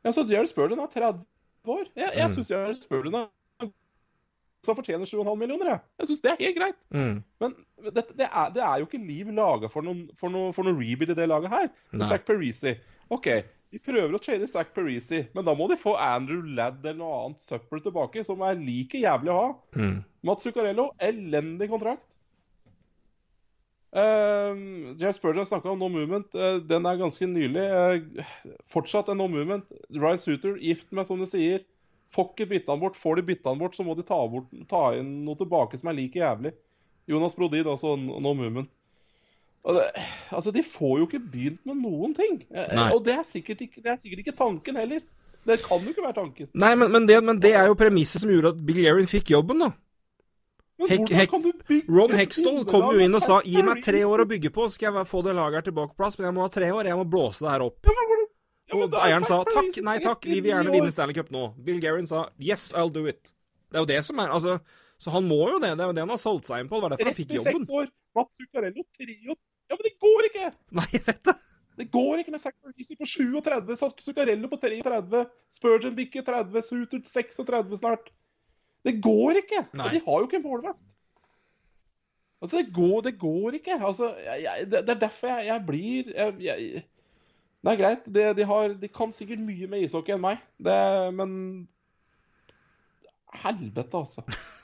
Ja, så Jared Spurgeon er 30 år. Jeg, jeg Mm. syns Jared Spurgeon er som fortjener 7,5 millioner. Jeg, jeg syns det er helt greit. Mm. Men det, det, er, det er jo ikke liv laga for noen for for noe rebuild i det laget her. Zack Parisi. OK, de prøver å trade Zack Parisi, men da må de få Andrew Ladd eller noe annet søppel tilbake, som er like jævlig å ha. Mm. Mats Zuccarello, elendig kontrakt. Uh, Jared Spurgeon snakka om No Movement. Uh, den er ganske nylig. Uh, fortsatt en No Movement. Ryan Suter, gift med, som du sier. Får ikke bytta han bort. Får de bytta han bort, så må de ta, bort, ta inn noe tilbake som er like jævlig. Jonas Brodid, også No Movement. Altså, de får jo ikke begynt med noen ting. Nei. og det er, ikke, det er sikkert ikke tanken heller. Det kan jo ikke være tanken. Nei, men, men, det, men det er jo premisset som gjorde at Bill Guerin fikk jobben, da. Hek- Hek- Ron Hextall kom jo inn og sa gi meg tre år å bygge på, skal jeg få det laget her tilbake på plass, men jeg må ha tre år, jeg må blåse det her opp. Og er eieren sa takk, nei takk, vi vil gjerne vinne Stanley Cup nå. Bill Guerin sa yes, I'll do it. Det er jo det som er altså Så han må jo det. Det er jo det han har solgt seg inn på. Det var derfor han fikk jobben. 36 år. Mats Zuccarello 3 år. Ja, men det går ikke! Nei, jeg vet det. Det går ikke med Zack Ferguson på 37, Zack Zuccarello på 33, Spurgeon bikker 30, Suter 36 snart. Det går ikke! Nei. De har jo ikke en målvakt. Altså, det går, det går ikke. Altså, jeg, jeg, det, er derfor jeg, jeg blir Det er greit. Det, de, har, de kan sikkert mye med ishockey enn meg, det, men Helvete, altså.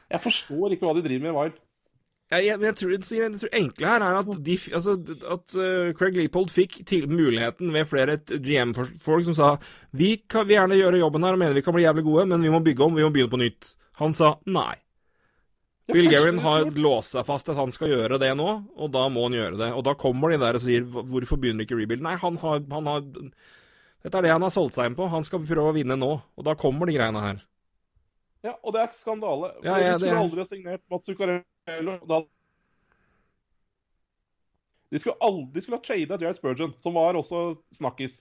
Jeg forstår ikke hva de driver med i Wild. Jeg, jeg, jeg, tror, jeg, tror enkle her er at, de, altså, at uh, Craig Leopold fikk til muligheten ved flere GM-folk som sa vi kan vi gjerne gjøre jobben her og mener vi kan bli jævlig gode, men vi må bygge om, vi må begynne på nytt. Han sa nei. Ja, Bill Gerin har låst seg fast at han skal gjøre det nå, og da må han gjøre det. Og da kommer de der og sier hvorfor begynner ikke rebuild? Nei, han har, han har Dette er det han har solgt seg inn på. Han skal prøve å vinne nå. Og da kommer de greiene her. Ja, og det er skandale. For Ja, ja, de skulle det aldri ha signert Mats Zuccarello. Da... De skulle aldri de skulle ha trada Jared Spurgeon, som var også snakkis.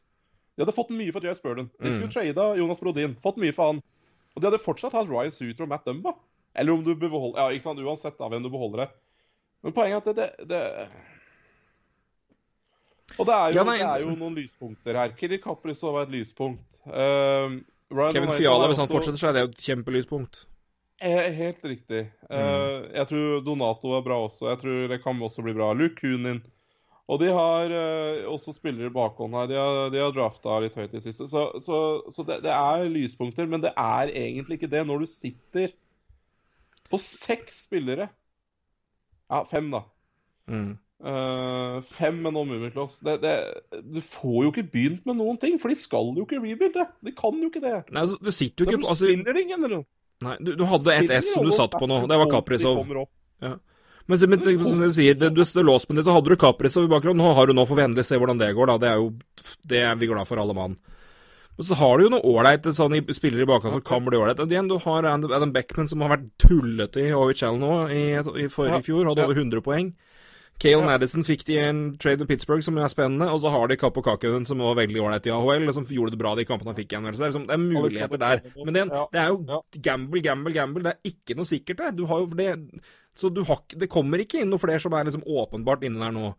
De hadde fått mye for Jared Spurgeon. De skulle Mm. trada Jonas Brodin. Fått mye for han. Og de hadde fortsatt hatt Ryan Suter og Matt Dumba. Eller om du beholder Ja, ikke sant, uansett da, hvem du beholder det. Men poenget er at det, det, det... Og det er, jo, Ja, nei, det er jo noen lyspunkter her. Kirill Kaprizov var et lyspunkt. Uh, Kevin Fiala, hvis han også- fortsetter, så er det jo et kjempelyspunkt. Eh, Helt riktig. Eh, jeg tror Donato er bra også. Jeg tror det kan også bli bra. Luke Kunin. Og de har eh, også spillere i bakhånd her. De har, de har drafta litt høyt i det siste. Så, så, så det, det er lyspunkter, men det er egentlig ikke det når du sitter på seks spillere. Ja, fem, da. Mm. Uh, fem med noen det, du får jo ikke begynt med noen ting, for de skal jo ikke rebuilde. De kan jo ikke det. Nei, altså, du sitter jo ikke på altså, spiller ingen, eller noe. Nei, du, du hadde et S som du satt på nå. Det var Kaprizov. opp. Men, som du sier, det, du, låst med det, så hadde du Kaprizov i bakgrunnen. Nå har du nå får vi endelig se hvordan det går, da. Det er jo Det er vi glad for, alle mann. Men så har du jo noe ålreite sånn, spillere i bakgrunnen som kan bli ålreite. Du har Adam Beckman, som har vært tullete i OHL nå i, i, for, Ja, i fjor. Hadde over 100 poeng. Cale Madison fikk de en trade med Pittsburgh som er spennende, og så har de Kapo Kakkonen som var veldig ålreit i AHL, og som gjorde det bra de kampene han fikk igjen. Så det er, liksom, det er muligheter der. Men det, det er jo gamble, gamble, gamble. Det er ikke noe sikkert der. Du har jo det, så du har, det kommer ikke inn noe flere som er liksom åpenbart inne der nå.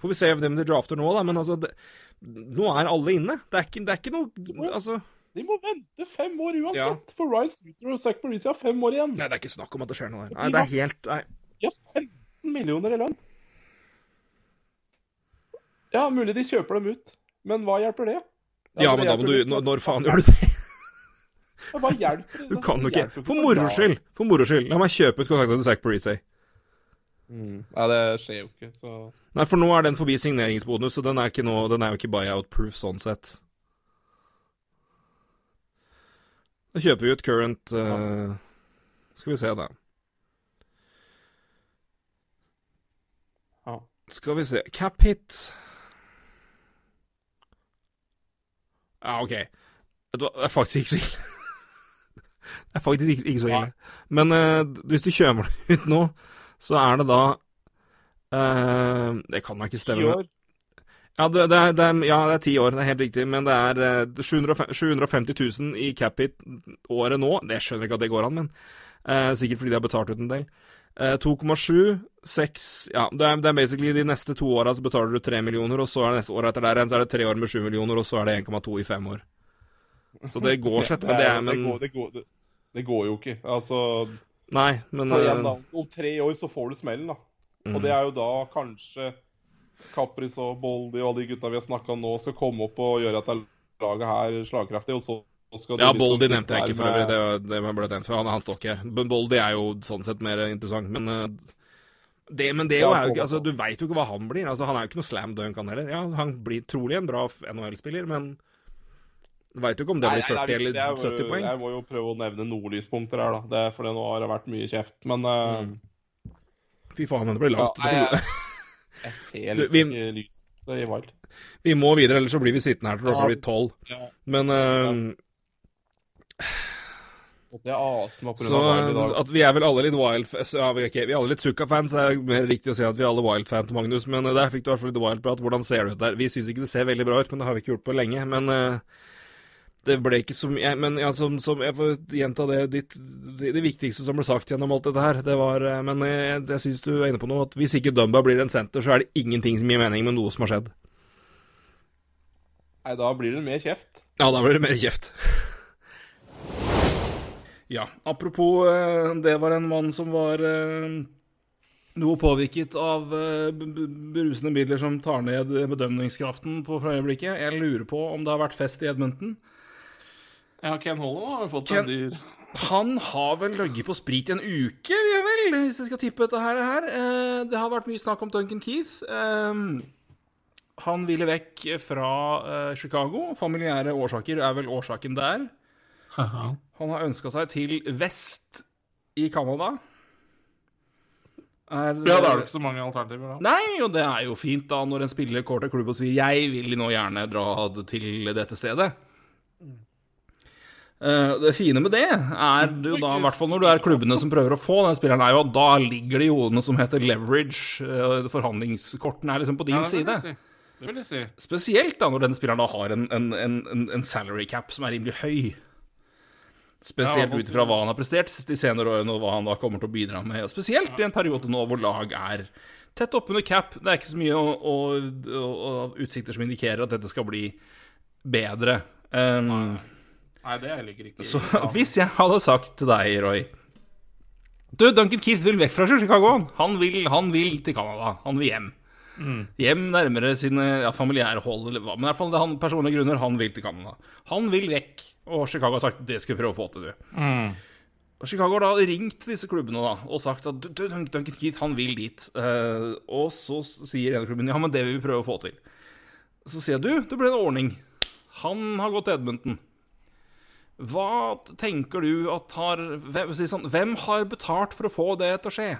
Får vi se hvem de drafter nå, da, men altså det, Nå er alle inne. Det er ikke, det er ikke noe Altså De må vente fem år uansett. Ja. For Ryan Suter og Zack Parisi har fem år igjen. Nei, det er ikke snakk om at det skjer noe der. Nei, det er helt Nei. De har 15 millioner i lønn. Ja, mulig de kjøper dem ut, men hva hjelper det? Ja, Altså, men da må du Når, når faen gjør du det? Ja, Hva hjelper det? Du kan jo ikke For moro skyld. For moro skyld. La meg kjøpe ut kontrakten til Zack Parisi. Mm. Nei, det skjer jo ikke, så Nei, for nå er den forbi signeringsbonus, så den er, ikke noe, den er jo ikke buyout-proof sånn sett. Da kjøper vi ut current eh, Skal vi se, da. Ja. Skal vi se Cap hit Ja, OK. Det er faktisk ikke så ille. det er faktisk ikke, ikke så ille. Men uh, hvis du kjøper det ut nå, så er det da uh, Det kan da ikke stemme. ti år. Ja det, det, er, det er, ja, det er ti år, det er helt riktig. Men det er uh, 750 750 000 i cap hit året nå. Det skjønner ikke at det går an, men eh, sikkert fordi de har betalt ut en del. Eh, 2,7, 6 Ja, det er, det er basically de neste to åra så betaler du 3 millioner, og så er det neste år etter der igjen så er det tre år med 7 millioner, og så er det 1,2 i fem år. Så det går sett, men det er det, men går, det, går, det, det går jo ikke. Altså Nei, men eh, igjen. Om tre år så får du smellen, da. Og det er jo da kanskje Capris og Boldi og alle de gutta vi har snakka om nå, skal komme opp og gjøre at det laget her slagkraftig, og så Ja, liksom nevnte jeg ikke for øvrig. Det, det ble nevnt, for han, han står ikke. Men Boldi er jo sånn sett mer interessant, men eh, det, men det Ja, er jo ikke Altså, du veit jo ikke hva han blir. Altså, Han er jo ikke noe slam dunk, han heller. Ja, han blir trolig en bra NHL-spiller, men du veit jo ikke om det blir 40 nei, eller jeg, 70 poeng. Jeg må jo prøve å nevne noen lyspunkter her, da. Det, for nå har det vært mye kjeft. Men eh, Fy faen, det blir ja, langt. nei, jeg, jeg ser liksom vi- ikke lyset i Wild. Vi må videre, ellers så blir vi sittende her til klokka blir tolv. Ja. Men eh, Og Det er astma pga. Så at vi er vel alle litt wild ja, vi, vi er alle litt Zucca-fans, er mer riktig å si at vi er alle wild-fans, Magnus. Men eh, der fikk du i hvert fall litt wild-prat. Hvordan ser det ut der? Vi syns ikke det ser veldig bra ut, men det har vi ikke gjort på lenge. Men eh, det ble ikke så mye Men ja, som, som jeg får gjenta det ditt, det, det viktigste som ble sagt gjennom alt dette her, det var eh, Men jeg, jeg syns du er inne på noe, at hvis ikke Dumba blir en senter, så er det ingenting som gir mening med noe som har skjedd. Nei, da blir det mer kjeft. Ja, da blir det mer kjeft. Ja, apropos eh, Det var en mann som var eh, noe påvirket av eh, berusende midler som tar ned bedømningskraften på for øyeblikket. Jeg lurer på om det har vært fest i Edmonton. Ja, Ken Holland har fått Ken- en dyr Han har vel ligget på sprit i en uke, jeg vel, hvis jeg skal tippe dette her. Det har vært mye snakk om Duncan Keith. Eh, Han ville vekk fra Chicago. Familiære årsaker er vel årsaken der. Han har ønska seg til vest i Canada. Er, Ja, da er det ikke så mange alternativer, da. Nei, og det er jo fint da når en spiller går til klubb og sier 'jeg vil nå gjerne dra til dette stedet'. Eh, det fine med det er jo da, i hvert fall når du er klubbene som prøver å få den spilleren, er jo at da ligger det jo noe som heter leverage. Eh, forhandlingskortene er liksom på din Ja, det side. si. Det vil jeg si. Spesielt da når den spilleren da har en, en, en, en- en salary cap som er rimelig høy. Spesielt ut ifra hva han har prestert de senere årene, og hva han da kommer til å bidra med. Og spesielt i en periode nå hvor lag er tett oppunder cap. Det er ikke så mye å, å, å, utsikter som indikerer at dette skal bli bedre. Um, Nei, det ligger ikke så hvis jeg hadde sagt til deg, Roy Du, Duncan Keith vil vekk fra Chicago. han. Han vil, han vil til Canada. Han vil hjem. Hjem nærmere sine ja, familiære hold, eller hva. Men i hvert fall det er han personlige grunner. Han vil til Canada. Han vil vekk. Og Chicago har sagt det skal vi prøve å få til, du. Og Chicago har da ringt disse klubbene da, og sagt at du, du, Duncan Keith han vil dit. Uh, og så sier sier ene klubben ja, men det vil vi prøve å få til. Så sier jeg du, det ble en ordning. Han har gått til Edmonton. Hva tenker du at har hvem, sånn, hvem har betalt for å få det til å skje?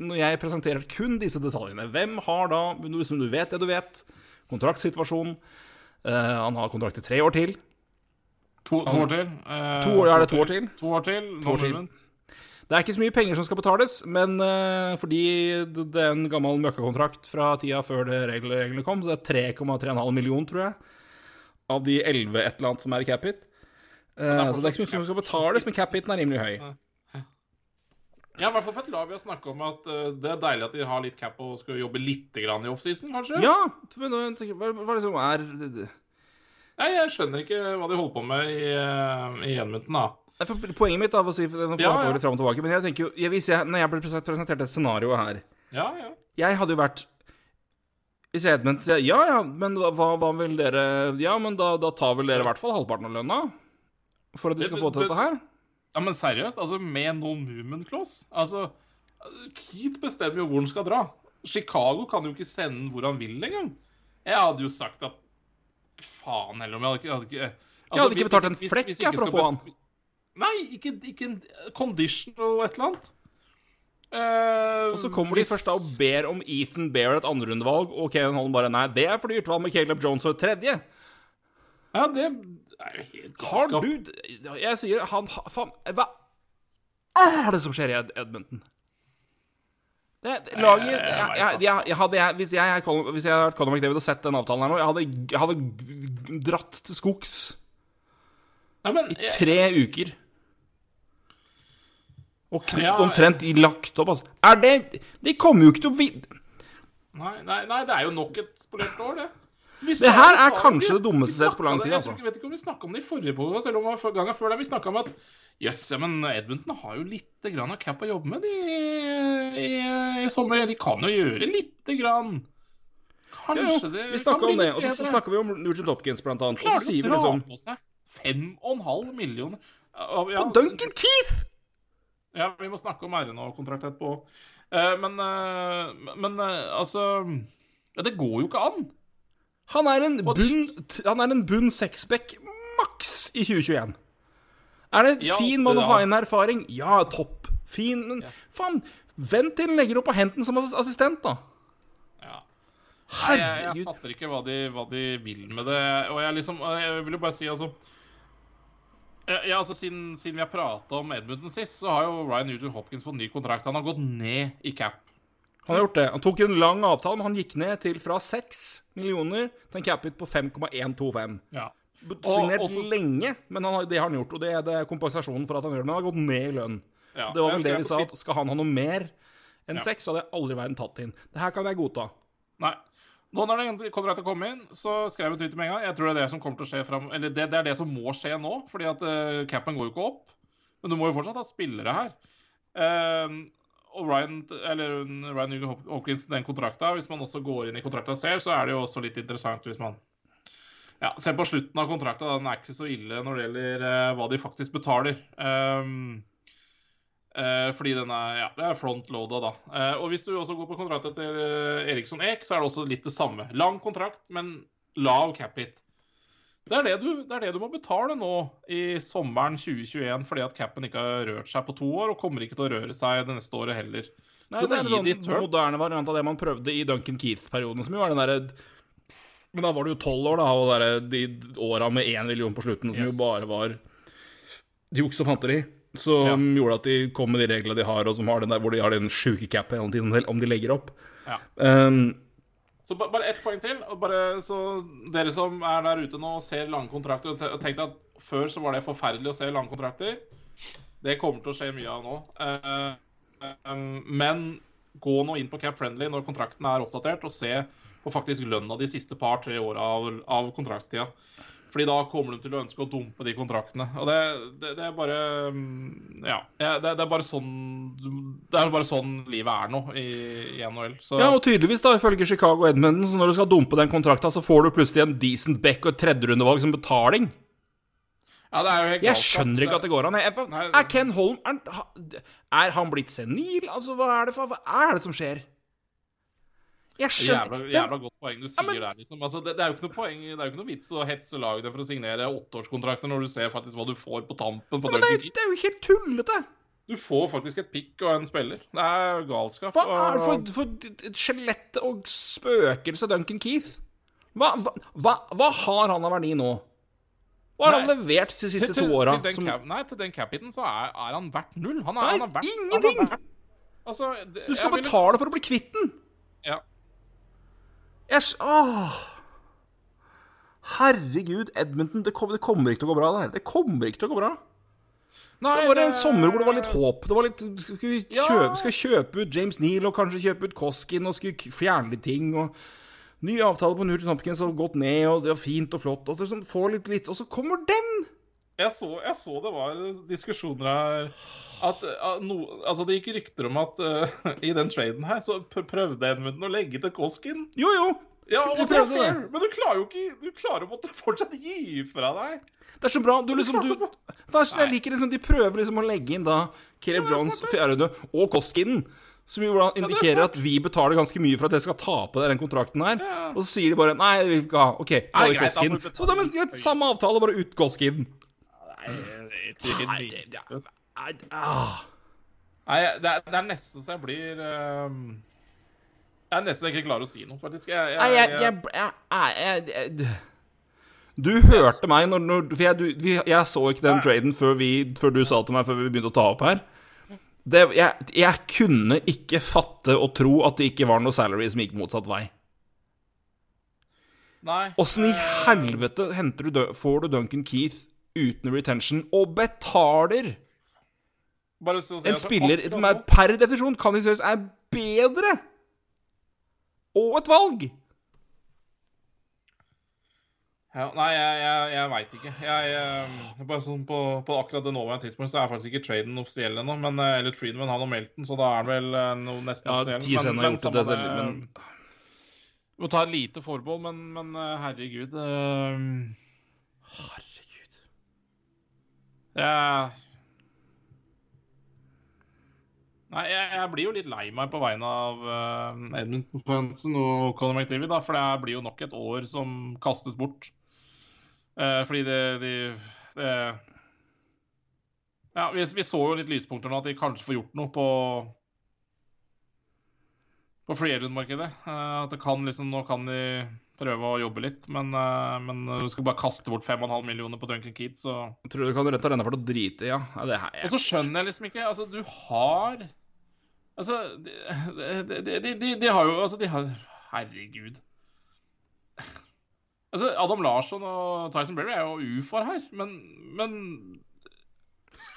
Når jeg presenterer kun disse detaljene, hvem har da, som du vet det du vet, kontraktsituasjonen uh, Han har kontrakt i tre år til. To, to år til. Eh, To år, er det to år til? To år til. To år til. Det er ikke så mye penger som skal betales, men eh, fordi det det er en gammel møkkakontrakt fra tida før det reglene, kom, så det er 3,3,5 millioner, tror jeg, av de 11 et eller annet som er i cap-hit. Eh, så det er ikke så mye som skal betales, men cap-hiten er rimelig høy. Ja, i hvert fall for et lag vi har snakka om at eh, det er deilig at de har litt cap og skal jobbe litt grann i offseason, kanskje? Ja, tenker, hva, hva liksom er Nei, jeg skjønner ikke hva de holder på med i, eh, i Edmonton, da. For Poenget mitt av å si for Ja, ja. Frem og tilbake, men jeg tenker jo jeg, hvis jeg, Når jeg ble presentert et scenario her Ja, ja. Jeg hadde jo vært Hvis Edmund sier ja, ja, men hva, hva vil dere Ja, men da, da tar vel dere i hvert fall halvparten av lønna? For at de skal Det- få til det- dette her? Ja, men seriøst, altså med no movement clause Altså, Keith bestemmer jo hvor han skal dra. Chicago kan jo ikke sende hvor han vil engang. Jeg hadde jo sagt at faen heller om jeg hadde jeg hadde ikke altså, Jeg hadde ikke betalt en hvis- flekk hvis jeg, ikke for å få han. Nei, ikke, ikke en conditional et eller annet. Uh, Og så kommer de hvis- først da og ber om Ethan Bear et andrerundevalg, og Kevin Holm bare Nei, det er for dyrt. valg med Caleb Jones og et tredje? Ja, det er jo helt Har du Jeg sier han Faen, hva er det som skjer i Edmonton? Det, det, laget jeg, jeg, jeg, hadde, hvis, jeg, hvis jeg hadde vært Conor McDavid og sett den avtalen her nå, jeg hadde, hadde dratt til skogs ja, men, i tre uker. Og kn- Ja, omtrent de lagt opp, altså. Er det De kommer jo ikke til å vinne Nei, nei, nei, det er jo nok et spolert år, det. Det her er kanskje det dummeste sett på lang tid, altså. Jeg vet ikke om vi snakka om det i forrige podcast, selv om det var gangen før der Vi snakka om at Jøss, yes, men Edmundton har jo lite grann av cap å jobbe med i, i, i sommer. De kan jo gjøre lite grann. Kanskje det vi snakka om det, og så, snakker vi om Nugent Hopkins, blant annet. Og så sier vi liksom på seg fem og en halv millioner Ja, ja, På Duncan Keith! Ja, vi må snakke om RNA-kontrakt etterpå. Uh, men uh, men uh, altså ja, Det går jo ikke an. Han er en bunn Han er en bunn sexback maks i 2021. Er det Ja, fin mann å ha inn erfaring? Ja, topp. Fin, men faen, vent til den legger opp og hent den som assistent, da. Ja. Nei, jeg, jeg fatter ikke hva de, hva de vil med det. Og jeg liksom Jeg vil jo bare si, altså ja, altså siden, siden vi har prata om Edmundton sist, så har jo Ryan Nugent Hopkins fått ny kontrakt. Han har gått ned i cap. Han har gjort det. Han tok en lang avtale, men han gikk ned til fra 6 millioner til en cap-hit på 5,125. Ja. Signert og så- lenge, men han, har- det har han gjort. Og det, er- det kompensasjonen for at han gjør det. Men han har gått ned i lønn. Ja, Det var vel det vi sa, at skal han ha noe mer enn Ja. 6, så hadde jeg aldri i verden tatt inn. Det her kan jeg godta. Nei. Nå når den kontrakten kom inn, så skrev jeg Twitter med en gang. Jeg tror det er det som kommer til å skje fram Eller det, det er det som må skje nå, fordi at uh, capen går jo ikke opp. Men du må jo fortsatt ha spillere her. Uh, og Ryan, eller Ryan Nugent Hopkins, den kontrakta, hvis man også går inn i kontrakta og ser, så er det jo også litt interessant hvis man ja, ser på slutten av kontrakta. Den er ikke så ille når det gjelder uh, hva de faktisk betaler. Um, fordi den er, ja, er frontloada, da. Eh, og hvis du også går på kontrakt til eh, Eriksson Ek, så er det også litt det samme. Lang kontrakt, men lav cap hit. Det er det, du, det er det du må betale nå i sommeren 2021, fordi at capen ikke har rørt seg på to år, og kommer ikke til å røre seg det neste året heller. Nei, det er en sånn moderne variant av det man prøvde i Duncan Keith-perioden, som jo var den derre Men da var det jo tolv år, da, og der, de åra med én million på slutten, som Yes. jo bare var juks og fanteri. Som gjorde at de kom med de reglene de har, og som har den der, hvor de har den sjuke hele tiden, om de legger opp. Ja. Um, Så ba- bare ett poeng til. og Bare, så dere som er der ute nå og ser lange kontrakter og tenkte at før så var det forferdelig å se lange kontrakter. Det kommer til å skje mye av nå. Uh, um, men gå nå inn på Cap Friendly når kontrakten er oppdatert, og se på faktisk lønna de siste par-tre åra av, av kontraktstida. Fordi da kommer de til å ønske å dumpe de kontraktene. Og det, det, det er bare um, Ja. Det, det er bare sånn Det er bare sånn livet er nå i, i NHL. Så ja, og tydeligvis, da, ifølge Chicago og så når du skal dumpe den kontrakta, så får du plutselig en decent back og et tredjerundevalg som betaling. Ja, det er jo helt Jeg skjønner ikke at det går an. Er Ken Holm er, er han blitt senil? Altså, hva er det for Hva er det som skjer? Jeg Jævla, skjønner jævla godt poeng du sier men- der, liksom. Altså, det, det er jo ikke noe poeng Det er jo ikke noe vits å hetse laget for å signere åtteårskontrakter når du ser faktisk hva du får på tampen på Men det, det er jo helt tullete! Du får faktisk et pikk og en spiller. Det er galskap. Hva er det for, for et skjelett og spøkelse Duncan Keith? Hva, hva, hva, har han av verdi nå? Hva har han levert de siste til, to åra? Som, nei, til den cap-hiten så er, er han verdt null. Han er, Nei, han er verdt, ingenting! Han er verdt, altså, det, du skal betale vil... for å bli kvitt den! Ja. Jeg, åh. Herregud, Edmonton, det, kom, det kommer ikke til å gå bra. Det, her. det kommer ikke til å gå bra. Nei, Det var en sommer hvor det var litt håp. Det var litt, skal vi kjøpe, skal kjøpe ut James Neal og kanskje kjøpe ut Koskin og skulle fjerne litt ting. og Ny avtale på Nugent Hopkins har gått ned, og det er fint og flott. Og så liksom litt, litt, og så kommer den! Jeg så, jeg så det var diskusjoner her at, at no, altså Det gikk rykter om at uh, i den traden her så prøvde Edmundton å legge til Koskin. Jo, jo. Ja, og det er fair, det. men du klarer jo ikke Du klarer å måtte fortsatt gi fra deg. Det er så bra. Du liksom du, er jeg liker liksom, De prøver liksom å legge inn da Caleb Jones, fjerde og Koskinen. Som jo da indikerer at vi betaler ganske mye for at jeg skal ta på deg den kontrakten her. Og så sier de bare Nei, vi vil ikke ha. OK, ta det betale Så da men greit, samme avtale, bare ut Nei, det- det- Nei, ah. Nei, det er, det er nesten så jeg blir um, Jeg er nesten ikke klar å si noe, faktisk. Jeg, jeg, jeg, jeg, jeg, jeg, jeg, jeg Du hørte meg når, når For jeg, du, vi, jeg så ikke den traden før, vi, før du sa til meg før vi begynte å ta opp her. Det, jeg, jeg kunne ikke fatte og tro at det ikke var noe salary som gikk motsatt vei. Nei. Åssen i helvete du, får du Duncan Keith uten retention og betaler si En spiller som er nå- per definisjon kanaliseres er bedre! Og et valg! Ja, nei, jeg, jeg, jeg veit ikke. Jeg, jeg, bare sånn på, på akkurat det nåværende tidspunkt så er faktisk ikke traden offisiell ennå. Men eh, Elliot Friedman har meldt den, så da er den vel eh, noe nesten Ja, offisiell. Men, har gjort det, det, men- Vi må ta et lite forbehold, men, men eh, herregud Øh... Herregud. Nei, jeg, jeg blir jo litt lei meg på vegne av uh, Edmundton-fansen og Conor McDavid, da, for det blir jo nok et år som kastes bort. Uh, fordi det, de, det Ja, vi, vi så jo litt lyspunkter nå, at de kanskje får gjort noe på på free agent-markedet. Uh, at det kan liksom Nå kan de prøve å jobbe litt, men, eh, men du skal bare kaste bort 5,5 millioner på Duncan Keith, så Jeg tror du kan rett og renne for å drite i, ja. ja og så skjønner jeg liksom ikke Altså, du har Altså, de, de, de, de, har jo Altså, de har Herregud. Altså, Adam Larsson og Tyson Berry er jo ufar her, men, men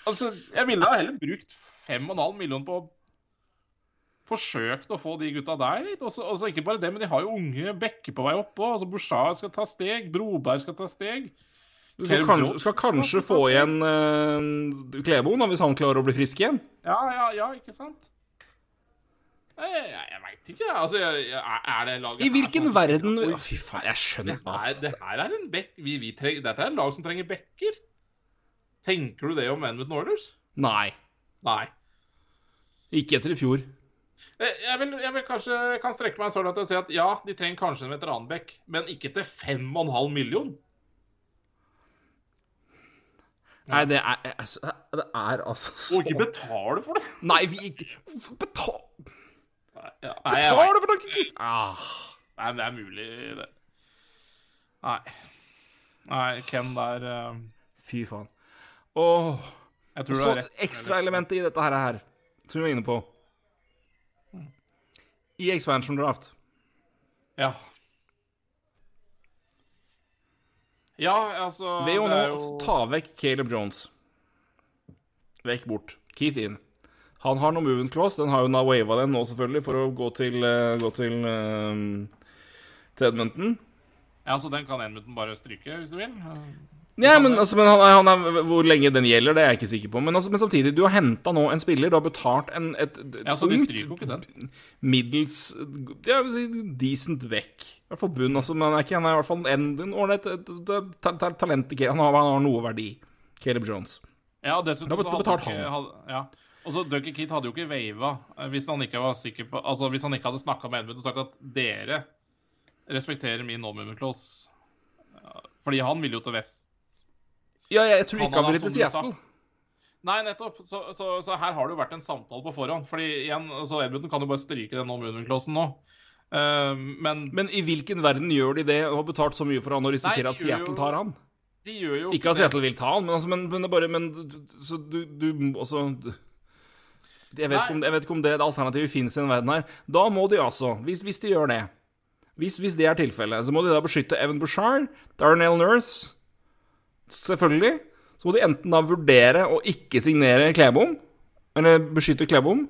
Altså, jeg ville ha heller brukt 5,5 millioner på Forsøkt å få de gutta der litt. Og så ikke bare det, men de har jo unge bekker på vei oppå. Altså, Bouchard skal ta steg, Broberg skal ta steg. Du skal, kanskje, skal kanskje få igjen uh, Kleboen, hvis han klarer å bli frisk igjen. Ja, ja, ja, ikke sant? Jeg, jeg, jeg veit ikke. Altså, jeg, er det laget I hvilken her som- verden Oi, Fy faen, jeg skjønner det, er, det her er en bekk vi, vi treng, Dette er et lag som trenger bekker. Tenker du det om Edmundton Oilers? Nei. Nei. Ikke etter i fjor. Jeg, jeg, vil, jeg vil kanskje jeg kan strekke meg så langt og si at ja, de trenger kanskje en veteranbekk, men ikke til 5,5 million. Nei, det er altså, Det er altså så Og ikke betale for det. Nei, vi ikke betal... Ja, nei, jeg Betaler for noe? Ah. Nei, det er mulig, det. Nei. Nei, Ken der uh... Fy faen. Åh. Tror Og så har rett. ekstra elementet i dette her, her, som vi var inne på. I expansion draft. Ja. Ja, altså Ved å nå jo ta vekk Caleb Jones Vekk bort. Keith inn. Han har noe movement clause. Den har jo wava den nå, selvfølgelig, for å gå til, eh, gå til, uh, til Edmonton. Ja, så den kan Edmonton bare stryke, hvis du vil. Ja, men, altså, men han han er, Hvor lenge den gjelder, det er jeg ikke sikker på. Men, altså, men samtidig, du har henta nå en spiller. Du har betalt en, et, et Ja, så de stryker jo ikke den. middels ja, decent vekk. Fall bunn. Altså, men han er, ikke, han er i hvert fall en en ålreit talent. Han har, han har noe verdi. Caleb Jones. Ja, dessuten så hadde betalt han hadde, ja. Og så Duncan Keith hadde jo ikke wava eh, hvis han ikke var sikker på Altså hvis han ikke hadde snakka med Edmund og sagt at dere respekterer min non-movement clause. Fordi han vil jo til vest. Ja, jeg, tror ikke han hadde, vil til som Seattle. Nei, nettopp. Så, så, så her har det jo vært en samtale på forhånd. Fordi igjen, så Edmundton kan jo bare stryke den clausen nå. Uh, men Men i hvilken verden gjør de det, og har betalt så mye for han og risikerer at Seattle jo- tar han? de gjør jo Ikke at det. Seattle vil ta han, men, altså, men, men det bare Men så du, du også du- jeg vet, om, jeg vet ikke om det alternativet finnes i den verden her. Da må de altså, hvis, hvis de gjør det hvis, hvis det er tilfellet, så må de da beskytte Evan Bouchard, Darnell Nurse Selvfølgelig. Så må de enten da vurdere å ikke signere Klebom, eller beskytte Klebom,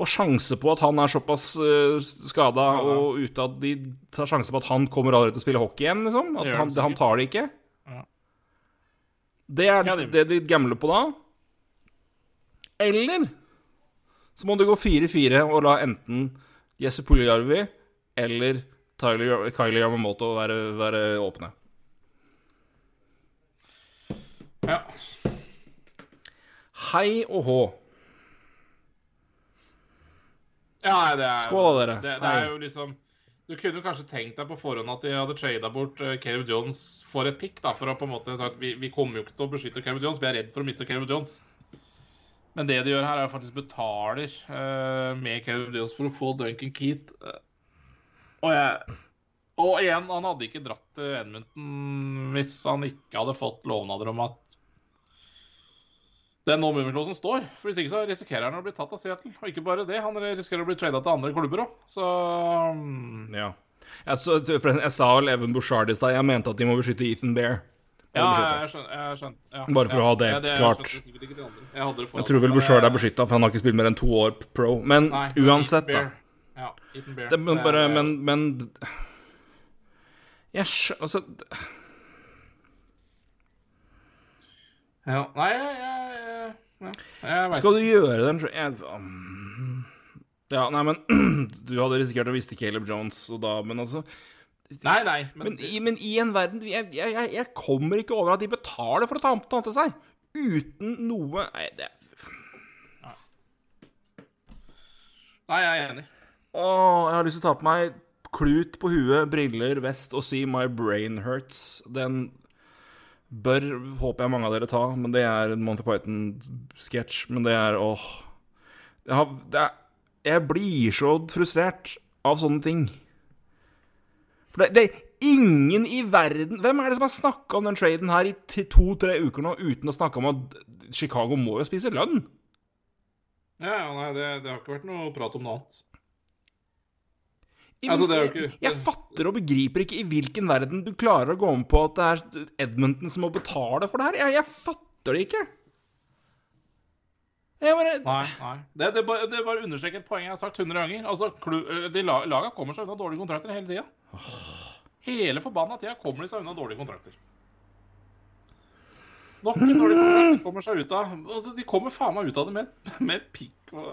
og sjanse på at han er såpass uh, skada og ute at de tar sjanse på at han kommer aldri til å spille hockey igjen, liksom. At han, han tar det ikke. Ja. Det er Ja, det- det de gambler på da. Eller så må du gå 4-4 og la enten Jesse Puljarvi eller Tyler, Kylie Yamamoto være, være åpne. Ja. Hei og hå. Ja, nei, det er, Skål dere. Det, det er jo liksom Du kunne jo kanskje tenkt deg på forhånd at de hadde trada bort uh, Caleb Jones for et pick, da, for å på en måte sagt vi, vi kommer jo ikke til å beskytte Caleb Jones, vi er redd for å miste Caleb Jones. Men det de gjør her, er jo faktisk betaler uh, med Caleb Jones for å få Duncan Keat. Uh, og jeg Og igjen, han hadde ikke dratt til Edmundton hvis han ikke hadde fått lovnader om at den no-movement-låsen står. For Hvis ikke så risikerer han å bli tatt av Seattle. Og ikke bare det, han risikerer å bli trada til andre klubber òg. Så mm, Ja. Jeg, så, jeg sa vel Even Bouchard i stad. Jeg mente at de må beskytte Ethan Bear. Ja, jeg skjønte, Jeg ja. Bare for å ha det ja, klart. Jeg, de. Jeg, det Jeg tror vel Bouchard er beskytta, for han har ikke spilt mer enn to år pro. Men Nei, uansett, da. Ja, Ethan Bear. Det, men Det bare, men, men Jeg skjønner Altså Ja, nei, jeg, jeg, jeg, jeg Skal du gjøre den um, Ja, nei, men Du hadde risikert å miste Caleb Jones og da, men altså Nei, nei, men, Men, i, men i en verden jeg, jeg, kommer ikke over at de betaler for å ta, ta til seg. Uten noe Nei, det nei, jeg er enig. Å, jeg har lyst til å ta på meg klut på huet, briller, vest og si 'My brain hurts'. Den bør, håper jeg mange av dere ta, men det er en Monty Python-sketsj. Men det er åh jeg, har, det er, jeg blir så frustrert av sånne ting. For det, det er ingen i verden Hvem er det som har snakka om den traden her i to-tre uker nå uten å snakke om at Chicago må jo spise lønn? Ja, ja, nei, det, det har ikke vært noe prat om noe annet. I- Altså, det jo jeg, ikke- jeg fatter og begriper ikke i hvilken verden du klarer å gå med på at det er Edmonton som må betale for det her. Jeg, jeg fatter det ikke. Jeg bare Nei, nei. Det, det, bare, det bare understreker et poeng jeg har sagt 100 ganger. Altså, klu, de Laga kommer seg unna dårlige kontrakter hele tida. Hele forbanna tida kommer de seg unna dårlige kontrakter. Nok kontrakt de kommer seg ut av. Altså, de kommer faen meg ut av det med, med pikk og,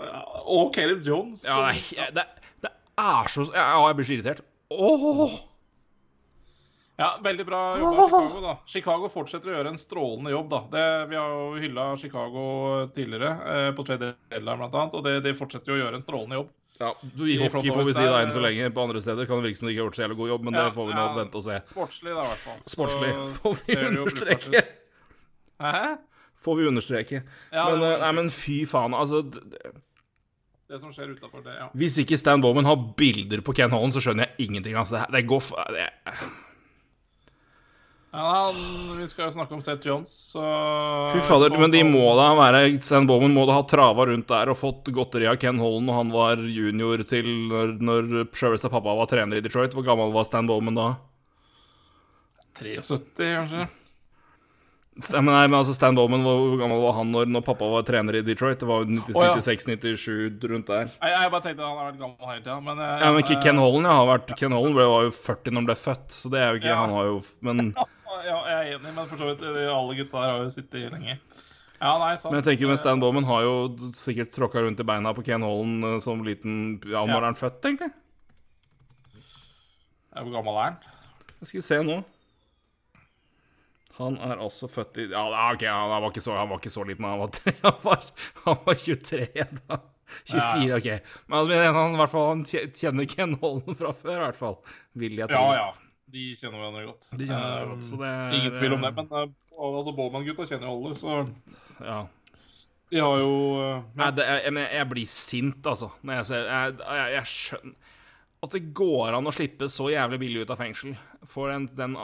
og Caleb Jones. ja, nei, det, det er så Ja, jeg blir så irritert. Åh Ja, veldig bra jobba Chicago, da. Chicago fortsetter å gjøre en strålende jobb, da. Det, vi har jo hylla Chicago tidligere, eh, på deadline blant annet, og det, de fortsetter jo å gjøre en strålende jobb. Ja, I hockey får vi si det enn så lenge. På andre steder kan det virke som de ikke har gjort så jævlig god jobb, men Ja, det får vi nå ja. vente og se. Sportslig, da, i hvert fall. Sportslig, får vi understreke. Hæ? Får vi understreke. Ja, men, det eh, nei, men fy faen, altså Det som skjer utafor det, ja. Hvis ikke Stan Bowman har bilder på Ken Holland, så skjønner jeg ingenting. Altså, det, går f... Det, ja han, vi skal jo snakke om Seth Jones, så Fy fader, men de må da være Stan Bowman må da ha trava rundt der og fått godteri av Ken Holland når han var junior til når, når sjølveste pappa var trener i Detroit. Hvor gammel var Stan Bowman da? 73, kanskje? Nei, men altså Stan Bowman, hvor gammel var han når, når pappa var trener i Detroit? Det var jo 96, Å, ja. 96-97, rundt der. Jeg, jeg bare tenkte han har vært gammel hele tida, men, eh, Ja, men ikke Ken eh, Holland, ja, har vært Ken Holland ble, var jo 40 når han ble født, så det er jo ikke Ja. Han har jo Men, Ja, jeg er enig, men for så vidt alle gutta her har jo sittet lenge. Ja, nei, sant. men jeg tenker med Stan Bowman har jo sikkert tråkka rundt i beina på Ken Holland eh, som liten Ja, når Ja. er han født, egentlig? Hvor gammel er han? Jeg skal se nå. Han er altså født i Ja, ok, han var ikke så, han var ikke så liten. Han var, han var, han var 23 da. 24, ok. Men altså, men han, hvert fall, han kjenner Ken Holden fra før, i hvert fall. Vil jeg tro. Ja, ja. De kjenner hverandre godt. De kjenner hverandre godt, så det Ingen tvil om det. Men uh, altså, Bowman-gutta kjenner jo alle, så Ja. de har jo ja. Nei, det jeg, jeg, jeg blir sint, altså, når jeg ser Jeg, jeg, skjønner At det går an å slippe så jævlig billig ut av fengsel for en, den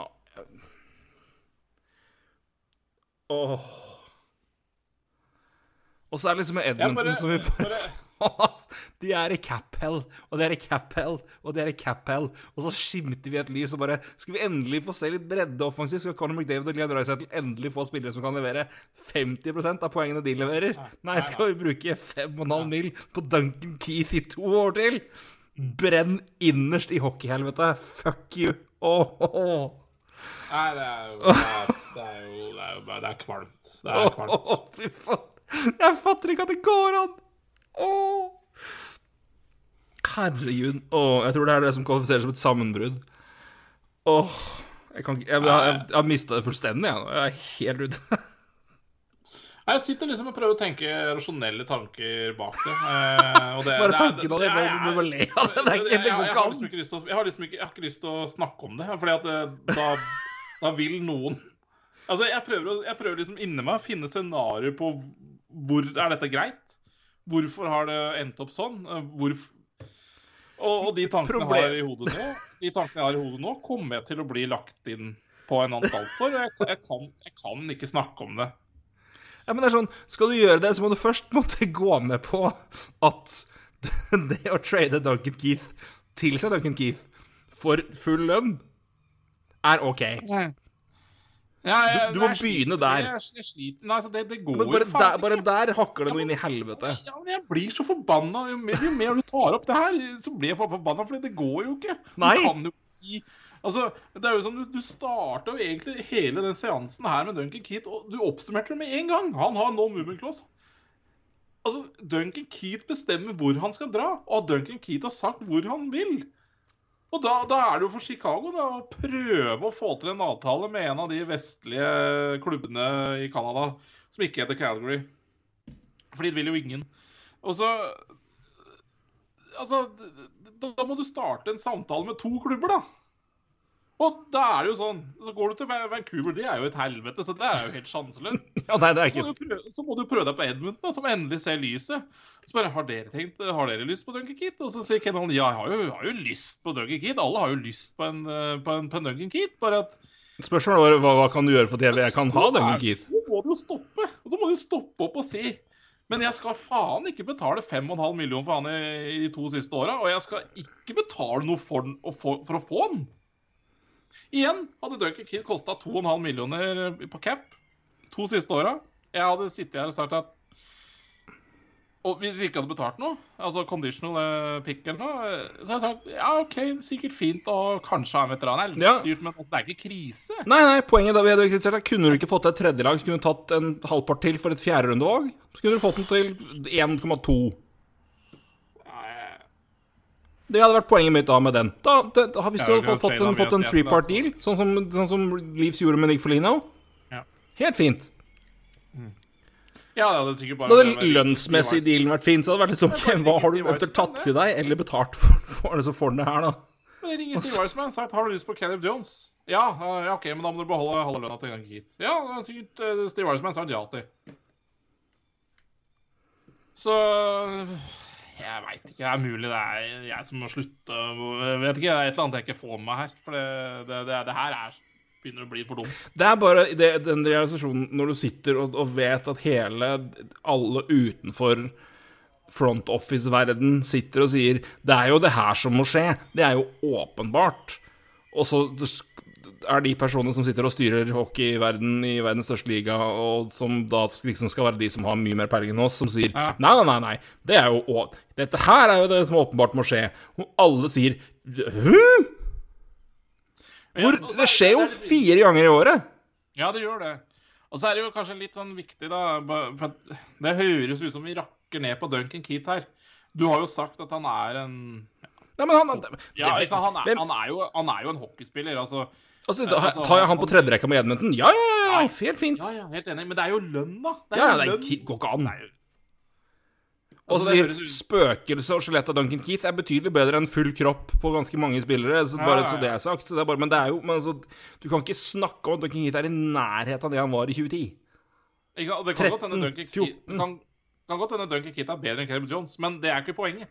Åh. Og så er det liksom Edmonton bare- som vi bare, bare- De er i cap hell, og de er i cap hell, og de er i cap hell. Og så skimter vi et lys og bare Skal vi endelig få se litt bredde offensivt? Skal Conor McDavid og Leon Draisaitl endelig få spillere som kan levere 50% av poengene de leverer? Nei, skal vi bruke 5,5 mil på Duncan Keith i to år til? Brenn innerst i hockeyhelvete. Fuck you. Åh, åh, åh. Nei, det er jo Det er, det er jo det er, jo det er kvalmt. Det er kvalmt. Åh, fy faen. Jeg fatter ikke at det går an. Åh. Herregud. Åh, jeg tror det er det som kvalifiserer som et sammenbrudd. Åh. Jeg, kan jeg, jeg, jeg, jeg har mista det fullstendig, jeg nå. Jeg er helt ute. Jeg sitter liksom og prøver å tenke rasjonelle tanker bak det. Eh, det Bare tanken på det, det, du må le av det. Det det går ikke har an. liksom Jeg har liksom ikke, lyst til å snakke om det, fordi at det, da, da vil noen Altså, jeg prøver, jeg prøver liksom inni meg å finne scenarioer på hvor er dette greit? Hvorfor har det endt opp sånn? Eh, og, og de tankene jeg har i hodet nå, de tankene jeg har i hodet nå, kommer jeg til å bli lagt inn på en anstalt for. Jeg, jeg, kan, jeg kan ikke snakke om det. Ja, men det er sånn, Skal du gjøre det, så må du først måtte gå med på at det å trade Duncan Keith til seg Duncan Keith for full lønn er OK. Ja, ja, Du- du må begynne der. Jeg, sliter Nei, altså, det, det går Men bare jo der, bare der hakker det noe inn i helvete. Ja, men jeg blir så forbanna. Jo mer, jo mer du tar opp det her, så blir jeg for forbanna, for det går jo ikke. Nei. Du kan jo ikke si Altså, det er jo som Du, du starta jo egentlig hele den seansen her med Duncan Keat, og du oppsummerte det med en gang. Han har no movement clause. Altså, Duncan Keat bestemmer hvor han skal dra, og Duncan Keat har sagt hvor han vil. Og da, da er det jo for Chicago da, å prøve å få til en avtale med en av de vestlige klubbene i Canada som ikke heter Calgary. Fordi det vil jo ingen. Og så Altså, da, da må du starte en samtale med to klubber, da. Og da er det jo sånn Så går du til Vancouver, det er jo et helvete, så det er jo helt sjanseløst. Ja, nei, det er Så må, du prøve, så må du prøve deg på Edmund, da, som endelig ser lyset. Så bare, har dere tenkt, har dere lyst på Duncan Keat? Og så sier Kenan ja, jeg har jo, jeg har jo lyst på Duncan Keat. Alle har jo lyst på en, eh, på en, på en Duncan Keat. Bare at Spørsmålet var hva, hva kan du gjøre for TV? jeg, kan ha Duncan Keat. Så må du jo stoppe. Og så må du stoppe opp og si Men jeg skal faen ikke betale 5,5 millioner for han i, i de to siste åra. Og jeg skal ikke betale noe for, for, for å få den. Igjen hadde Duncan Keat kosta 2,5 millioner på cap to siste åra. Jeg hadde sittet her og sagt at og hvis vi ikke hadde betalt noe, altså conditional eh, pick eller noe, så hadde jeg sagt ja, OK, sikkert fint å kanskje ha en veteran. Det er litt Ja. dyrt, men altså, det er ikke krise. Nei, nei, poenget da vi hadde kritisert er kunne du ikke fått til et tredjelag, så kunne du tatt en halvpart til for et fjerderundevalg? Så kunne du fått den til 1,2. Det hadde vært poenget mitt da med den. Da, det, da, Ja, du vi hadde kan fått en, fått en three-part deal, sånn som, sånn som Leaves gjorde med Nick Folino, Ja. helt fint. Ja, det hadde sikkert bare Da hadde lønnsmessig dealen vært fin, så hadde det vært liksom er bare Hva har du ofte tatt til deg, eller betalt for, for det, så får den det her, da? Men det ringer Steve Weissman og sier har du lyst på Caleb Jones. Ja, eh, ja, OK, men da må du beholde halve lønna til en gang hit. Ja, det er sikkert uh, Steve Weissman sa ja til. Så jeg veit ikke. Det er mulig det er jeg som må slutte. Jeg vet ikke, det er et eller annet jeg ikke får med her. For det, det, det, det her er, begynner å bli for dumt. Det er bare den realisasjonen når du sitter og, og vet at hele Alle utenfor front office-verden sitter og sier Det er jo det her som må skje. Det er jo åpenbart. Og så er de personene som sitter og styrer hockeyverden i verdens største liga, og som da liksom skal være de som har mye mer peiling enn oss, som sier nei, nei, nei, nei, det er jo å- Dette her er jo det som åpenbart må skje. Og alle sier Hæ? Hvor, Ja, det skjer jo fire ganger i året. Ja, det gjør det. Og så er det jo kanskje litt sånn viktig, da For det høres ut som vi rakker ned på Duncan Keat her. Du har jo sagt at han er en Nei, men han, Ja? Han, er, han, er jo, han er jo en hockeyspiller, altså. Altså, da, altså, tar jeg han på tredjerekka tredje rekka med Edmonton? Ja, ja, ja, ja, helt fint. Ja, ja, helt enig. Men det er jo lønn, da. Det er Ja, ja, jo det går ikke an. Og Altså, så sier spøkelse og skjelettet av Duncan Keith er betydelig bedre enn full kropp på ganske mange spillere. Så Ja, bare så det er sagt. Det er bare, men det er jo men altså, Du kan ikke snakke om at Duncan Keith er i nærheten av det han var i 2010. Ikke Det kan godt hende 13, Duncan 14. Kan, kan godt hende Duncan Keith er bedre enn Caleb Jones, men det er ikke poenget.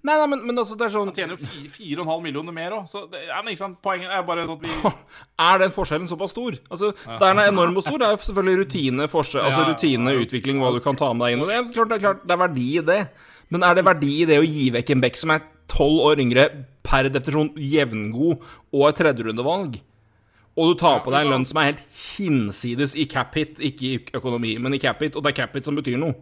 Nei, nei, men, men altså, det er sånn Han tjener jo 4,5 millioner mer òg, så det, ja, ikke sant? poenget er bare sånn at vi Er den forskjellen såpass stor? Altså, ja. den er enorm og stor, det er jo selvfølgelig rutine, forskjell, altså rutine, utvikling, hva du kan ta med deg inn. Og det er klart, det er klart, det er verdi i det. Men er det verdi i det å gi vekk en bekk som er tolv år yngre, per definisjon jevngod, og et tredjerundevalg? Og du tar på deg en lønn som er helt hinsides i cap hit, ikke i økonomi, men i cap hit, og det er cap hit som betyr noe.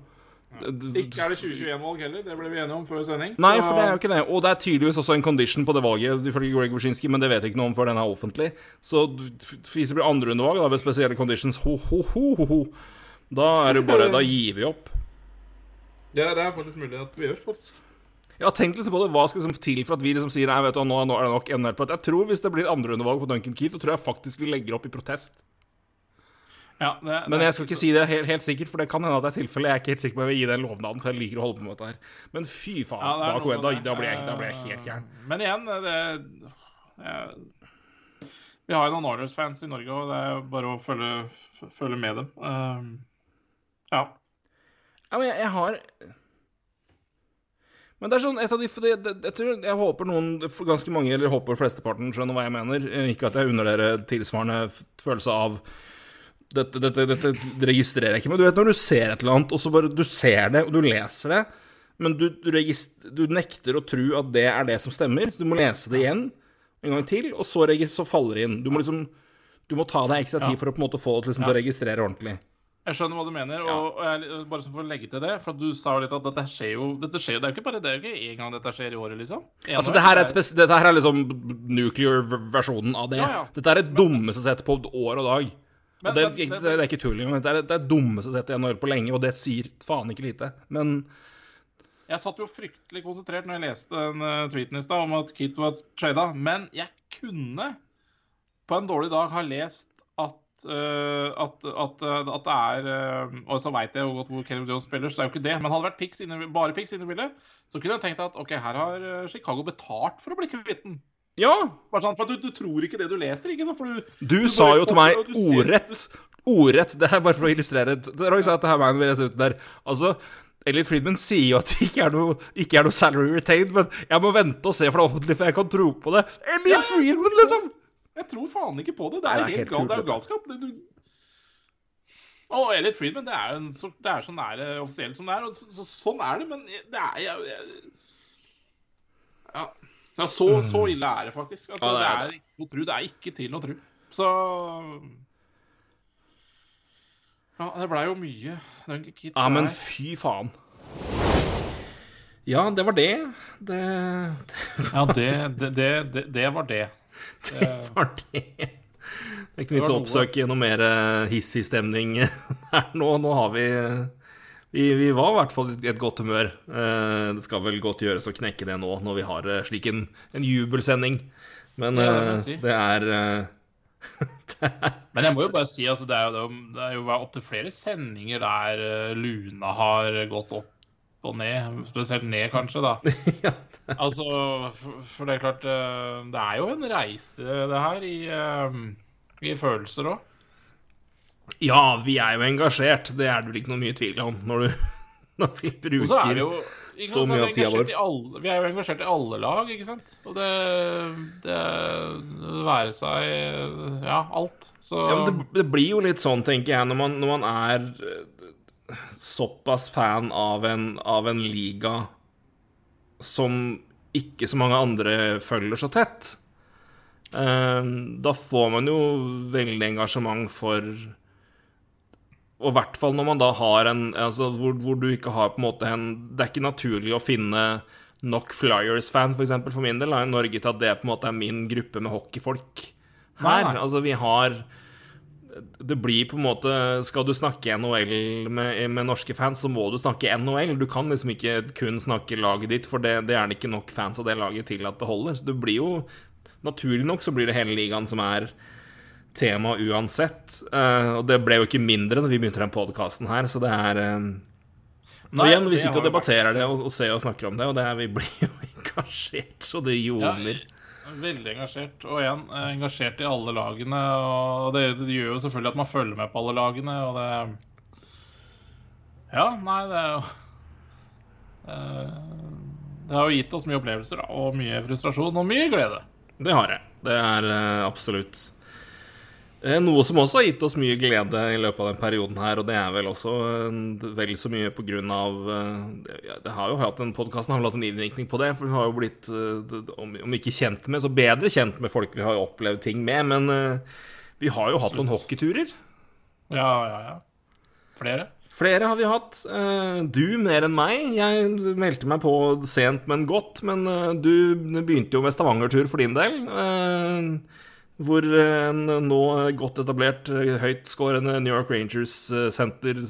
Ikke er det 2021-valg heller, det ble vi enige om før sending. Nei, for det er jo ikke det. Og det er tydeligvis også en condition på det valget, ifølge Greg Wyszynski, men det vet jeg ikke noe om før den er offentlig. Så hvis det blir andrerundevalg ved spesielle conditions, ho, ho, ho, ho, da er det bare Da gir vi opp. Det er faktisk mulig at vi gjør, faktisk. Ja, tenk litt på det. Hva skal liksom til for at vi liksom sier nei, vet du, nå, er det nok. Jeg tror hvis det blir andrerundevalg på Duncan Keith, så tror jeg faktisk vi legger opp i protest. Ja, det, Men jeg skal ikke si det helt, helt sikkert, for det kan hende at det er tilfellet. Jeg er ikke helt sikker på om jeg vil gi den lovnaden, for jeg liker å holde på med dette her. Men fy faen, Ja, det da, noe da, da, blir jeg, da blir jeg helt gæren. Men igjen, det jeg, Vi har jo noen Oilers-fans i Norge, og det er bare å følge, følge med dem. Uh, ja. Ja, men jeg, jeg har Men det er sånn et av de for det, det, jeg, tror, jeg håper noen, ganske mange, eller håper flesteparten, skjønner hva jeg mener. Eh, Ikke at jeg unner dere tilsvarende følelse av dette, dette, dette registrerer jeg ikke, men du vet når du ser et eller annet, og så bare du ser det, og du leser det, men du, du, du nekter å tro at det er det som stemmer. Så du må lese det igjen en gang til, og så, så faller det inn. Du må liksom Du må ta deg ekstra tid for å på en måte få det liksom, til å registrere ordentlig. Jeg skjønner hva du mener, og, og jeg, bare for å legge til det For at du sa jo litt at dette skjer jo Dette skjer jo, Det er jo ikke bare det er jo ikke én gang dette skjer i året, liksom. En Altså, det her er, dette her er liksom nuclear-versjonen av det. Ja, ja. Dette er det dummeste sett på år og dag. Men- det, men- det, det er ikke tull. Det er det er det jeg har NHL på lenge, og det sier faen ikke lite. Men Jeg satt jo fryktelig konsentrert når jeg leste den eh, tweeten i stad om at Kit var trada, men jeg kunne på en dårlig dag ha lest at uh, at, at, eh, at det er uh, Og så veit jeg jo godt hvor Kevin Jones spiller, så det er jo ikke det. Men hadde det vært picks inne, bare Pix inne i bildet, så kunne jeg tenkt at OK, her har Chicago betalt for å bli kvitt den. Ja, Bare sånn, for du, du tror ikke det du leser, ikke sant? For du, du, Du sa jo til meg ordrett Ordrett. Det er bare for å illustrere Roy sa at det her veien vi leser ut der. Altså Elliot Friedman sier jo at det ikke er, noe, ikke er noe salary retained, men jeg må vente og se for det offentlige, for jeg kan tro på det. Elliot Friedman, liksom! Jeg tror faen ikke på det. Det Nei, er, det er helt, helt gal, er galskap. Det, du... Og Elliot Friedman, det er en så, det er så nære offisielt som det er. Og så, så, sånn er det, men det er jeg, jeg, Ja. Ja så, så ille er det faktisk. At Ja, det det, er er ikke å tro. Det er ikke til å tro. Så Ja, det blei jo mye. Kit Ja, men fy faen. Ja, det var det. Det, Ja, det, det, det, det, det var det. det var det. Det er ikke noe vits å Det var oppsøke noe mer eh, hissig stemning her nå. Nå har vi vi, vi var i hvert fall i et godt humør. Eh, Det skal vel godt gjøres å knekke det nå, når vi har eh, slik en, en jubelsending. Men Ja, det eh, si. det er eh, Men jeg må jo bare si, altså, det er jo, det er jo opptil flere sendinger der eh, Luna har gått opp og ned. Spesielt ned, kanskje, da. ja, Altså, for, for det er klart eh, Det er jo en reise, det her, i, eh, i følelser òg. Ja, vi er jo engasjert. Det er det vel ikke noe mye tvil om når, du, når vi er bruker det jo så mye av vi tida vår. alle- Vi er jo engasjert i alle lag, ikke sant? Og det, det være seg Ja, alt. Så Ja, men det, det blir jo litt sånn, tenker jeg, når man, når man er eh, såpass fan av en, av en liga som ikke så mange andre følger så tett. Eh, da får man jo veldig engasjement for Og i hvert fall når man da har en altså hvor, hvor du ikke har på en måte en Det er ikke naturlig å finne nok Flyers-fan, for eksempel, for min del, da, i Norge til at det på en måte er min gruppe med hockeyfolk her. Nei. Altså, vi har Det blir på en måte Skal du snakke NHL med, med norske fans, så må du snakke NHL. Du kan liksom ikke kun snakke laget ditt, for det, det er det ikke nok fans av det laget til at det holder. Så det blir jo Naturlig nok så blir det hele ligaen som er tema uansett. Eh, og det ble jo ikke mindre når vi begynte den podkasten her, så det er eh, og igjen, vi sitter og debatterer det og, og ser og snakker om det, og det er, vi blir jo engasjert så det ljomer. Veldig engasjert. Og igjen, eh, engasjert i alle lagene. Og det, det gjør jo selvfølgelig at man følger med på alle lagene, og det Ja, nei, det er jo Det har jo gitt oss mye opplevelser, og mye frustrasjon, og mye glede. Det har jeg. Det er absolutt noe som også har gitt oss mye glede i løpet av den perioden her, og det er vel også eh, vel så mye på grunn av eh, det- har jo hatt en podkasten har vel hatt en innvirkning på det, for vi har jo blitt, eh, om ikke kjent med, så bedre kjent med folk vi har opplevd ting med, men eh, vi har jo hatt noen hockeyturer. Ja, ja, ja. Flere. Flere har vi hatt. Eh, Du mer enn meg. Jeg meldte meg på sent, men godt. Men eh, du begynte jo med Stavanger-tur for din del. Eh, Hvor en nå godt etablert, eh, høytskårende New York Rangers-senter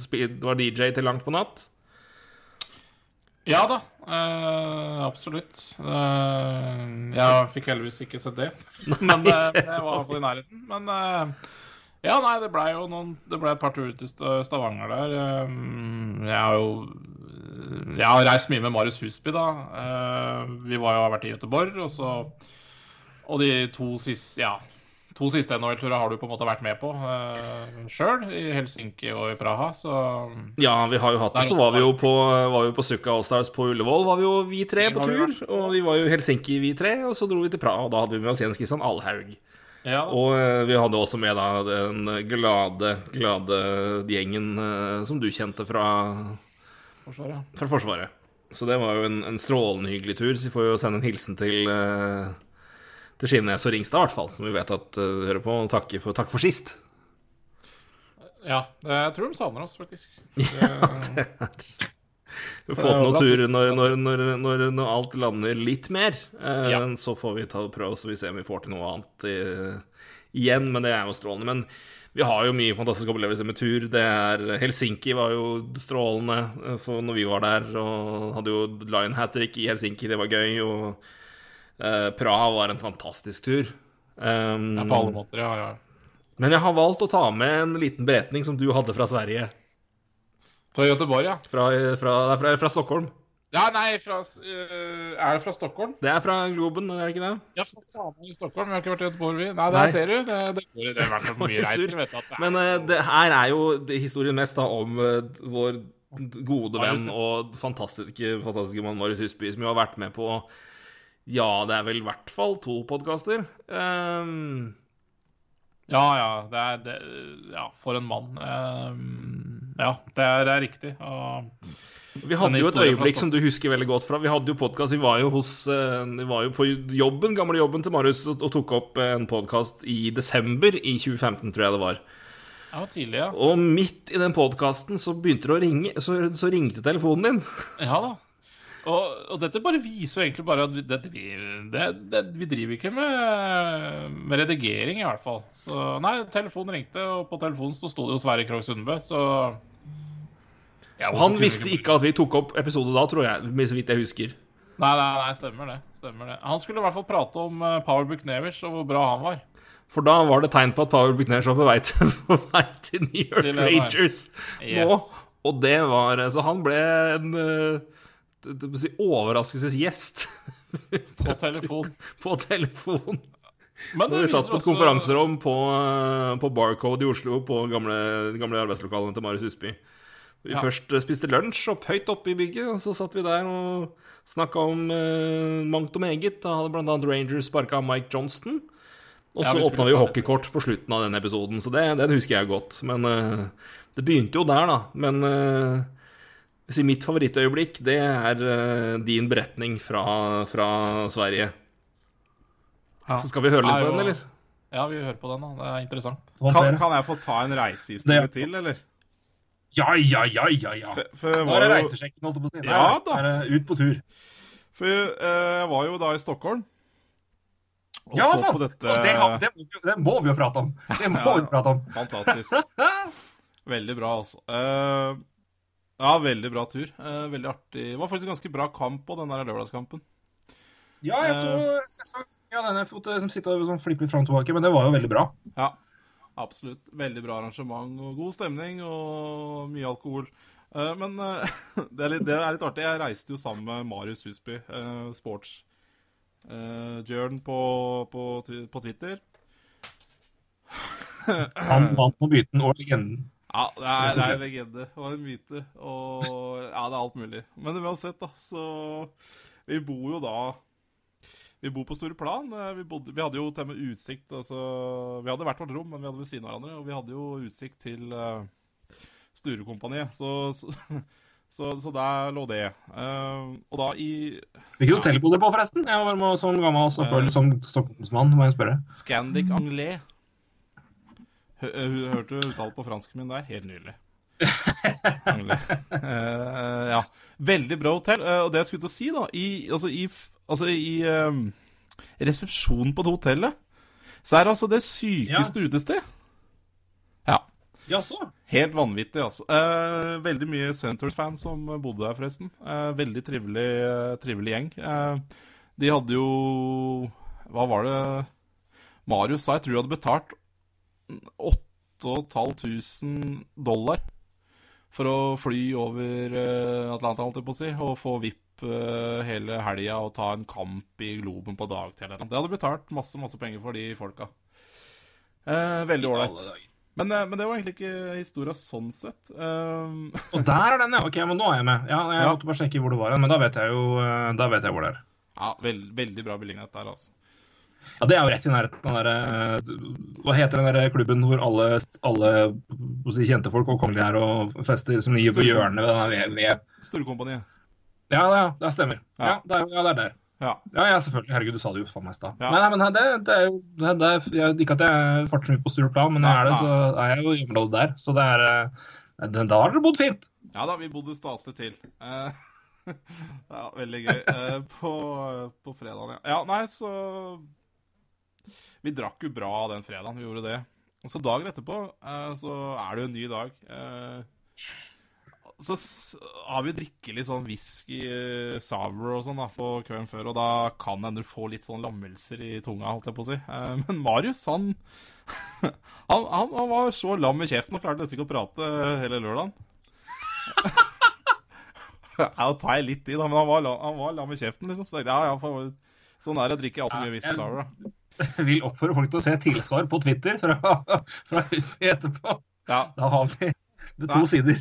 var DJ til langt på natt. Ja da, eh, absolutt. Eh, jeg fikk heldigvis ikke sett det, men eh, det jeg var iallfall i nærheten. Men eh, ja, nei, det blei jo noen Det ble et par turer til Stavanger der. Eh, jeg har jo Jeg har reist mye med Marius Husby, da. Eh, vi var jo har vært i Göteborg, og så Og de to siste Ja. To siste NHL-turer har du på en måte vært med på uh, sjøl, i Helsinki og i Praha, så Ja, vi har jo hatt det. Så var vi jo på, var jo på Sukka Allstars på Ullevål, var vi jo vi tre på tur. Og vi var jo i Helsinki, vi tre, og så dro vi til Praha, og da hadde vi med oss Jens Kristian Alhaug. Ja. Og eh, vi hadde også med da den glade, glade gjengen eh, som du kjente fra, Forsvaret. fra Forsvaret. Så det var jo en, en strålende hyggelig tur, så vi får jo sende en hilsen til, eh, til Skinnes og Ringstad, i hvert fall, som vi vet at uh, hører på. Takk for, takk for sist. Ja, jeg tror de savner oss, faktisk. Ja, det er Vi får til noen tur når, når, når, når, alt lander litt mer. Eh, Ja. Så får vi ta prøve, så vi ser om vi får til noe annet i, igjen. Men det er jo strålende. Men vi har jo mye fantastiske opplevelser med tur. Det er Helsinki var jo strålende eh, for når vi var der. Og hadde jo Lion Hat-trick i Helsinki, det var gøy. Og eh, Praha var en fantastisk tur. Um, Ja, på alle måter, ja. ja. men jeg har valgt å ta med en liten beretning som du hadde fra Sverige. Fra Göteborg, ja. Fra, fra, fra, fra Stockholm. Ja, nei, fra, uh, er det fra Stockholm? Det er fra Globen, er det ikke det? Ja, for faen i Stockholm. Vi har ikke vært i Göteborg, vi. Nei, der Nei. ser du. Det, det, går, det hvert fall mye reiser. Er- Men uh, det her er jo historien mest da om vår gode venn og fantastiske, fantastiske mann Marius Husby, som jo har vært med på Ja, det er vel i hvert fall to podkaster. Um, Ja, ja. Det er det, Ja, for en mann. Um, ja, det er, det er riktig. Og vi hadde jo et øyeblikk som du husker veldig godt fra. Vi hadde jo podcast, vi var jo hos eh, Vi var jo på jobben, gamle jobben til Marius og, tok opp en podkast i desember i 2015, tror jeg det var. Ja, tidlig, ja. Og midt i den podkasten så begynte det å ringe, så, så ringte telefonen din. Ja da. Og, og dette bare viser jo egentlig bare at vi, det, vi, det, det, vi driver ikke med, med redigering, i hvert fall. Så nei, telefonen ringte, og på telefonen så sto det jo Sverre Krogh Sundbø, så ja, Han visste ikke at vi tok opp episode da, tror jeg, så vidt jeg husker. Nei, nei, nei, stemmer det. Stemmer det. Han skulle i hvert fall prate om uh, Power Buchnevers og hvor bra han var. For da var det tegn på at Power Buchnevers var på vei til, på vei til New York. Rangers nå. Yes. Og det var Så han ble en eh, si, overraskelsesgjest På telefon. på telefon. Men Når vi satt på et også- konferanserom på, eh, på Barcode i Oslo, på gamle, gamle arbeidslokalene til Marius Husby. Vi først eh, spiste lunsj opp høyt oppe i bygget, og så satt vi der og snakka om eh, mangt og meget. Da hadde annet Rangers sparka Mike Johnston. Og så ja, åpna vi jo hockeykort på slutten av den episoden, så det, den husker jeg godt. Men eh, det begynte jo der, da. Men uh, si mitt favorittøyeblikk, det er uh, din beretning fra, fra Sverige. Ja. Så skal vi høre litt på den, eller? Ja, vi hører på den, da. Det er interessant. Kan, kan jeg få ta en reisehistorie Det- til, eller? Ja, ja, ja, ja, ja. For, for Nå er det reisesjekken, holdt jeg på å si. Ja da. er det Ut på tur. For eh, jeg var jo da i Stockholm. Og Ja, så faen! på dette Og det, det, må vi- det må vi jo prate om. Det må Ja, vi prate om. Fantastisk. Veldig bra, altså. Eh, ja, veldig bra tur. Eh, veldig artig. Det var faktisk en ganske bra kamp på den der lørdagskampen. Ja, jeg så, jeg så ja, denne foten som sitter og sånn flipper fram og tilbake, men det var jo veldig bra. Ja, absolutt. Veldig bra arrangement og god stemning og mye alkohol. Eh, men eh, det, er litt, det er litt artig. Jeg reiste jo sammen med Marius Husby, sports Jørn på, på, på Twitter. Han vant på byten og legenden. Ja, det er, det er en legende og en myte. Og ja, det er alt mulig. Men uansett, da, så Vi bor jo da Vi bor på Store Plan. Eh, Vi, bodde, vi hadde jo til og med utsikt altså, Vi hadde hvert vårt rom, men vi hadde ved siden av hverandre. Og vi hadde jo utsikt til uh, Sturekompaniet. Så, så, så, så der lå det. Uh, og da i Hvilket hotell bodde du på, forresten? Jeg var med som gammel Stockholm- som stockholmsmann, må jeg spørre. Scandic Anglais. Eh, hørte du uttale på fransken min der? Helt nydelig. Eh, ja. Veldig bra hotell. Uh, og det jeg skulle til å si, da I, altså, i, altså, i uh, resepsjonen på det hotellet så er det altså det sykeste utested. Ja. Jaså? Helt vanvittig, altså. Veldig mye Centres-fans som bodde der, forresten. Veldig trivelig, trivelig gjeng. De hadde jo Hva var det Marius sa? Jeg tror jeg hadde betalt 8500 dollar for å fly over eh, Atlanta, holdt jeg på å si, og få VIP eh, hele helga og ta en kamp i Globen på dagtid. eller noe. Det hadde betalt masse, masse penger for de folka. Eh, veldig ålreit. Men, eh, men det var egentlig ikke historia sånn sett. Um, Og der er den, ja. Ok, men nå er jeg med. Ja, Jeg Ja. måtte bare sjekke hvor det var, men da vet jeg jo da vet jeg hvor det er. ja, veld, veldig bra beliggenhet der, altså. Ja, Det er jo rett i nærheten av den der, eh, Hva heter den der klubben hvor alle, alle si, kjente folk og kongelige er og fester som ligger på hjørnet ved den ved- ved Ja, ja, det stemmer. Ja, Ja. det er, ja, det er der. Ja. Ja, selvfølgelig. Herregud, du sa det jo faen meg i stad. Nei, nei, men det, det er jo det, er, jeg, Ikke at jeg farter så mye på Stureplan, men når jeg er det, så er jeg jo i området der. Så det er eh, Da har dere bodd fint. Ja da, vi bodde staselig til. Uh... ja, veldig gøy. Uh, på, på fredagen, ja. Ja, nei, så Vi drakk jo bra den fredagen, vi gjorde det. Og så dagen etterpå eh, så er det jo en ny dag. Eh, så har vi drikket litt sånn whisky eh, sour og sånn da på kvelden før, og da kan hende du får litt sånn lammelser i tunga, holdt jeg på å si. Eh, men Marius, han, han, han, han var så lam i kjeften og klarte nesten ikke å prate hele lørdagen. Jeg tar jeg litt i, da, men han var, han var lam i kjeften, liksom. Så tenkte jeg, ja, ja, for, sånn er det å drikke altfor mye whisky sour, da. Vil oppfordre folk til å se tilsvar på Twitter fra, fra Husby etterpå. Ja. Da har vi det to Nei. sider.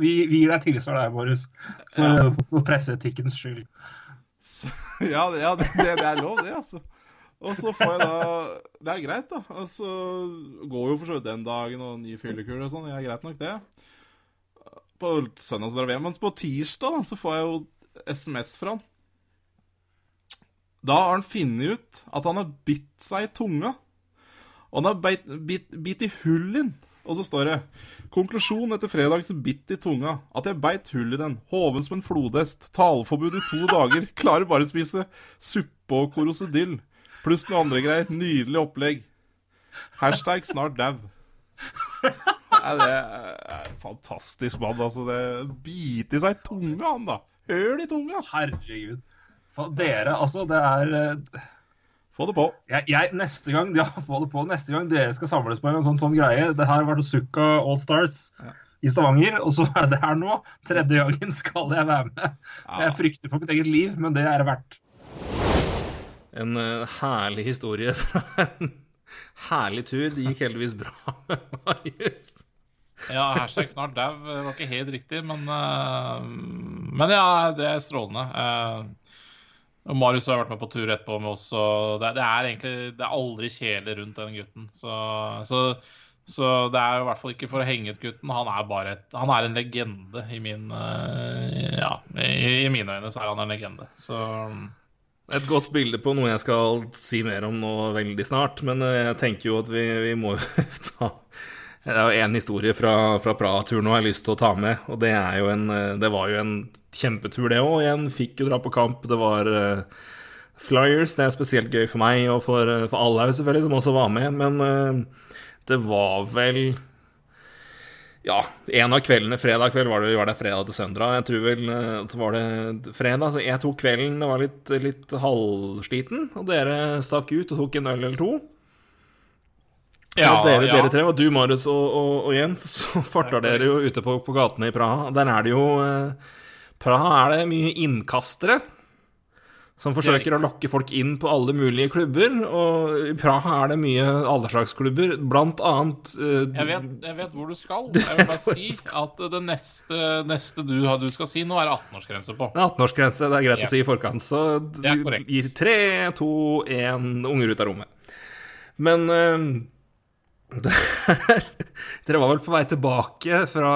Vi, vi, gir deg tilsvar der, Marius. For, for presseetikkens skyld. Så, ja, ja det, det, er lov, det, altså. Og så får jeg da Det er greit, da. Og så går jo for så vidt den dagen og ny fyllekule og sånn. Det er greit nok, det. På søndag drar vi hjem. Men på tirsdag da, så får jeg jo SMS fra han. Da har han funnet ut at han har bitt seg i tunga. Og han har bitt, bit i hull inn. Og så står det Konklusjon etter fredags bitt i tunga. At jeg beit hull i den. Hoven som en flodhest. Taleforbud i to dager. Klarer bare å spise suppe og korosedyll. Pluss noe andre greier. Nydelig opplegg. Hashtag snart dau. Det er en fantastisk mann, altså. Det Bite i seg tunga, han, da. Høl i tunga. Herregud. For dere, altså, det er eh, Få det på. jeg, jeg, Neste gang ja, få det på, neste gang dere skal samles på en sånn, sånn greie Det her har vært Suka All Stars i Stavanger, og så er det her nå. Tredje gangen skal jeg være med. Jeg frykter for mitt eget liv, men det er det verdt. En uh, herlig historie fra en herlig tur. Det gikk heldigvis bra med Marius. Ja, hashtag snart dau var ikke helt riktig, men, uh, men ja, det er strålende. Eh, og Marius har vært med på tur etterpå med oss, og det, det er egentlig det er aldri kjedelig rundt den gutten. Så, så, så det er jo i hvert fall ikke for å henge ut gutten. Han er bare et, han er en legende i min eh, Ja, i, i mine øyne så er han en legende. Så Et godt bilde på noe jeg skal si mer om nå veldig snart, men eh, jeg tenker jo at vi, vi må ta Det er jo én historie fra, fra Praha-turen jeg har lyst til å ta med, og det en eh, Det var jo en kjempetur, det òg. Igjen fikk jo dra på kamp. Det var uh, Flyers. Det er spesielt gøy for meg og for, eh, for Allhaug, selvfølgelig, som også var med, men uh, det var vel ja, en av kveldene fredag kveld var det, var det fredag til søndag. Jeg tror vel så var det fredag. Så jeg tok kvelden, det var litt, litt halvsliten, og dere stakk ut og tok en øl eller to. Ja, dere, ja. dere tre, og du, Marius og, og, og Jens, så farta dere jo ute på, på gatene i Praha. Der er det jo eh, Praha er det mye innkastere som forsøker å lokke folk inn på alle mulige klubber. Og i Praha er det mye alderslagsklubber, blant annet eh, jeg vet, jeg vet hvor du skal. Jeg vil bare si at det neste, neste du, du skal si, nå er 18-årsgrense på. Det er 18-årsgrense, det er greit å si i forkant. Så korrekt. gir tre, to, én unger ut av rommet. Men der, Dere var vel på vei tilbake fra,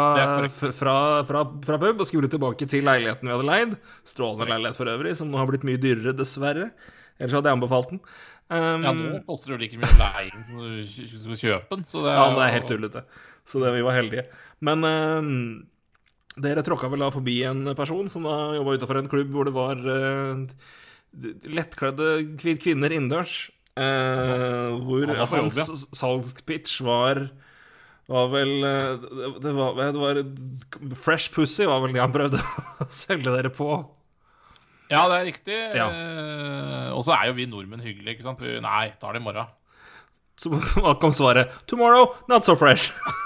fra, fra, fra pub og skulle tilbake til leiligheten vi hadde leid. Strålende leilighet for øvrig, som nå har blitt mye dyrere, dessverre. Ellers hadde jeg anbefalt den. Um, Ja, nå koster det jo like mye som du kj- som å kjøpe den. Så det ja, det er helt tullete. Så det, vi var heldige. Men um, dere tråkka vel da forbi en person som da jobba utafor en klubb hvor det var uh, lettkledde kvinner innendørs. Eh, hvor Han var jobb, ja. hans salgspitch var var vel eh, det- var, det var Fresh Pussy var vel det han prøvde å selge dere på. Ja, det er riktig. Ja. Eh, og så er jo vi nordmenn hyggelige, ikke sant? Vi, nei, tar det i morgen. Så hva kom svaret? 'Tomorrow, not so fresh'.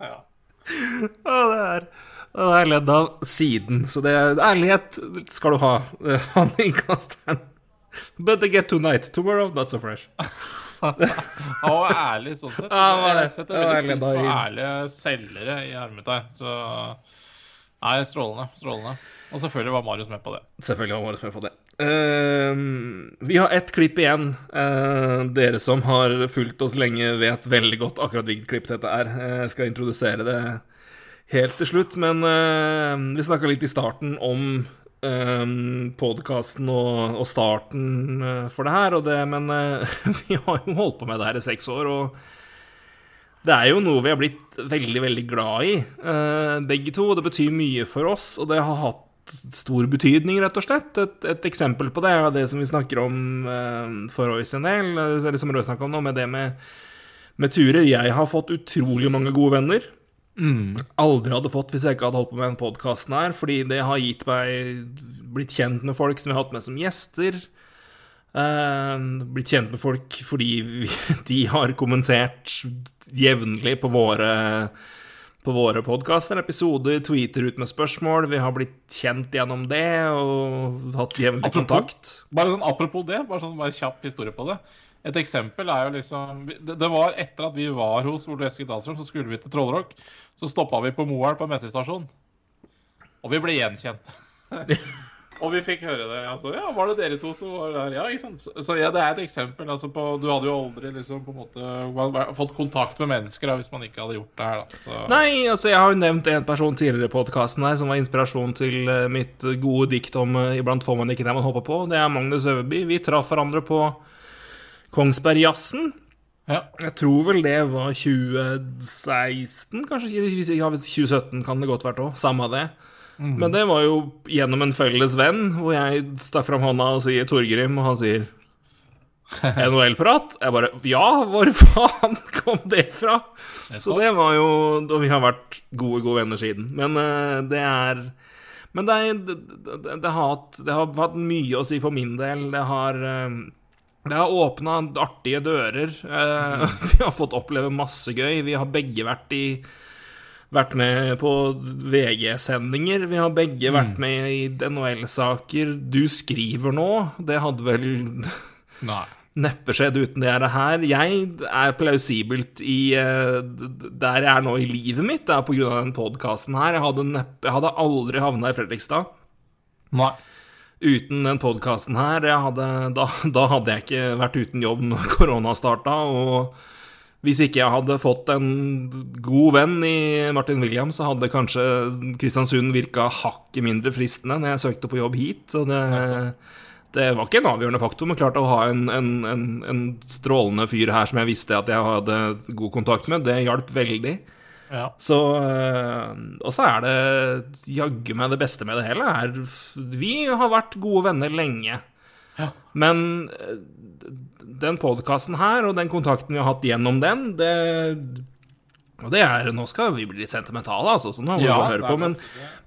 Ja. Ja, det er det har jeg ledd av siden. Så det ærlighet skal du ha, han innkasteren. But they get tonight. Tomorrow, not so fresh. Han var ærlig sånn sett. Ja, det var det. Jeg setter veldig pris på ærlige selgere i hermetegn. Så Nei, strålende. Strålende. Og selvfølgelig var Marius med på det. Selvfølgelig var Marius med på det. Uh, vi har ett klipp igjen. Uh, dere som har fulgt oss lenge, vet veldig godt akkurat hvilket klipp dette er. Eh, Jeg skal introdusere det helt til slutt, men uh, vi snakka litt i starten om um, podkasten og, og starten eh, for det her, det, men eh, vi har jo holdt på med det her i seks år, og det er jo noe vi har blitt veldig, veldig glad i, eh, begge to. Det betyr mye for oss, og det har hatt stor betydning, rett og slett. Et, et eksempel på det er det som vi snakker om uh, for Royce en del, eller som Roy snakka om nå, med det med, med turer. Jeg har fått utrolig mange gode venner. Aldri hadde fått hvis jeg ikke hadde holdt på med den podkasten her, fordi det har gitt meg blitt kjent med folk som jeg har hatt med som gjester. Uh, blitt kjent med folk fordi vi, de har kommentert jevnlig på våre på våre podkaster, episoder, tweeter ut med spørsmål. Vi har blitt kjent gjennom det og hatt jevnlig kontakt. Bare sånn apropos det, bare sånn bare kjapp historie på det. Et eksempel er jo liksom Det, det var etter at vi var hos Ole Eskil Dahlstrøm, så skulle vi til Trollrock. Så stoppa vi på Moelv på messestasjon. Og vi ble gjenkjent. og vi fikk høre det. Altså, ja, var det dere to som var der? Ja, ikke sant. Så, så ja, det er et eksempel. Altså, på, du hadde jo aldri liksom på en måte fått kontakt med mennesker da, hvis man ikke hadde gjort det her, da. Så, Nei, altså jeg har jo nevnt en person tidligere i podkasten her som var inspirasjon til eh, mitt gode dikt om eh, 'Iblant får man ikke det man håper på'. Det er Magnus Øverby. Vi traff hverandre på Kongsbergjazzen. ja. Jeg tror vel det var 2016, kanskje? Ja, 2017 kan det godt vært òg. Samme det. Men det var jo gjennom en felles venn, hvor jeg stakk fram hånda og sier Torgrim, og han sier NHL-prat? Jeg bare Ja, hvor faen kom det fra? Så det var jo Og vi har vært gode, gode venner siden. Men uh, det er Men det, er, det, det, det, har hatt, det har hatt mye å si for min del. Det har eh, det har åpna artige dører. Eh, Vi har fått oppleve masse gøy. Vi har begge vært i vært med på VG-sendinger. Vi har begge vært med i NHL-saker. Du skriver nå. Det hadde vel Nei. neppe skjedd uten det her. Jeg er plausibelt i eh, der jeg er nå i livet mitt. Det er av den podkasten her. Jeg hadde, neppe, jeg hadde aldri havna i Fredrikstad Nei. Uten den podkasten her. Hadde, da, da hadde jeg ikke vært uten jobb når korona starta. Og hvis ikke jeg hadde fått en god venn i Martin William, så hadde kanskje Kristiansund virka hakket mindre fristende når jeg søkte på jobb hit. Så det, det var ikke en avgjørende faktor, men klart å ha en, en, en, en strålende fyr her som jeg visste at jeg hadde god kontakt med, det hjalp veldig. Ja. Så øh, Og så er det jaggu meg det beste med det hele er Vi har vært gode venner lenge. Men øh, den podkasten her, og den kontakten vi har hatt gjennom den, det og det er, Nå skal vi bli sentimentale, altså, så nå må Ja, høre på. Men,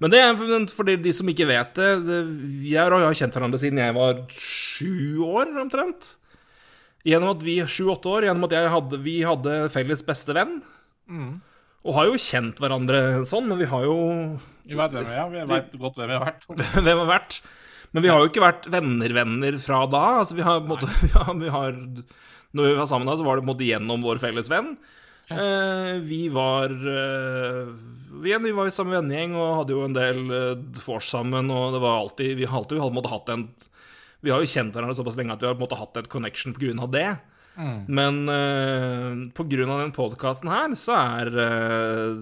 men det er for- de, som ikke vet det, det Jeg og jeg har kjent hverandre siden jeg var sju år, omtrent. Gjennom at vi sju-åtte år, gjennom at jeg hadde, vi hadde felles beste venn. Og har jo kjent hverandre sånn, men vi har jo Vi vet hvem vi er. Vi veit godt hvem vi har vært. hvem har vært. Men vi har jo ikke vært venner-venner fra da. Altså, vi har på måte ja, vi har, Når vi var sammen da, så var det på en måte gjennom vår felles venn. Eh, vi var eh, vi, vi var i samme vennegjeng og hadde jo en del eh, vors sammen, og det var alltid Vi har alltid på en måte hatt en Vi har jo kjent hverandre såpass lenge at vi har på en måte hatt et connection på grunn det. Men uh, på grunn av den podkasten her, så er uh,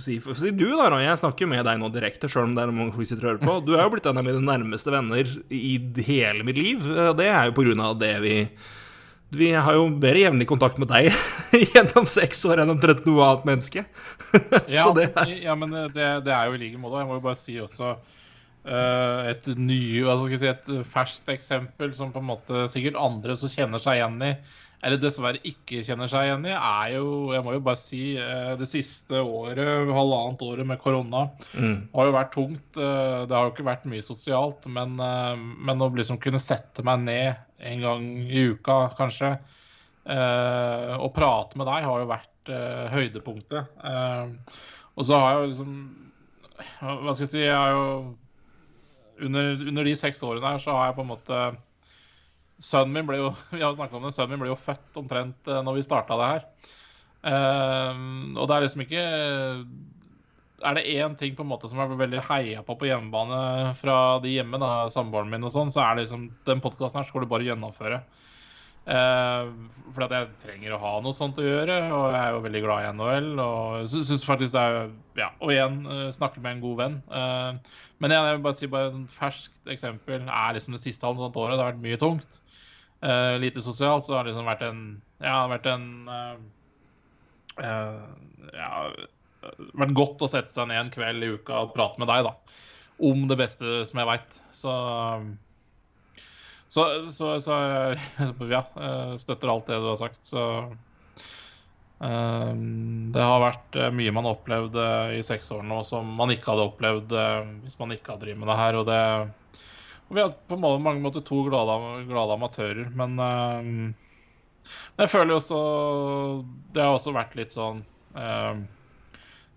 si, si du, da, Roy. Jeg snakker med deg nå direkte, sjøl om det er mange folk sitter og hører på. Du er jo blitt en av mine nærmeste venner i hele mitt liv. og Det er jo på grunn av det vi Vi har jo mer jevnlig kontakt med deg gjennom seks år enn omtrent noe annet menneske. Ja, det ja men det, det er jo i like måte. Jeg må jo bare si også eh, et ny, si, et ferskt eksempel som på en måte sikkert andre som kjenner seg igjen i, eller dessverre ikke kjenner seg igjen i, er jo Jeg må jo bare si eh, det siste året, halvannet året med korona, har jo vært tungt. Eh, Det har jo ikke vært mye sosialt, men, eh, men å liksom kunne sette meg ned en gang i uka, kanskje, eh, og prate med deg, har jo vært eh, høydepunktet. Eh, og så har jeg jo liksom Hva skal jeg si Jeg har jo under, under de seks årene her så har jeg på en måte Sønnen min ble jo vi har om det, sønnen min ble jo født omtrent eh, når vi starta det her. Uh, og det er liksom ikke Er det én ting på en måte som er veldig heia på på hjemmebane fra de hjemme, da, samboeren min og sånn, så er det liksom den podkasten her skal du bare gjennomføre. Eh, for at jeg trenger å ha noe sånt å gjøre, og jeg er jo veldig glad i NHL. Og synes faktisk det er Ja, og igjen, eh, snakke med en god venn. Eh, men jeg, jeg vil bare si bare et ferskt eksempel er liksom det siste halvannet året. Det har vært mye tungt. Lite sosialt, så har det liksom vært en Ja, det har vært en Ja, vært godt å sette seg ned en kveld i uka og prate med deg, da. Om det beste som jeg veit. Så så, så, så ja, jeg støtter alt det du har sagt. Så eh, det har vært eh, mye man har opplevd eh, i seks år nå som man ikke hadde opplevd eh, hvis man ikke hadde drevet med det her. Og, det, og vi har på mange måter to glade, glade amatører, men eh, jeg føler jo også Det har også vært litt sånn eh,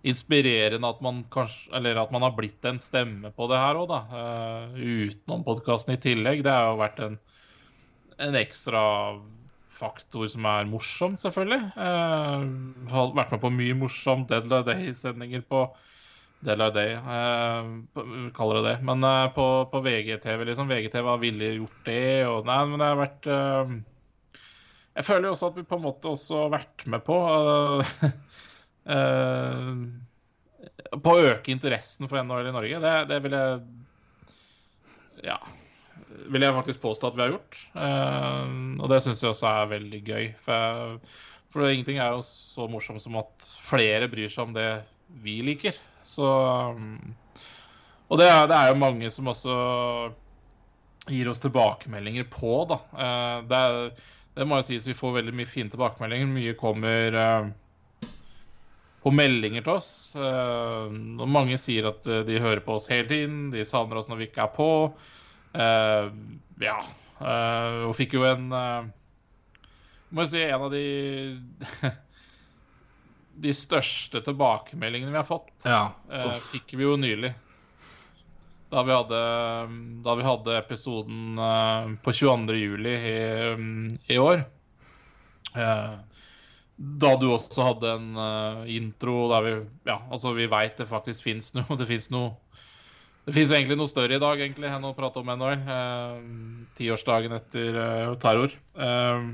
inspirerende at man kanskje Eller at man har blitt en stemme på det her òg, da. Uh, utenom podkasten i tillegg. Det har jo vært en, en ekstra faktor som er morsom, selvfølgelig. Uh, har vært med på mye morsomt Deadline Day-sendinger på Deadline Day, vi kaller det det. Men uh, på, på VGTV, liksom. VGTV har villig gjort det, og Nei, men det har vært Jeg føler jo også at vi på en måte også har vært med på På å øke interessen for NHL i Norge. Det, det vil jeg Ja. Vil jeg faktisk påstå at vi har gjort. Eh, og det syns jeg også er veldig gøy. For, for ingenting er jo så morsomt som at flere bryr seg om det vi liker. Så Og det er, det er jo mange som også gir oss tilbakemeldinger på, da. Eh, det, det må jo sies vi får veldig mye fine tilbakemeldinger. Mye kommer eh, på meldinger til oss. Eh, og mange sier at eh, de hører på oss hele tiden, de savner oss når vi ikke er på. Eh, ja. og fikk jo en Må jeg si en av de De største tilbakemeldingene vi har fått, Ja. fikk vi jo nylig. Da vi hadde, da vi hadde episoden på 22. juli i, i år. Eh, da du også hadde en uh, intro der vi Ja, altså, vi veit det faktisk fins noe. Det fins noe Det fins egentlig noe større i dag egentlig enn å prate om NHL. Uh, Tiårsdagen etter uh, terror. Eh,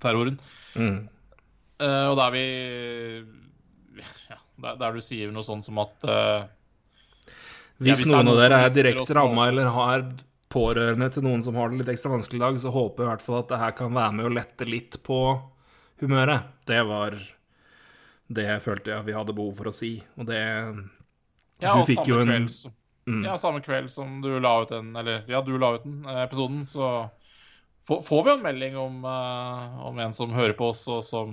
terroren. Mm. Eh, og der vi ja, der, der du sier noe sånn som at eh, Hvis er noen av dere er direkte ramma eller har pårørende til noen som har det litt ekstra vanskelig i dag, så håper jeg i hvert fall at det her kan være med å lette litt på humøret. Det var det jeg følte jeg vi hadde behov for å si. Og det Ja, Du og fikk jo en- kveld Mm. Ja, samme kveld som du la ut den Eller ja, du la ut den eh, episoden, så får, får vi en melding om, uh, om en som hører på oss, og som,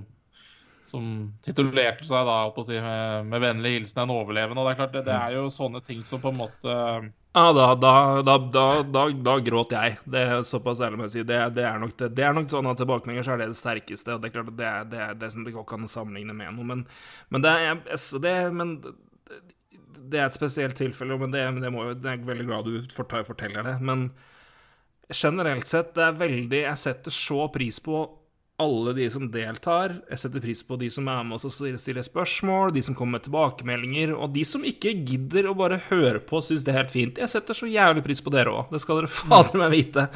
som titulerte seg da, si, med, med vennlig hilsen en overlevende. Og det er klart, det, det er jo sånne ting som på en måte Ja, da, da, da, da, gråt jeg. Det er såpass ærlig må jeg si. Det, det, er nok det, det er nok sånn at tilbakemeldinger så er det det sterkeste. Og det er klart at det det, det som det går ikke an å sammenligne med noe. Men, men, det, er, jeg- det, men det, er et spesielt tilfelle, men det, det må det er veldig glad du forteller det. Men generelt sett, det er veldig Jeg setter så pris på alle de som deltar. Jeg setter pris på de som er med oss og stiller- spørsmål, de som kommer med tilbakemeldinger, og de som ikke gidder å bare høre på og syns det er helt fint. Jeg setter så jævlig pris på dere òg. Det skal dere fader meg vite.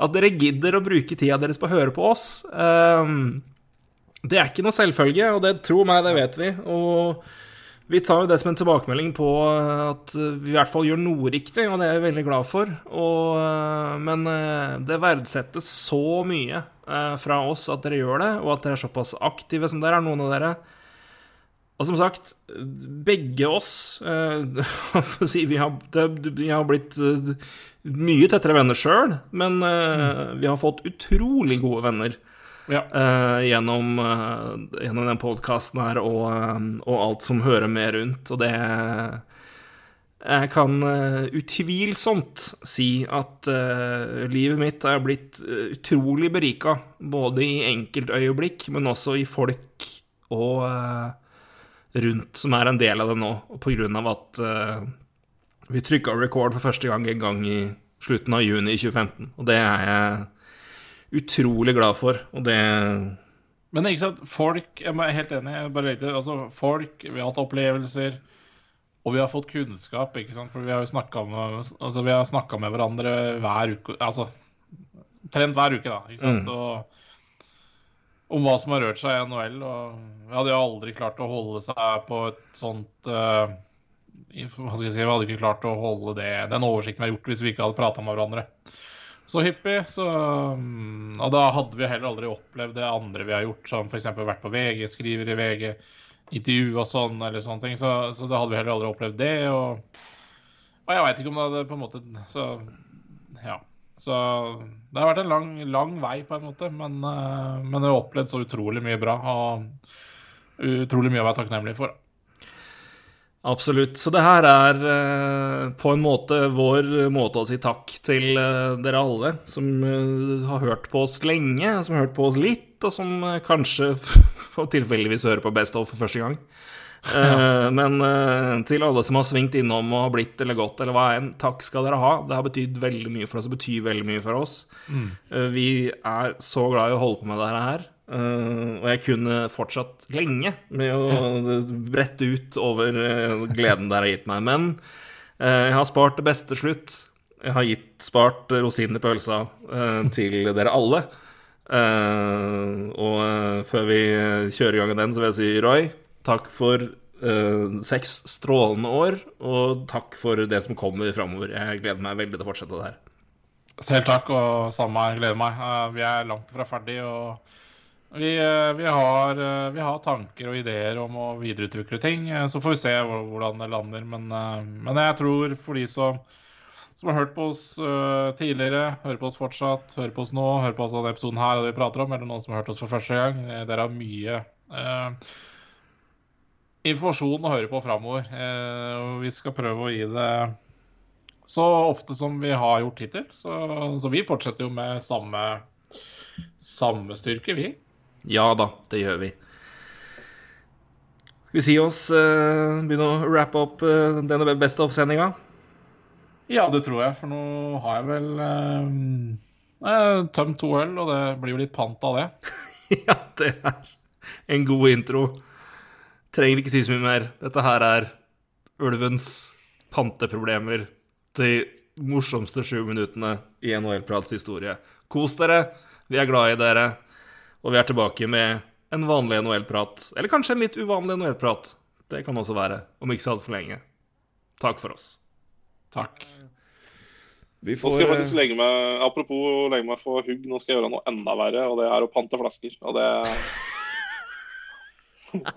At dere gidder å bruke tida deres på å høre på oss. ehm, det er ikke noe selvfølge, og det tror meg, det vet vi. Og vi tar jo det som en tilbakemelding på at vi i hvert fall gjør noe riktig, og det er jeg veldig glad for. Og, øh, men øh, det verdsettes så mye fra oss at dere gjør det, og at dere er såpass aktive som dere er, noen av dere. Og som sagt, begge oss si, vi, har, vi har blitt øh, mye tettere venner sjøl, men øh, vi har fått utrolig gode venner. Ja. Eh, gjennom, eh, gjennom den podkasten her og, eh, og alt som hører med rundt. Og det Jeg kan eh, utvilsomt si at eh, livet mitt er blitt eh, utrolig berika, både i enkeltøyeblikk, men også i folk og rundt som er en del av det nå, på grunn av at vi trykka record for første gang en gang i slutten av juni 2015, og det er jeg utrolig glad for, og det Men ikke sant, folk Jeg er helt enig. jeg bare legger til. altså Folk, vi har hatt opplevelser, og vi har fått kunnskap. ikke sant, For vi har jo snakka med, altså, med hverandre hver uke. Altså omtrent hver uke, da. Ikke sant? Og om hva som har rørt seg i NHL. Og vi hadde jo aldri klart å holde seg på et sånt uh, hva skal jeg si, Vi hadde ikke klart å holde det, den oversikten vi har gjort hvis vi ikke hadde prata med hverandre så hyppig. Så, mm, og da hadde vi heller aldri opplevd det andre vi har gjort, som f.eks. vært på VG, skriver i VG, intervju og sånn, eller sånne ting. Så, så da hadde vi heller aldri opplevd det. Og, og jeg veit ikke om det hadde på en måte Så ja. Så det har vært en lang, lang vei, på en måte. Men, eh, men jeg har opplevd så utrolig mye bra. Og utrolig mye å være takknemlig for. Absolutt. Så det her er eh, på en måte vår måte å si takk til eh, dere alle som eh, har hørt på oss lenge, som har hørt på oss litt, og som eh, kanskje og tilfeldigvis hører på Best of for første gang. Ja. men eh, til alle som har svingt innom og har blitt eller gått eller hva enn, takk skal dere ha. Det har betydd veldig mye for oss, det betyr veldig mye for oss. Eh, vi er så glad i å holde på med dette her. Eh, og jeg kunne fortsatt lenge med å brette ut over eh, gleden dere har gitt meg. Men eh, jeg har spart det beste slutt. Jeg har gitt, spart rosinen i pølsa til dere alle. Og før vi kjører i gang den, så vil jeg si Roy, takk for seks strålende år. Og takk for det som kommer framover. Jeg gleder meg veldig til å fortsette det her. Selv takk, og samme her. Gleder meg. Vi er langt fra ferdig, og vi, eh, vi, har, eh, vi har tanker og ideer om å videreutvikle ting. eh, Så får vi se hvordan det lander. Men, men jeg tror for de som, som har hørt på oss tidligere, hører på oss fortsatt, hører på oss nå, hører på oss denne episoden her det vi prater om, eller noen som har hørt oss for første gang, dere har mye eh, informasjon å høre på framover. Eh, vi skal prøve å gi det så ofte som vi har gjort hittil. Så, så vi fortsetter jo med samme, samme styrke, vi. Ja da, det gjør vi. Skal vi si oss uh, begynne å wrappe opp uh, denne Best of-sendinga? Ja, det tror jeg, for nå har jeg vel uh, eh, tømt to øl, og det blir jo litt pant av det. ja, det er en god intro. Trenger ikke si så mye mer. Dette her er ulvens panteproblemer til morsomste sju minuttene i NHL-prats historie. Kos dere, vi er glad i dere, og vi er tilbake med en vanlig NHL-prat. Eller kanskje en litt uvanlig NHL-prat. Det kan også være, om ikke så altfor lenge. Takk for oss. Takk. Vi Nå skal jeg faktisk legge meg Apropos legge meg for hugg, nå skal jeg gjøre noe enda verre, og det er å pante flasker. Og det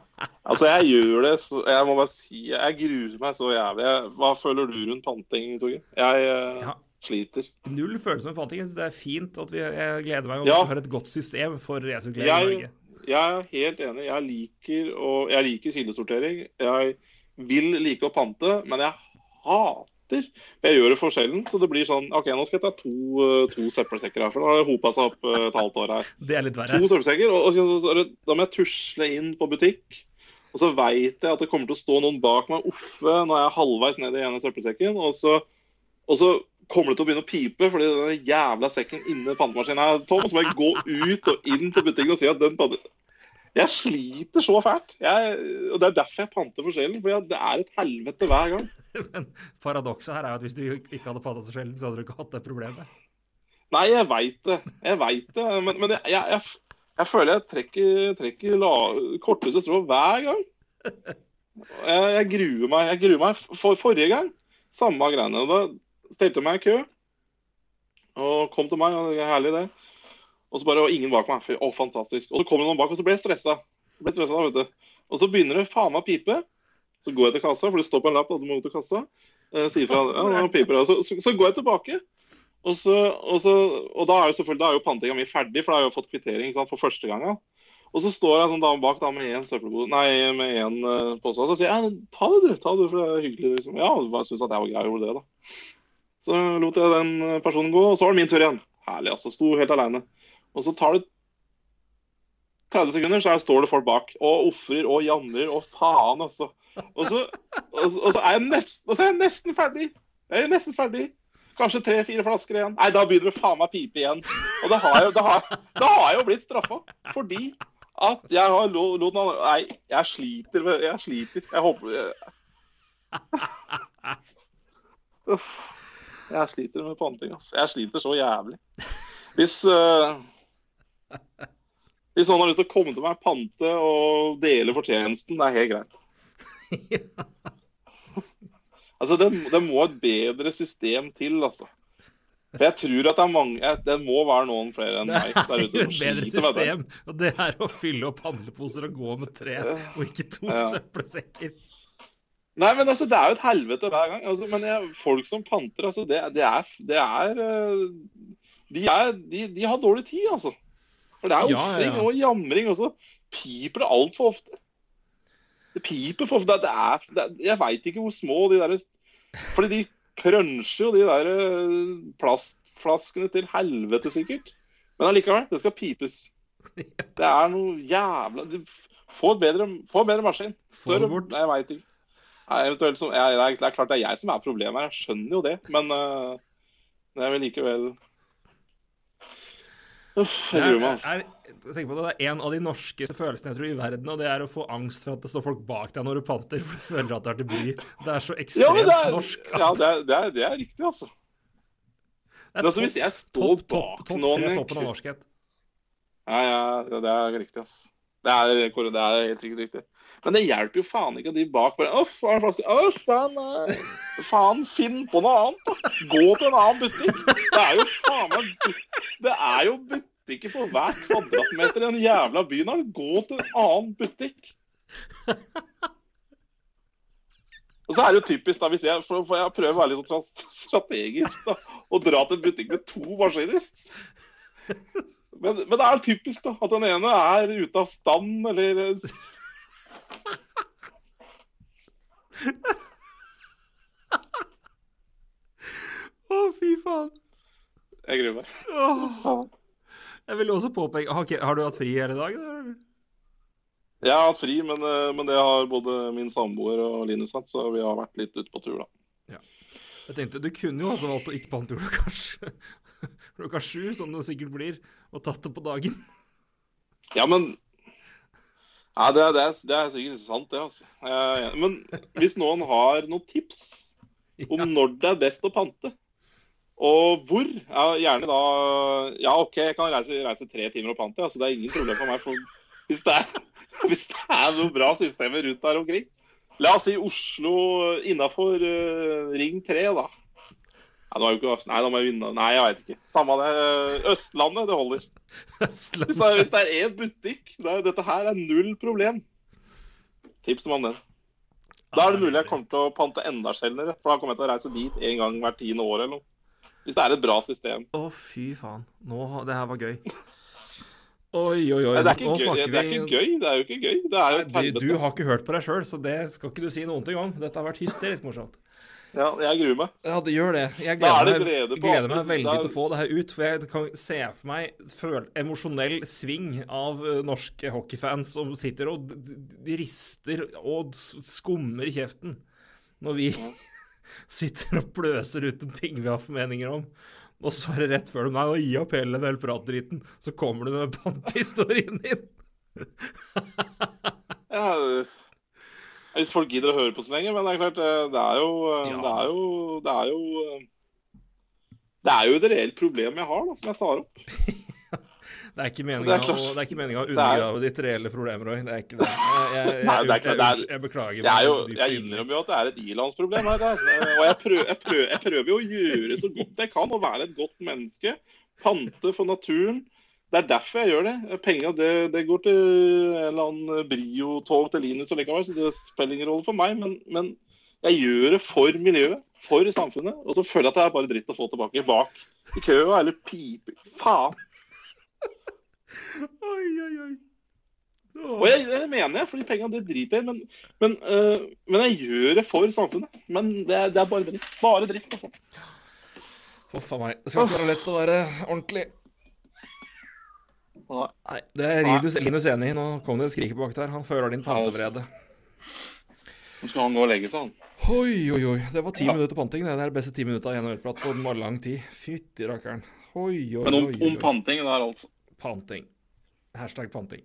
Altså, jeg gjør det så Jeg må bare si Jeg gruer meg så jævlig. Hva føler du rundt panting, Torgeir? Jeg eh, Ja. Sliter. Null følelse med panting. Jeg Det er fint at vi Jeg gleder meg over Ja. at vi har et godt system for resirkulering i Norge. jeg er helt enig. Jeg liker, og, jeg liker kildesortering. Jeg vil like å pante, men jeg hater Jeg gjør det for sjelden, så det blir sånn OK, nå skal jeg ta to, eh, to søppelsekker her, for nå har det hopa seg opp eh, et halvt år her. Det er litt verre. To søppelsekker, og, og da må jeg tusle inn på butikk. Og så veit jeg at det kommer til å stå noen bak meg offe når jeg er halvveis ned i ene søppelsekken. Og så, og så kommer det til å begynne å pipe fordi den jævla sekken inni pantemaskinen er tom. Så må jeg gå ut og inn på butikken og si at den panter... Jeg sliter så fælt. Jeg, og Det er derfor jeg panter forskjellen. For det er et helvete hver gang. Men paradokset her er jo at hvis du ikke hadde panta så sjelden, så hadde du ikke hatt det problemet. Nei, jeg veit det. Jeg veit det. Men, men jeg, jeg, jeg, jeg føler jeg trekker, trekker la, korteste strå hver gang. Jeg, jeg gruer meg. Jeg gruer meg. For, forrige gang, samme greiene. Da stelte meg i kø og kom til meg. og det er Herlig, det. Og så bare og ingen bak meg. Fy, Å, fantastisk. Og så kom det noen bak, og så ble jeg stressa. Ble stressa, vet du. Og så begynner det faen meg å pipe. Så går jeg til kassa, for det står på en lapp at du må gå til kassa. Eh, sier fra ja, nå piper det. Så, så, så går jeg tilbake. Og, så, og, så, og da er jo selvfølgelig da er jo pantinga mi ferdig, for da har jeg jo fått kvittering sant, for første gang. Ja. Og så står jeg sånn dame bak da med én søppelpose Nei, med én uh, pose. Og så sier jeg ta det, du. ta det, for det er hyggelig. Liksom. Ja, jeg syns at jeg var grei og gjorde det, da. Så lot jeg den eh, personen gå, og så var det min tur igjen. Herlig, altså. Sto helt aleine. Og så tar det 30 sekunder, så står det folk bak. Og ofrer og jamrer og faen, altså. Og så, og, og så er jeg nesten, og så er jeg nesten ferdig. Jeg er nesten ferdig. Kanskje tre-fire flasker igjen. Nei, da begynner det faen meg pipe igjen. Og da har jeg, da har, da har jeg jo blitt straffa. Fordi at jeg har lo- lot noen Nei, jeg sliter. Jeg sliter. Jeg håper. Uff. Jeg sliter med panting, altså. Jeg sliter så jævlig. Hvis uh, Hvis noen har lyst til å komme til meg, pante og dele fortjenesten, det er helt greit. altså, det, det må et bedre system til, altså. For jeg tror at det er mange jeg, Det må være noen flere enn meg der er ute jo som et bedre det. system, og det er å fylle opp handleposer og gå med tre, og ikke to Ja. søppelsekker. Nei, men altså, det er jo et helvete hver gang. Altså, men jeg, folk som panter, altså, det, det er, det er eh, de, er de, de har dårlig tid, altså. For det er ofring ja, ja. og jamring, og så piper det altfor ofte. Det piper for ofte. Det er, det er, jeg veit ikke hvor små de der Fordi de cruncher jo de der eh, plastflaskene til helvete, sikkert. Men allikevel, det skal pipes. Det er noe jævla Få et bedre, bedre maskin. Større. Nei, jeg veit ikke. Eventuelt som, jeg, det, er, det er klart det er jeg som er problemet her, jeg skjønner jo det. Men uh, jeg vil likevel Uff, jeg gruer meg, altså. er, jeg tenker på det, det er en av de norskeste følelsene jeg tror i verden, og det er å få angst for at det står folk bak deg når du panter, for du føler at det er til bry. Det er så ekstremt ja, det er, norsk. ja, det er, det er, det er riktig, altså. Det er altså, hvis jeg står topp, topp, bak topp noen tre i toppen av norskhet. Ja, ja, ja, det er riktig, altså. Det er, det er helt sikkert riktig. Men det hjelper jo faen ikke at de bak bare Uff, Uff, faen, faen, finn på noe annet. Gå til en annen butikk. Det er jo faen meg Det er jo butikker på hver kvadratmeter i den jævla byen her. Gå til en annen butikk. Og så er det jo typisk, da, hvis jeg, for, for jeg prøver å være litt sånn strategisk, da, å dra til en butikk med to maskiner. Men, men det er typisk da, at den ene er ute av stand, eller Å, fy faen. Jeg gruer meg. Oh. Jeg vil også påpeke har, har du hatt fri hele dagen? eller? Jeg har hatt fri, men, eh, men det har både min samboer og Linus hatt, så vi har vært litt ute på tur, da. Jeg tenkte, Du kunne jo også valgt å ikke pante klokka kanskje klokka sju, som det sikkert blir, og tatt det på dagen. Ja, men ja, det, er, det, er, det er sikkert sant, det. altså. Eh, Men hvis noen har noen tips om når det er best å pante, og hvor ja, Gjerne da Ja, OK, jeg kan reise, reise tre timer og pante. altså Det er ingen problem for meg. For hvis, det er, hvis det er noen bra systemer rundt der omkring La oss si Oslo innafor Ring 3, da. Nei, det var jo ikke, nei, da må jeg vinne. Nei, jeg veit ikke. Samme det. Østlandet, det holder. Hvis det er, hvis det er én butikk der dette her er null problem, tips om den. Da er det mulig jeg kommer til å pante enda sjeldnere, for da kommer jeg til å reise dit en gang hvert tiende år eller noe. Hvis det er et bra system. Å, fy faen. Nå, det her var gøy. Oi, oi, oi. Nei, det, er ikke Nå gøy. det er ikke gøy. Det er jo ikke gøy. Det er jo et Du, du har ikke hørt på deg sjøl, så det skal ikke du si noen ting om. Dette har vært hysterisk morsomt. Ja, jeg gruer meg. Ja, det gjør det. Jeg er gleder det meg, gleder meg veldig er- til å få det her ut. For jeg kan se for meg føl emosjonell sving av eh, norske hockeyfans som sitter og rister og skummer i kjeften når vi sitter og pløser ut om ting vi har formeninger om. Og så er det rett før de Nei, nå gi opp hele den pratdriten. Så kommer du med pantehistorien din. Ja, hvis folk gidder å høre på så lenge. Men det er klart, eh, det er jo eh, Ja. Det er jo Det er jo eh, Det er jo et reelt problem jeg har, da, som jeg tar opp. Det er ikke meninga er å, er er- undergrave ditt reelle problem, Roy. Det er ikke det. Jeg, jeg, jeg, er jeg, er- beklager. Jeg, er jeg innrømmer jo at det er et ilandsproblem her. Eh, Og jeg prøver, jeg, prøver, jeg prøver jo å gjøre så godt jeg kan å være et godt menneske. Pante for naturen. Det er derfor jeg gjør det. Penga det, det går til en eller annen Brio-tog til Linus likevel, så det spiller ingen rolle for meg. Men, men jeg gjør det for miljøet, for samfunnet. Og så føler jeg at det er bare dritt å få tilbake bak i køa eller pipe. Faen. Oi, oi, oi. Og jeg, det mener jeg, fordi penga det driter jeg i. Men, men, øh, men jeg gjør det for samfunnet. Men det det er bare dritt. Bare dritt. Altså. Huff a meg. Det skal ikke være lett å være ordentlig. Nei. Det er Rinus, Linus enig i. Nå kom det et skrik bak der. Han føler din pantevrede. Nå skal han gå og legge seg, han. Oi, oi, oi. Det var ti minutter panting. Det er det beste ti minutter i en øreprat på lang tid. Fytti rakkeren. Oi, oi, Men om, oi, om oi. panting der, altså. Panting. Hashtag panting.